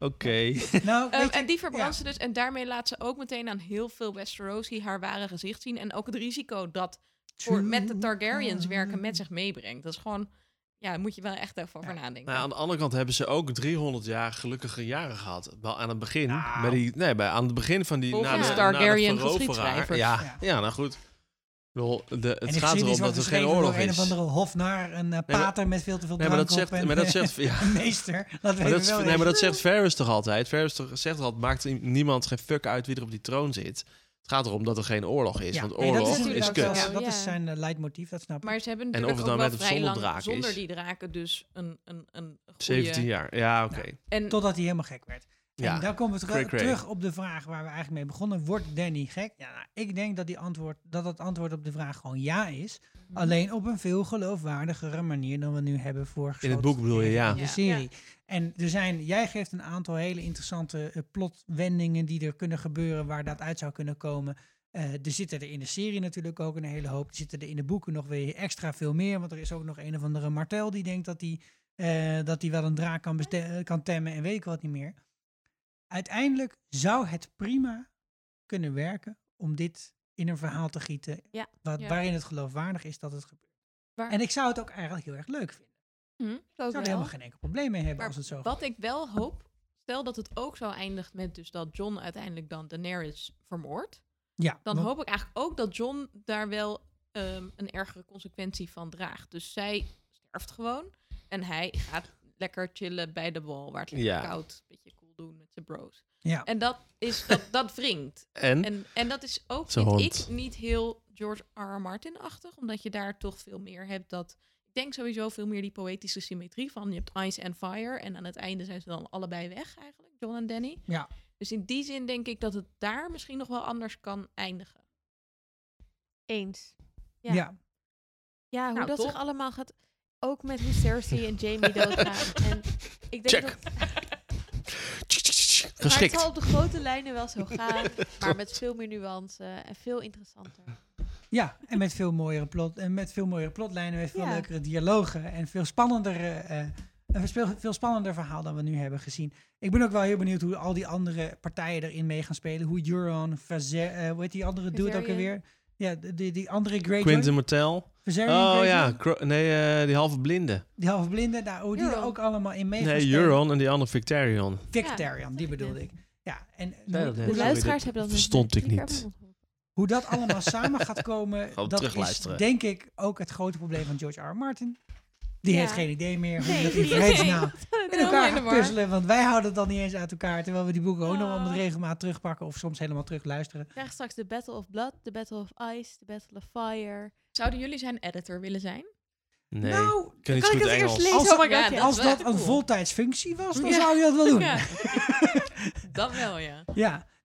Oké. Nou, Ehm, en die verbrandt ja. ze dus. En daarmee laat ze ook meteen aan heel veel Westerosi haar ware gezicht zien. En ook het risico dat voor, met de Targaryens werken met zich meebrengt. Dat is gewoon... Ja, daar moet je wel echt even over nadenken. Nou, aan de andere kant hebben ze ook 300 jaar gelukkige jaren gehad. Wel aan het begin. Nou. Bij die, nee, bij, aan het begin van die... Volgens na de, Targaryen na de veroveraar. geschiedschrijvers. Ja, Ja. ja. nou goed. Bedoel, de, het gaat erom dat er geen oorlog een is. of andere hofnar, een eh, maar- pater met veel te veel Nee, maar drank dat zegt, en, maar dat eh, zegt, ja. een meester. Maar dat, nee, maar dat zegt Ferris toch altijd? Ferris toch, zegt toch altijd, maakt niemand geen fuck uit wie er op die troon zit. Het gaat erom dat er geen oorlog is, Ja, want nee, oorlog dat is, kut. Ja. Dat is zijn uh, leidmotief, dat snap ik. Maar ze hebben En of het ook nou met of zonder lang draak zonder is. die draken dus een, een, een goede... 17 jaar, ja oké. En Totdat hij helemaal gek werd. Ja, En dan komen we cray, terug, cray. terug op de vraag waar we eigenlijk mee begonnen. Wordt Danny gek? Ja, nou, ik denk dat, die antwoord, dat het antwoord op de vraag gewoon ja is. Mhm. Alleen op een veel geloofwaardigere manier dan we nu hebben voorgeschoten. boek bedoel je, in ja. de Ja. serie. En er zijn, jij geeft een aantal hele interessante eh, plotwendingen die er kunnen gebeuren waar dat uit zou kunnen komen. Eh, er zitten er in de serie natuurlijk ook een hele hoop. Er zitten er in de boeken nog weer extra veel meer. Want er is ook nog een of andere Martel die denkt dat hij eh, dat hij wel een draak kan, kan temmen en weet ik wat niet meer. Uiteindelijk zou het prima kunnen werken om dit in een verhaal te gieten. Ja. Wat, Ja. Waarin het geloofwaardig is dat het gebeurt. Waar- En ik zou het ook eigenlijk heel erg leuk vinden. Hm, ik Ik zou er helemaal geen enkel probleem mee hebben Maar als het zo wat ik wel hoop, stel dat het ook zo eindigt met dus dat John uiteindelijk dan Daenerys vermoordt. Ja, Dan want- hoop ik eigenlijk ook dat John daar wel ehm, een ergere consequentie van draagt. Dus zij sterft gewoon en hij gaat lekker chillen bij de wal waar het lekker Ja. koud, een beetje doen met zijn bros. Ja. En dat is dat, dat wringt. En? en? En dat is ook, vind hond. ik, niet heel George R. R. Martin-achtig, omdat je daar toch veel meer hebt dat. Ik denk sowieso veel meer die poëtische symmetrie van. Je hebt Ice and Fire en aan het einde zijn ze dan allebei weg eigenlijk, John en Danny. Ja. Dus in die zin denk ik dat het daar misschien nog wel anders kan eindigen. Eens. Ja. Ja. Ja, hoe Nou, dat toch? zich allemaal gaat. Ook met hoe Cersei en Jamie doodgaan. En ik denk Check. dat... Maar het zal op de grote lijnen wel zo gaan. maar met veel meer nuance en veel interessanter. Ja, en met veel mooiere plot en met veel mooiere plotlijnen, met veel Ja. leukere dialogen en veel spannender, eh, eh, een veel, veel spannender verhaal dan we nu hebben gezien. Ik ben ook wel heel benieuwd hoe al die andere partijen erin mee gaan spelen. Hoe Euron, Vazer, eh hoe heet die andere dude ook alweer? Ja, die, die andere Greyjoy. Quinton Martel. Oh ja, Cro- nee, eh, die halve blinde. Die halve blinde, nou, hoe die er Euron. ook allemaal in mee Nee. Euron en die andere Victarion. Victarion, die bedoelde ik. Ja, en dat hoe, net. De luisteraars hebben dat verstond ik niet. hoe dat allemaal samen gaat komen, Gewoon dat is terugluisteren. denk ik ook het grote probleem van George R. R. Martin. Die Ja. heeft geen idee meer hoe Nee, dat in die- vredesnaam in Helemaal elkaar gaat puzzelen. Want wij houden het dan niet eens uit elkaar. Terwijl we die boeken ook nog wel met Ah. regelmaat terugpakken. Of soms helemaal terug luisteren. We krijgen straks de Battle of Blood, de Battle of Ice, de Battle of Fire. Zouden jullie zijn editor willen zijn? Nee, Nou, ik kan ik het Engels. eerst lezen? Als, Oh god, Ja, ja. dat als een cool. voltijdsfunctie was, dan Ja. zou je dat wel doen. Ja. Ja. Dat wel, ja.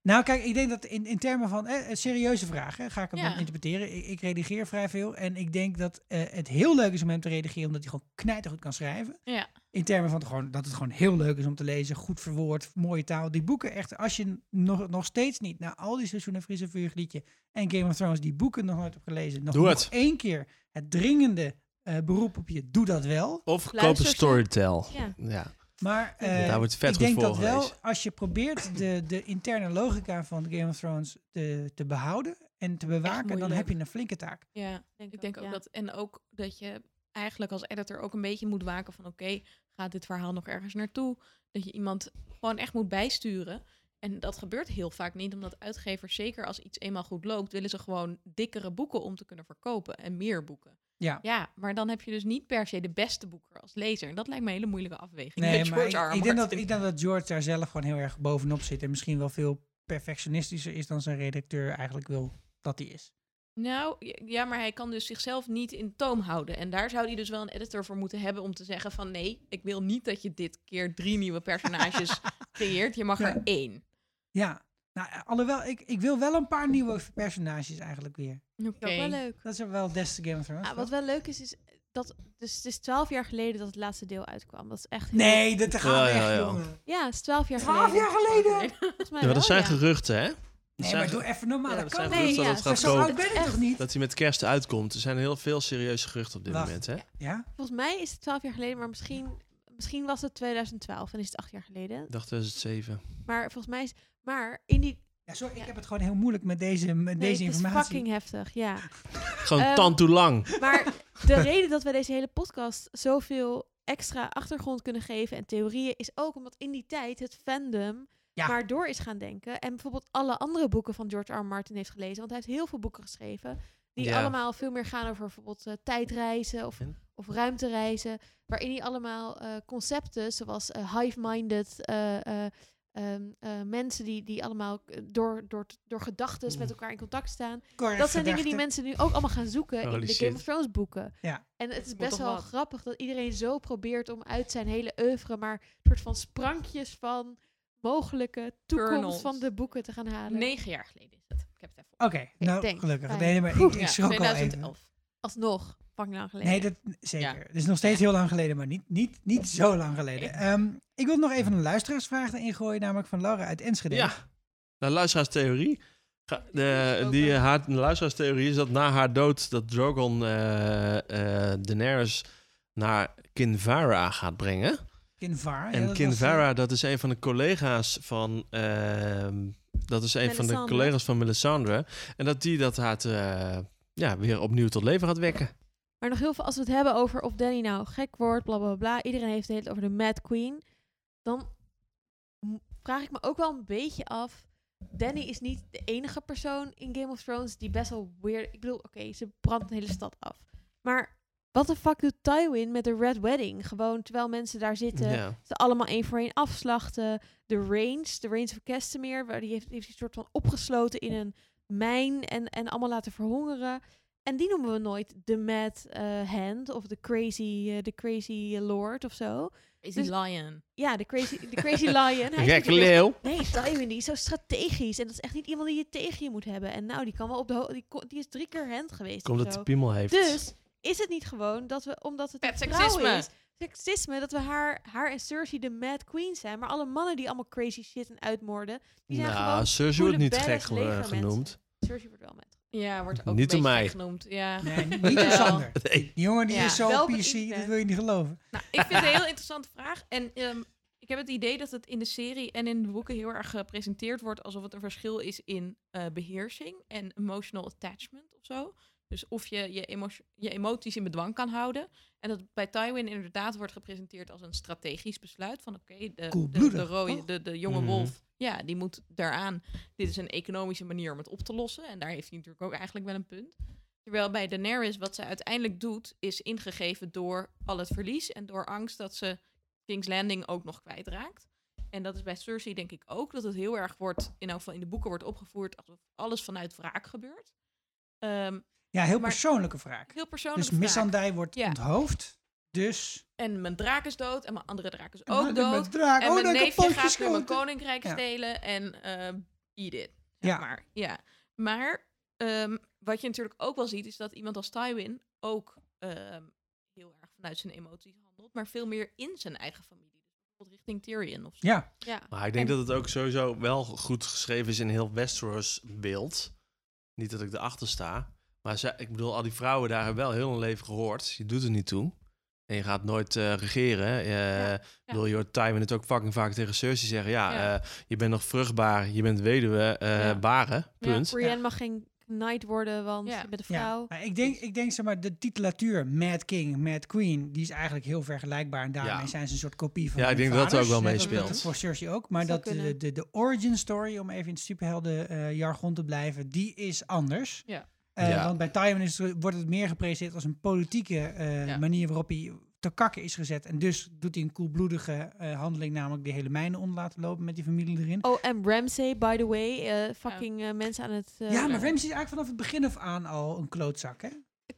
Nou, kijk, ik denk dat in, in termen van eh, een serieuze vragen ga ik hem Ja. dan interpreteren. Ik, ik redigeer vrij veel. En ik denk dat eh, het heel leuk is om hem te redigeren, omdat hij gewoon knijtergoed kan schrijven. Ja. In termen van gewoon, dat het gewoon heel leuk is om te lezen. Goed verwoord, mooie taal. Die boeken echt, als je nog, nog steeds niet na al die seizoenen Friese Vuurgliedje en Game of Thrones die boeken nog nooit hebt gelezen. Nog, Doe nog het. één keer het dringende eh, beroep op je, doe dat wel. Of koop een. Storytel. Ja. Ja. Maar Ja, eh, daar wordt vet ik denk dat wel, als je probeert de, de interne logica van Game of Thrones te, te behouden en te bewaken, dan heb je een flinke taak. Ja, Denk ik denk ook ja. dat. En ook dat je eigenlijk als editor ook een beetje moet waken van oké, gaat dit verhaal nog ergens naartoe? Dat je iemand gewoon echt moet bijsturen. En dat gebeurt heel vaak niet, omdat uitgevers, zeker als iets eenmaal goed loopt, willen ze gewoon dikkere boeken om te kunnen verkopen en meer boeken. Ja. Ja, maar dan heb je dus niet per se de beste boeken als lezer. En dat lijkt me een hele moeilijke afweging. Nee, maar ik, ik, denk dat, ik denk dat George daar zelf gewoon heel erg bovenop zit en misschien wel veel perfectionistischer is dan zijn redacteur eigenlijk wil dat hij is. Nou, ja, maar hij kan dus zichzelf niet in toom houden. En daar zou hij dus wel een editor voor moeten hebben om te zeggen van... nee, ik wil niet dat je dit keer drie nieuwe personages creëert. Je mag Ja. er één. Ja, Nou, eh, alhoewel, ik, ik wil wel een paar nieuwe personages eigenlijk weer. Oké. Ja, wel leuk. Dat is wel des te Game of Thrones. Ah, wat wel leuk is, is dat dus het is twaalf jaar geleden dat het laatste deel uitkwam. Dat is echt heel- Nee, dat gaat Ja, echt, ja, ja. jongen. Ja, het is twaalf jaar 12 geleden. jaar geleden? Volgens mij Ja, maar dat zijn ja. geruchten, hè? Dat Nee, zijn maar doe even normaal. Ja, dat dat kan zijn niet. geruchten Nee, dat ja, het gaat Zo oud komen. ben ik toch niet? Dat hij met kerst uitkomt. Er zijn heel veel serieuze geruchten op dit Wacht. moment, hè? Ja? Volgens mij is het twaalf jaar geleden, maar misschien, misschien was het 2012 en is het acht jaar geleden. Ik dacht 2007. Maar volgens mij is... Maar in die... Ja, sorry, ik heb het gewoon heel moeilijk met deze, met Nee, deze het is informatie. fucking heftig, ja. Gewoon Ehm, tand toe lang. Maar de reden dat wij deze hele podcast zoveel extra achtergrond kunnen geven en theorieën is ook omdat in die tijd het fandom Ja. maar door is gaan denken en bijvoorbeeld alle andere boeken van George R. R. Martin heeft gelezen, want hij heeft heel veel boeken geschreven die Ja. allemaal veel meer gaan over bijvoorbeeld eh, tijdreizen of, En? Of ruimtereizen, waarin hij allemaal eh, concepten zoals eh, hive-minded eh, eh, ehm, eh, mensen die, die allemaal door, door, door gedachten met elkaar in contact staan. Correct dat zijn dingen die mensen nu ook allemaal gaan zoeken in de shit. Game of Thrones boeken. Ja. En het is best wel wat. grappig dat iedereen zo probeert om uit zijn hele oeuvre maar een soort van sprankjes van mogelijke toekomst Kernels. van de boeken te gaan halen. Negen jaar geleden is het. Ik heb het even Oké, nou denk, gelukkig. Nee, maar ik, ik Ja, schrok al even. 2011. Alsnog, fucking lang geleden. Nee, dat, zeker. Het is nog steeds heel lang geleden, maar niet, niet, niet zo lang geleden. Ehm, ik wil nog even een luisteraarsvraag erin gooien, namelijk van Laura uit Enschede. Ja. De luisteraarstheorie. De, die, eh, haar, de luisteraarstheorie is dat na haar dood dat Drogon eh eh Daenerys naar Kinvara gaat brengen. Kinvar. En Kinvara, dat is een van de collega's van... ehm, dat is een van de collega's van Melisandre. En dat die dat haar eh, ja, weer opnieuw tot leven gaat wekken. Maar nog heel veel, als we het hebben over of Danny nou gek wordt, bla bla bla. Iedereen heeft het over de Mad Queen. Dan vraag ik me ook wel een beetje af. Danny is niet de enige persoon in Game of Thrones die best wel weird... Ik bedoel, oké, ze brandt een hele stad af. Maar wat de fuck doet Tywin met de Red Wedding? Gewoon terwijl mensen daar zitten, ze allemaal één voor één afslachten. De Range, de Range of Castamere, waar die heeft, heeft die soort van opgesloten in een mijn en, en allemaal laten verhongeren. En die noemen we nooit de Mad eh, Hand of de Crazy, eh, de crazy Lord of zo. Is Dus- die Lion. Ja, de Crazy, de crazy Lion. Hij is Gekke leeuw. Nee, Tywin die is zo strategisch. En dat is echt niet iemand die je tegen je moet hebben. En nou, die kan wel op de die, die is drie keer hand geweest. Komt of dat zo. de piemel heeft. Dus is het niet gewoon dat we, omdat het vrouw seksisme. is, seksisme, dat we haar, haar en Cersei de Mad Queen zijn. Maar alle mannen die allemaal crazy shit en uitmoorden, die zijn nou, gewoon Cersei wordt niet gek genoemd. Cersei wordt wel. Ja, wordt ook Niet een door beetje mij. genoemd. Ja. Nee, niet door. Sander. Nee. Die jongen die Ja. is zo Wel PC, dat wil je niet geloven. Nou, ik vind het een heel interessante vraag. En ehm, ik heb het idee dat het in de serie en in de boeken heel erg gepresenteerd wordt alsof het een verschil is in eh, beheersing en emotional attachment of zo. Dus of je je, je emoties in bedwang kan houden. En dat bij Tywin inderdaad wordt gepresenteerd als een strategisch besluit. Van oké, de, de, de, rode, de, de jonge Mhm. wolf, ja, die moet daaraan. Dit is een economische manier om het op te lossen. En daar heeft hij natuurlijk ook eigenlijk wel een punt. Terwijl bij Daenerys wat ze uiteindelijk doet, is ingegeven door al het verlies en door angst dat ze King's Landing ook nog kwijtraakt. En dat is bij Cersei denk ik ook, dat het heel erg wordt, in elk geval in de boeken wordt opgevoerd, alsof alles vanuit wraak gebeurt. Ehm, Ja, heel Maar- persoonlijke vraag. heel persoonlijk. Dus Missandei wordt Ja. onthoofd. Dus... En mijn draak is dood en mijn andere draak is En ook mijn dood. draak, en oh, mijn dat neefje gaat weer mijn koninkrijk Ja. stelen en eh eat it. Zeg Ja. maar. Ja. Maar ehm, wat je natuurlijk ook wel ziet, is dat iemand als Tywin ook ehm, heel erg vanuit zijn emoties handelt, maar veel meer in zijn eigen familie. Dus bijvoorbeeld richting Tyrion of zo. Ja. ja. Maar ik denk En- dat het ook sowieso wel goed geschreven is in heel Westeros beeld. Niet dat ik erachter sta. Maar ze, ik bedoel, al die vrouwen daar hebben wel heel hun leven gehoord. Je doet er niet toe. En je gaat nooit eh, regeren. Eh, Ik bedoel, je hoort Tywin het ook fucking vaak tegen Cersei zeggen. Ja, Ja. eh, je bent nog vruchtbaar. Je bent weduwe. eh Ja. baren. Punt. Brienne mag geen knight worden, want Ja. je bent een Ja, vrouw. maar ik denk, ik denk zeg maar, de titulatuur Mad King, Mad Queen, die is eigenlijk heel vergelijkbaar. En daarmee Ja. zijn ze een soort kopie van Ja, ik denk dat dat ook wel meespeelt. Voor Cersei ook. Maar Zou dat de, de, de origin story, om even in het superhelden eh, jargon te blijven, die is anders. Ja. Eh, Ja. Want bij Tywin is, wordt het meer gepresenteerd als een politieke eh, Ja. manier waarop hij te kakken is gezet. En dus doet hij een koelbloedige eh, handeling, namelijk die hele mijnen onder laten lopen met die familie erin. Oh, en Ramsay, by the way, eh, fucking mensen aan het... ja, maar Ramsay is eigenlijk vanaf het begin af aan al een klootzak, hè?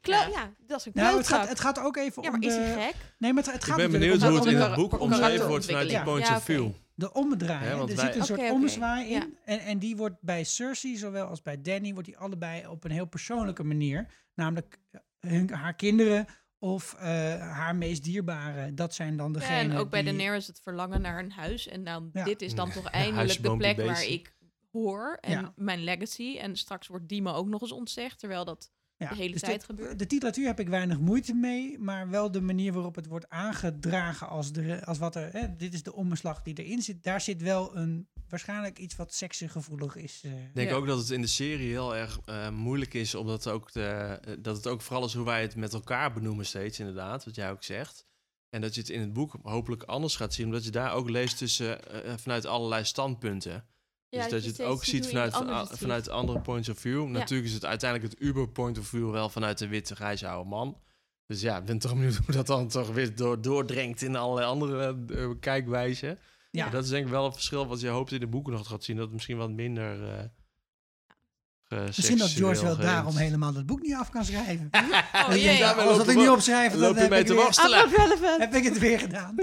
Klo- Ja. ja. dat is een Nou, het klootzak. gaat, het gaat ook even ja, om maar is de... hij gek? Nee, maar het, het Ik gaat ben natuurlijk benieuwd om hoe het in om het boek om omschreven wordt vanuit die karakterontwikkeling. point Ja, of view. De. Ja, want er wij- zit een soort oké, ommezwaai in. ja. En, en die wordt bij Cersei, zowel als bij Danny, wordt die allebei op een heel persoonlijke manier. Namelijk eh, hun, haar kinderen of eh, haar meest dierbare. Dat zijn dan Ja, degenen en ook bij die... Daenerys het verlangen naar een huis. En dan, Ja. dit is dan Ja. toch eindelijk de plek waar ik hoor. En Ja. mijn legacy. En straks wordt die me ook nog eens ontzegd. Terwijl dat Ja, de hele dus tijd de, gebeurt. De titulatuur heb ik weinig moeite mee, maar wel de manier waarop het wordt aangedragen als, de, als wat er, hè, dit is de omslag die erin zit. Daar zit wel een, waarschijnlijk iets wat seksengevoelig is. eh. Ik denk Ja. ook dat het in de serie heel erg eh, moeilijk is, omdat ook de, eh, dat het ook vooral is hoe wij het met elkaar benoemen steeds, inderdaad, wat jij ook zegt. En dat je het in het boek hopelijk anders gaat zien, omdat je daar ook leest tussen, vanuit allerlei standpunten. Ja, dus dat je het ook ziet vanuit, vanuit a- vanuit andere points of view. Natuurlijk is het uiteindelijk het Uber point of view wel vanuit de witte grijze oude man. Dus ja, ik ben toch benieuwd hoe dat dan toch weer door, doordringt in allerlei andere eh, kijkwijzen. Ja. Maar dat is denk ik wel een verschil wat je hoopt in de boeken nog gaat zien. Dat het misschien wat minder... eh Misschien dat George wel daarom helemaal het boek niet af kan schrijven. Oh Dat je jee. Ja, loop wat ik wel- opschrijf, loop dan je heb mee ik weer- heb ik het weer gedaan.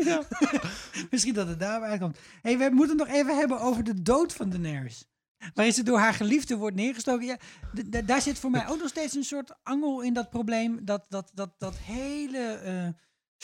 Misschien dat het daarbij uitkomt. Hey, we moeten het nog even hebben over de dood van Daenerys. Waarin ze door haar geliefde wordt neergestoken. Ja, daar zit voor mij ook nog steeds een soort angel in dat probleem. Dat, dat, dat, dat hele eh,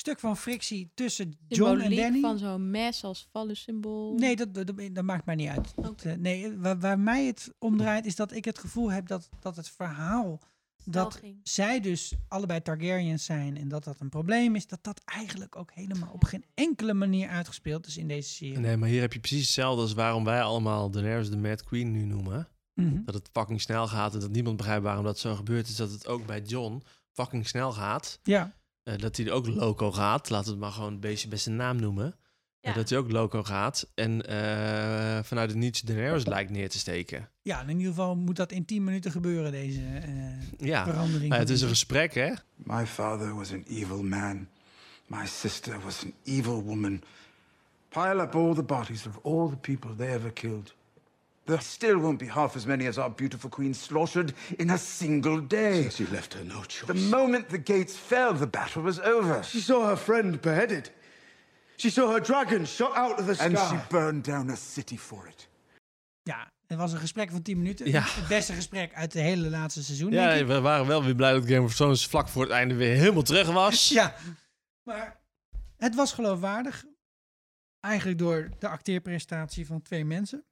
stuk van frictie tussen John en Danny. van zo'n mes als vallensymbool. Nee, dat, dat, dat maakt mij niet uit. Dat, eh, nee, waar, waar mij het om draait is dat ik het gevoel heb dat, dat het verhaal dat Stelging. zij dus allebei Targaryens zijn en dat dat een probleem is, dat dat eigenlijk ook helemaal op geen enkele manier uitgespeeld is in deze serie. Nee, maar hier heb je precies hetzelfde als waarom wij allemaal Daenerys de Mad Queen nu noemen. Mhm. Dat het fucking snel gaat en dat niemand begrijpt waarom dat zo gebeurt. Is dat het ook bij John fucking snel gaat. Ja, Eh, dat hij ook loco gaat. Laten we het maar gewoon een beetje bij zijn naam noemen. Eh, Ja. dat hij ook loco gaat. En eh, vanuit het niets Daenerys lijkt neer te steken. ja, in ieder geval moet dat in 10 minuten gebeuren, deze eh, Ja, verandering. Nou, het is een gesprek, hè? My father was an evil man. My sister was an evil woman. Pile up all the bodies of all the people they ever killed. There still won't be half as many as our beautiful queen slaughtered in a single day. She left her no choice. The moment the gates fell, the battle was over. She saw her friend beheaded. She saw her dragon shot out of the sky. And she burned down a city for it. Ja, het was een gesprek van 10 minuten. Ja. Het beste gesprek uit de hele laatste seizoen. Ja, denk ik. we waren wel weer blij dat Game of Thrones vlak voor het einde weer helemaal terug was. Ja, maar het was geloofwaardig. Eigenlijk door de acteerprestatie van twee mensen.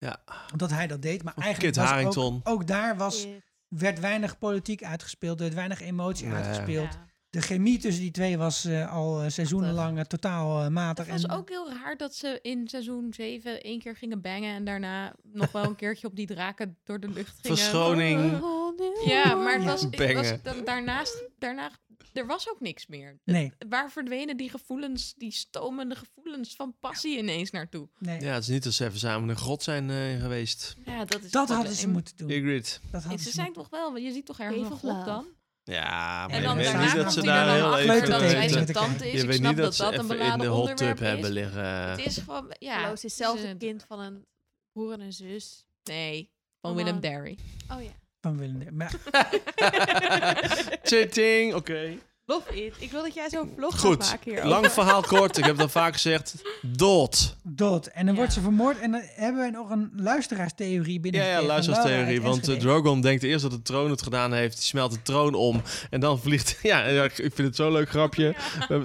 Ja. Dat hij dat deed. Maar eigenlijk Kit was Harington. Ook, ook daar was, werd weinig politiek uitgespeeld. Er werd weinig emotie Nee. uitgespeeld. Ja. De chemie tussen die twee was eh, al eh, seizoenenlang eh, totaal matig. Het was En- ook heel raar dat ze in seizoen 7 één keer gingen bangen en daarna nog wel een keertje op die draken door de lucht gingen. Verschoning. Ja, maar het Ja. was, het was daarnaast, daarna, er was ook niks meer. Nee, Waar verdwenen die gevoelens, die stomende gevoelens van passie ineens naartoe? nee. Ja, het is niet dat ze even samen in een grot zijn eh, geweest. Ja, dat is dat het hadden ze moeten doen. Ingrid. Dat hadden Ze ze zijn moeten- toch wel, je ziet toch ergens Even een god flauw. dan? Ja, maar En je dan weet daarna niet dat komt ze hij daar dan heel achter even... dat zij zijn tante is. Je Ik weet snap niet dat dat ze dat een even in beladen de hot onderwerp tub hebben is. liggen. Het is gewoon, ja. Loos is hetzelfde ze- kind van een broer en een zus. Nee, van. Willem Derry. Oh ja. Van Willem de- maar Chitting, oké. Love it. Ik wil dat jij zo'n vlog gaat Goed, maken hier. lang verhaal kort. Ik heb het al vaak gezegd. Dood. dood. En dan wordt ze vermoord. En dan hebben we nog een luisteraarstheorie binnen. Ja, ja, luisteraarstheorie. Want uh, Drogon denkt eerst dat de troon het gedaan heeft. Die smelt de troon om. En dan vliegt... Ja, ja, ik vind het zo'n leuk grapje.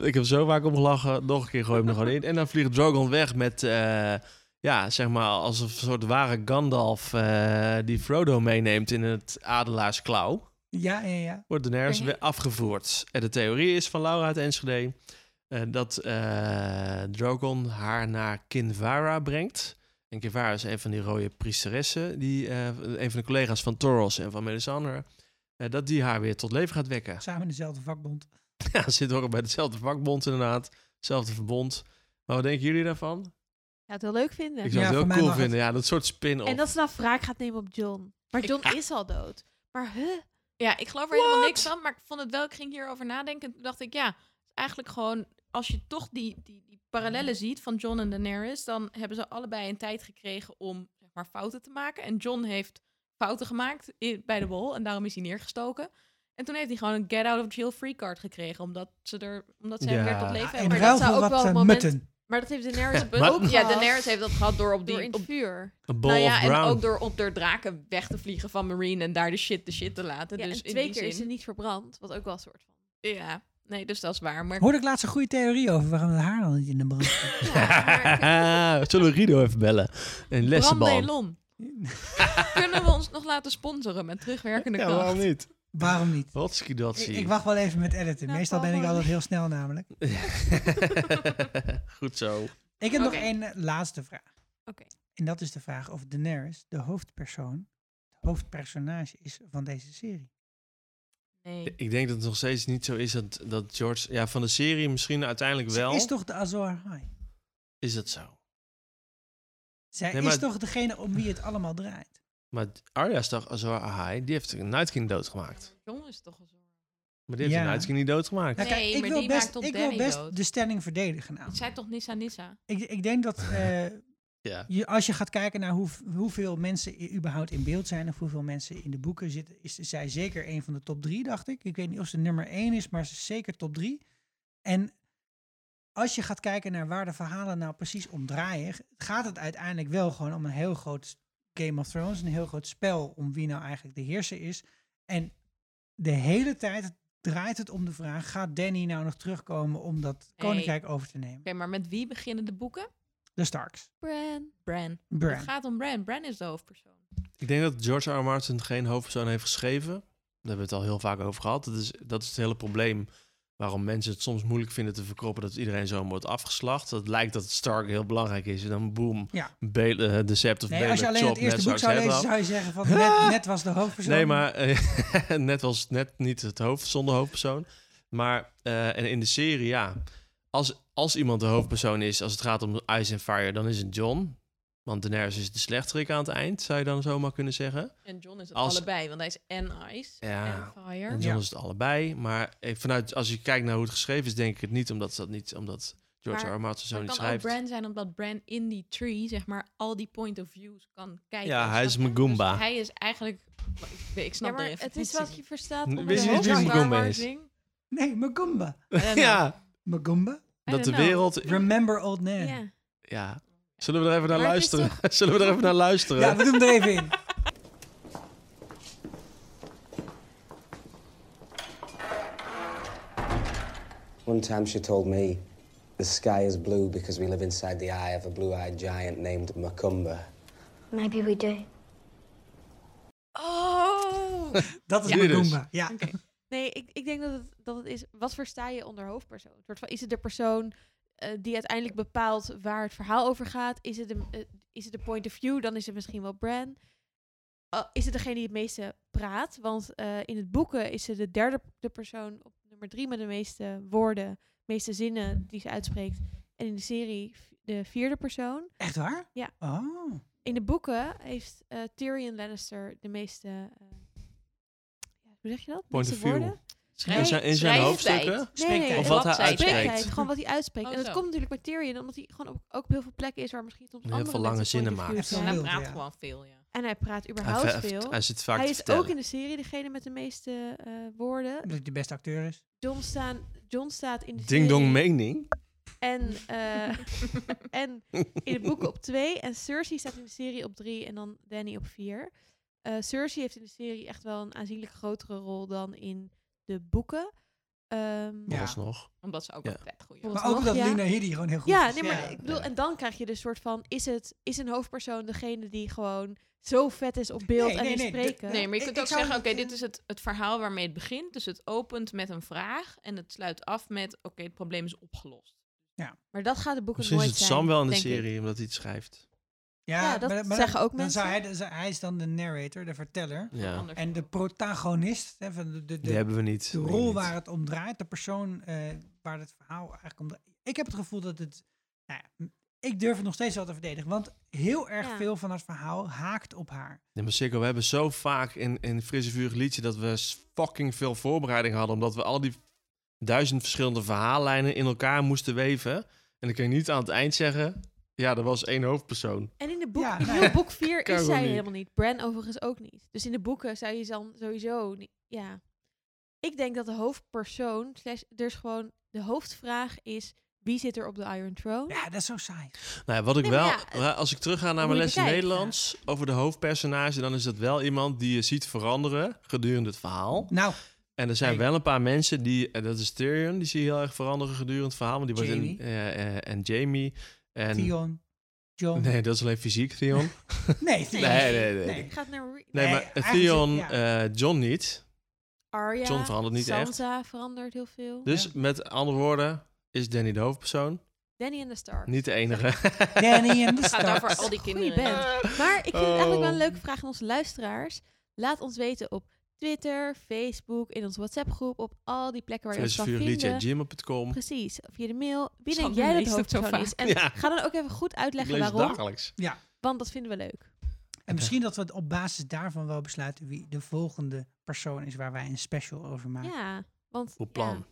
Ik heb zo vaak om gelachen. Nog een keer gooi ik hem er gewoon in. En dan vliegt Drogon weg met... eh, ja, zeg maar als een soort ware Gandalf... eh, die Frodo meeneemt in het adelaarsklauw. Ja, ja, ja. Wordt Daenerys weer afgevoerd. En de theorie is van Laura uit Enschede... eh, dat eh, Drogon haar naar Kinvara brengt... En Kinvara is een van die rode priesteressen, die, eh, een van de collega's van Toros en van Melisandre, eh, dat die haar weer tot leven gaat wekken. Samen in dezelfde vakbond. Ja, ze zitten ook bij dezelfde vakbond inderdaad, hetzelfde verbond. Maar wat denken jullie daarvan? Ja, het heel leuk vinden. Ik zou Ja, het heel cool het. vinden, ja, dat soort spin-off. En dat ze dan wraak gaat nemen op John. Maar Ik- John is al dood. Maar huh? Ja, ik geloof er helemaal niks van, maar ik vond het wel, ik ging hierover nadenken. En toen dacht ik, ja, het is eigenlijk gewoon, als je toch die, die, die parallellen ziet van John en Daenerys, dan hebben ze allebei een tijd gekregen om zeg maar, fouten te maken. En John heeft fouten gemaakt bij de wol en daarom is hij neergestoken. En toen heeft hij gewoon een get out of jail free card gekregen, omdat ze er, omdat ze hem Ja. weer tot leven In hebben. maar dat zou ook wat wel het moment- mutten. Maar dat heeft Daenerys op Maar- ook Ja, gehad. Daenerys heeft dat gehad door op die... Door in het op, vuur. Nou ja, of en brown. ook door op door draken weg te vliegen van Marine en daar de shit de shit te laten. Ja, dus en in twee die keer is ze niet verbrand, wat ook wel een soort van... Ja, nee, dus dat is waar. Maar Hoorde ik laatst een goede theorie over waarom het haar dan niet in de brand staat. Zullen we Rido even bellen? Een lessenbal. Kunnen we ons nog laten sponsoren met terugwerkende Ja, kracht? waarom niet? Waarom niet? Wat Ik, ik wacht wel even met editen. Nou, Meestal ben ik altijd heel snel namelijk. Goed zo. Ik heb nog één laatste vraag. Oké. En dat is de vraag of Daenerys de hoofdpersoon, het hoofdpersonage is van deze serie. Nee. Ik denk dat het nog steeds niet zo is dat, dat George... Ja, van de serie misschien uiteindelijk wel. Ze is toch de Azor High? Is dat zo? Zij Nee, is maar- toch degene om wie het allemaal draait? Maar Arya is toch Azor Ahai, die heeft een Night King doodgemaakt. John is toch zo. Maar die heeft Ja. een Night King niet doodgemaakt. Nou, kijk, Nee, ik maar wil die best, maakt ik wil best dood? de stelling verdedigen. Het namelijk. zei toch Nissa Nissa? Ik, ik denk dat eh, Ja. je, als je gaat kijken naar hoe, hoeveel mensen überhaupt in beeld zijn of hoeveel mensen in de boeken zitten, is zij zeker een van de top drie, dacht ik. Ik weet niet of ze nummer één is, maar ze is zeker top drie. En als je gaat kijken naar waar de verhalen nou precies om draaien, gaat het uiteindelijk wel gewoon om een heel groot Game of Thrones, een heel groot spel om wie nou eigenlijk de heerser is. En de hele tijd draait het om de vraag, gaat Danny nou nog terugkomen om dat koninkrijk over te nemen? Oké, maar met wie beginnen de boeken? De Starks. Bran. Bran. Bran. Het gaat om Bran. Bran is de hoofdpersoon. Ik denk dat George R. R. Martin geen hoofdpersoon heeft geschreven. Daar hebben we het al heel vaak over gehad. Dat is, dat is het hele probleem waarom mensen het soms moeilijk vinden te verkroppen dat iedereen zo wordt afgeslacht. Dat lijkt dat Stark heel belangrijk is en dan boom, Ja. Bale, de Sept of Nee, als je alleen het eerste boek zou lezen, zou je zeggen van net, net was de hoofdpersoon. Nee, maar eh, net was net niet het hoofd zonder hoofdpersoon. Maar eh, en in de serie, ja. Als, als iemand de hoofdpersoon is, als het gaat om Ice and Fire, dan is het John. Want Daenerys is de slechterik aan het eind, zou je dan zomaar kunnen zeggen. En John is het Als- allebei, want hij is en Ice Ja, en Fire. En John is het allebei. Maar vanuit, als je kijkt naar hoe het geschreven is, denk ik het niet, omdat dat niet, omdat George Maar R. R. Martin zo het niet kan ook schrijft. Bran zijn omdat Bran in die tree, zeg maar, al die point of views kan kijken. Ja, hij is snap je? Magumba. Dus hij is eigenlijk... Ik, snap Ja, maar de het is wat je verstaat Wist onder je de niet wie. Magumba is? Nee, Magumba. Ja, Magumba? Dat de wereld... Remember Old Man. Ja. Ja. Zullen we er even naar Maar luisteren? Zullen we er even naar luisteren? Ja, we doen er even in. One time she told me the sky is blue because we live inside the eye of a blue eyed giant named Macumba. Maybe we do. Oh! Dat is Hier dus. Magumba. Ja. Nee, ik, ik denk dat het, dat het is... Wat versta je onder hoofdpersoon? Een soort van, is het de persoon eh, die uiteindelijk bepaalt waar het verhaal over gaat? Is het, de, eh, is het de point of view? Dan is het misschien wel Bran. Uh, is het degene die het meeste praat? Want eh, in het boeken is ze de derde de persoon op nummer drie met de meeste woorden, meeste zinnen die ze uitspreekt. En in de serie de vierde persoon. Echt waar? Ja. Oh. In de boeken heeft eh, Tyrion Lannister de meeste. eh, ja, hoe zeg je dat? Point meeste of view. woorden? In zijn, in zijn hoofdstukken? Nee, nee, nee. Of wat hij uitspreekt? Gewoon wat hij uitspreekt. Oh, en dat komt natuurlijk bij Tyrion, omdat hij gewoon op, ook op heel veel plekken is waar misschien soms Heel andere veel lange zinnen maakt. En hij praat ja. gewoon veel, ja. En hij praat überhaupt ve- veel. hij zit vaak hij te is ook in de serie degene met de meeste eh, woorden. Dat hij de beste acteur is. John, staan, John staat in de Ding dong mening. en, eh, en in de boeken op twee. En Cersei staat in de serie op drie en dan Danny op vier. Eh, Cersei heeft in de serie echt wel een aanzienlijk grotere rol dan in de boeken. Ehm, Ja. Alsnog. Omdat ze ook Ja. een vet goeie Volgens Maar ook nog, dat ja. Lina Headey gewoon heel goed Ja, is. nee, maar ik bedoel, en dan krijg je dus soort van, is het, is een hoofdpersoon degene die gewoon zo vet is op beeld Nee, en nee, in nee, de- spreken? Nee, maar je kunt ik ook zeggen, oké, dit is het, het verhaal waarmee het begint. Dus het opent met een vraag en het sluit af met, oké, het probleem is opgelost. Maar dat gaat de boeken Misschien is nooit het zijn. Sam wel in de ik. serie, omdat hij het schrijft. Ja, Ja, dat maar, maar zeggen dan, ook dan mensen. Zou hij, hij is dan de narrator, de verteller. Ja. En de protagonist, hè, van de, de, Die de, hebben we niet. de rol niet. waar het om draait, de persoon eh, waar het verhaal eigenlijk om draait. Ik heb het gevoel dat het... Nou ja, ik durf het nog steeds wel te verdedigen, want heel erg Ja. veel van het verhaal haakt op haar. Nee, maar Sikko, we hebben zo vaak in, in Frisse Vuur liedje dat we fucking veel voorbereiding hadden. Omdat we al die duizend verschillende verhaallijnen in elkaar moesten weven. En dan kun je niet aan het eind zeggen, ja, er was één hoofdpersoon. En in de boek, Ja, in heel ja. boek 4 Kan is zij niet. helemaal niet. Bran overigens ook niet. Dus in de boeken zou je dan sowieso niet, ja. Ik denk dat de hoofdpersoon, slash, dus gewoon de hoofdvraag is, wie zit er op de Iron Throne? Ja, dat is zo saai. Nou, ja, wat ik Nee, wel, ja, als ik terug ga naar mijn les in Nederlands over de hoofdpersonage, dan is dat wel iemand die je ziet veranderen gedurende het verhaal. Nou. En er zijn wel een paar mensen die, en dat is Tyrion, die zie je heel erg veranderen gedurende het verhaal. Want die wordt in, eh, en Jamie. En, Theon, John. Nee, dat is alleen fysiek, Theon. Nee, Theon. nee, nee, nee. Nee. Ik ga het naar... Nee, Nee, maar Theon, ja. eh, John niet. Arya, John verandert niet echt. Sansa verandert heel veel. Dus met andere woorden, is Danny de hoofdpersoon. Danny en de Stark. Niet de enige. Danny en de Gaat over Starks. al die kinderen. band. Maar ik vind het eigenlijk wel een Oh. leuke vraag aan onze luisteraars. Laat ons weten op Twitter, Facebook, in onze WhatsApp-groep, op al die plekken waar je ons kan vinden. Precies, via de mail. Wie denk jij dat hoofdpersoon is? En Ja. ga dan ook even goed Ik uitleggen waarom. dagelijks. Ja. Want dat vinden we leuk. En misschien dat we op basis daarvan wel besluiten wie de volgende persoon is waar wij een special over maken. Ja, want... Goed plan. ja.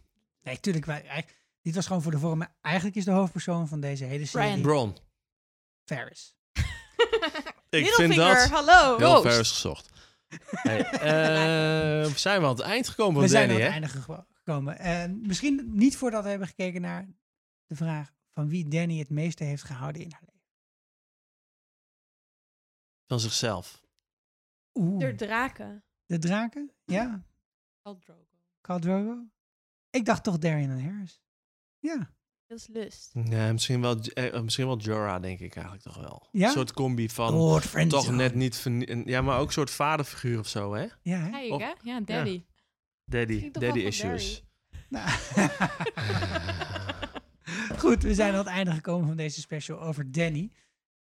Nee, tuurlijk. Wij, dit was gewoon voor de vorm. Maar eigenlijk is de hoofdpersoon van deze hele serie Brian. Bron. Ferris. Ik vind Middelvinger, dat hallo. heel Ghost. ver is gezocht. Hey, eh, zijn we aan het eind gekomen We van zijn Danny, aan het einde geko- gekomen. En misschien niet voordat we hebben gekeken naar de vraag van wie Danny het meeste heeft gehouden in haar leven. Van zichzelf. Oeh. De draken. De draken? Ja. Khal Drogo? Ik dacht toch Darian en Harris. Ja. Dat is lust. Ja, misschien wel, eh, misschien wel Jorah, denk ik eigenlijk toch wel. Ja? Een soort combi van Lord toch net niet... Ja, maar ook een soort vaderfiguur of zo, hè? Ja, hè? Kijk, Of- hè? Ja, daddy. Daddy, daddy issues. Nou. Goed, we zijn aan het einde gekomen van deze special over Danny.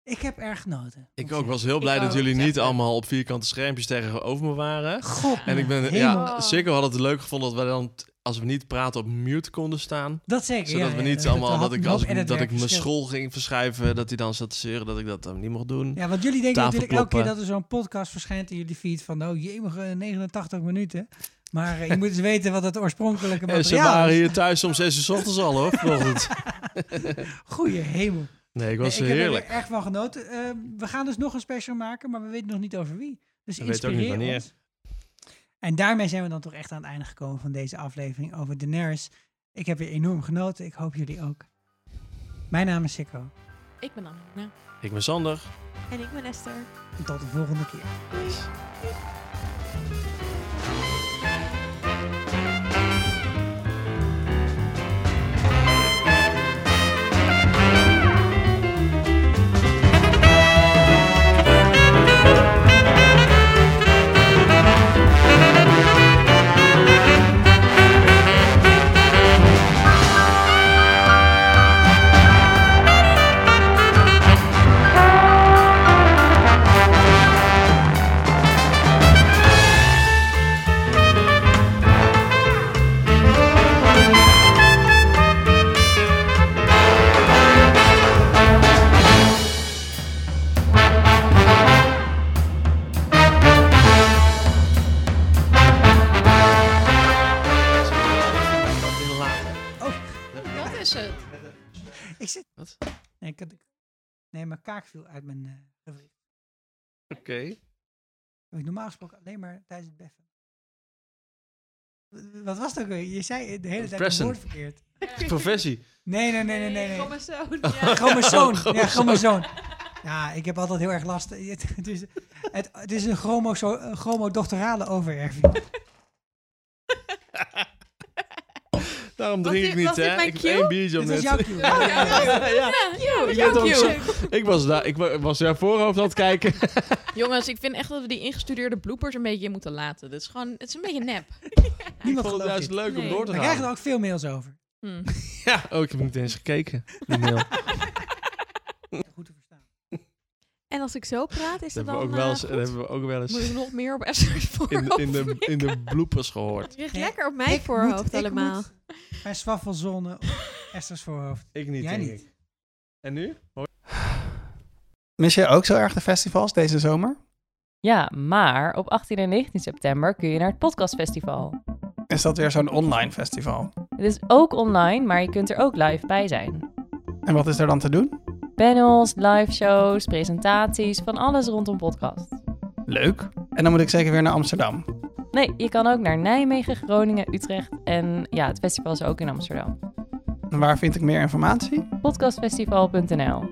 Ik heb erg genoten. Ik ook was heel blij Ik dat ook, jullie niet allemaal op vierkante schermpjes tegenover me waren. God, En ik ben, ja, zeker had het leuk gevonden dat we dan, als we niet praten, op mute konden staan. Dat zeker, Zodat ja, we niet allemaal, dat ik, als ik, dat ik mijn school ging verschuiven, dat hij dan zat te zeuren dat ik dat dan niet mocht doen. Ja, want jullie denken natuurlijk elke keer dat er zo'n podcast verschijnt in jullie feed van, oh jemige 89 minuten. Maar eh, je moet eens weten wat het oorspronkelijke En ze materiaal waren is. hier thuis om zes uur 's ochtends al, hoor. vanochtend. Goeie hemel. Nee, ik was Nee, ik heb heerlijk. er weer erg van genoten. Eh, we gaan dus nog een special maken, maar we weten nog niet over wie. Dus We weten ook niet inspireer wanneer. ons. En daarmee zijn we dan toch echt aan het einde gekomen van deze aflevering over Daenerys. Ik heb weer enorm genoten. Ik hoop jullie ook. Mijn naam is Sikko. Ik ben Anna. Ik ben Sander. En ik ben Esther. En tot de volgende keer. Wat? Nee, ik had... nee, mijn kaak viel uit mijn eh gewricht. Oké. Heb ik normaal gesproken alleen maar tijdens het beffen. Wat was het ook weer? Je zei de hele tijd het woord verkeerd. Professie. Nee, nee, nee, nee, nee. nee. Chromosoom. Ja, Ja. chromosoom. Ja, Chromosoom. chromosoom. Ja, ik heb altijd heel erg last. Het, het is, het, het is een een chromodoctorale overerving. Daarom drink ik niet, hè? Ik heb één biertje op jouw cue. Ja, ja, Ik, ook was daar, ik wa- was jouw voorhoofd aan het kijken. Jongens, ik vind echt dat we die ingestudeerde bloopers een beetje moeten laten. Dit is gewoon, het is een beetje nep. Niemand vond het juist dit. leuk om door te We gaan. krijgen er ook veel mails over. Hm. Ja, oh, ik heb niet eens gekeken. Die mail. Goed. En als ik zo praat, is Dat dan ook wel eens, eh, dat goed? hebben we ook wel Moet ik eens nog meer op Esther's in, de- in, de, voorhoofd in de bloepers gehoord. Je ligt Nee, lekker op mijn ik voorhoofd moet- ik allemaal. moet Mijn zwaffelzone op Esther's voorhoofd. Ik niet, Jij denk niet. ik. En nu? Hoi. Mis je ook zo erg de festivals deze zomer? Ja, maar op 18 en 19 september kun je naar het podcastfestival. Is dat weer zo'n online festival? Het is ook online, maar je kunt er ook live bij zijn. En wat is er dan te doen? Panels, live shows, presentaties, van alles rondom podcast. Leuk. En dan moet ik zeker weer naar Amsterdam. Nee, je kan ook naar Nijmegen, Groningen, Utrecht en ja, het festival is ook in Amsterdam. En waar vind ik meer informatie? Podcastfestival.nl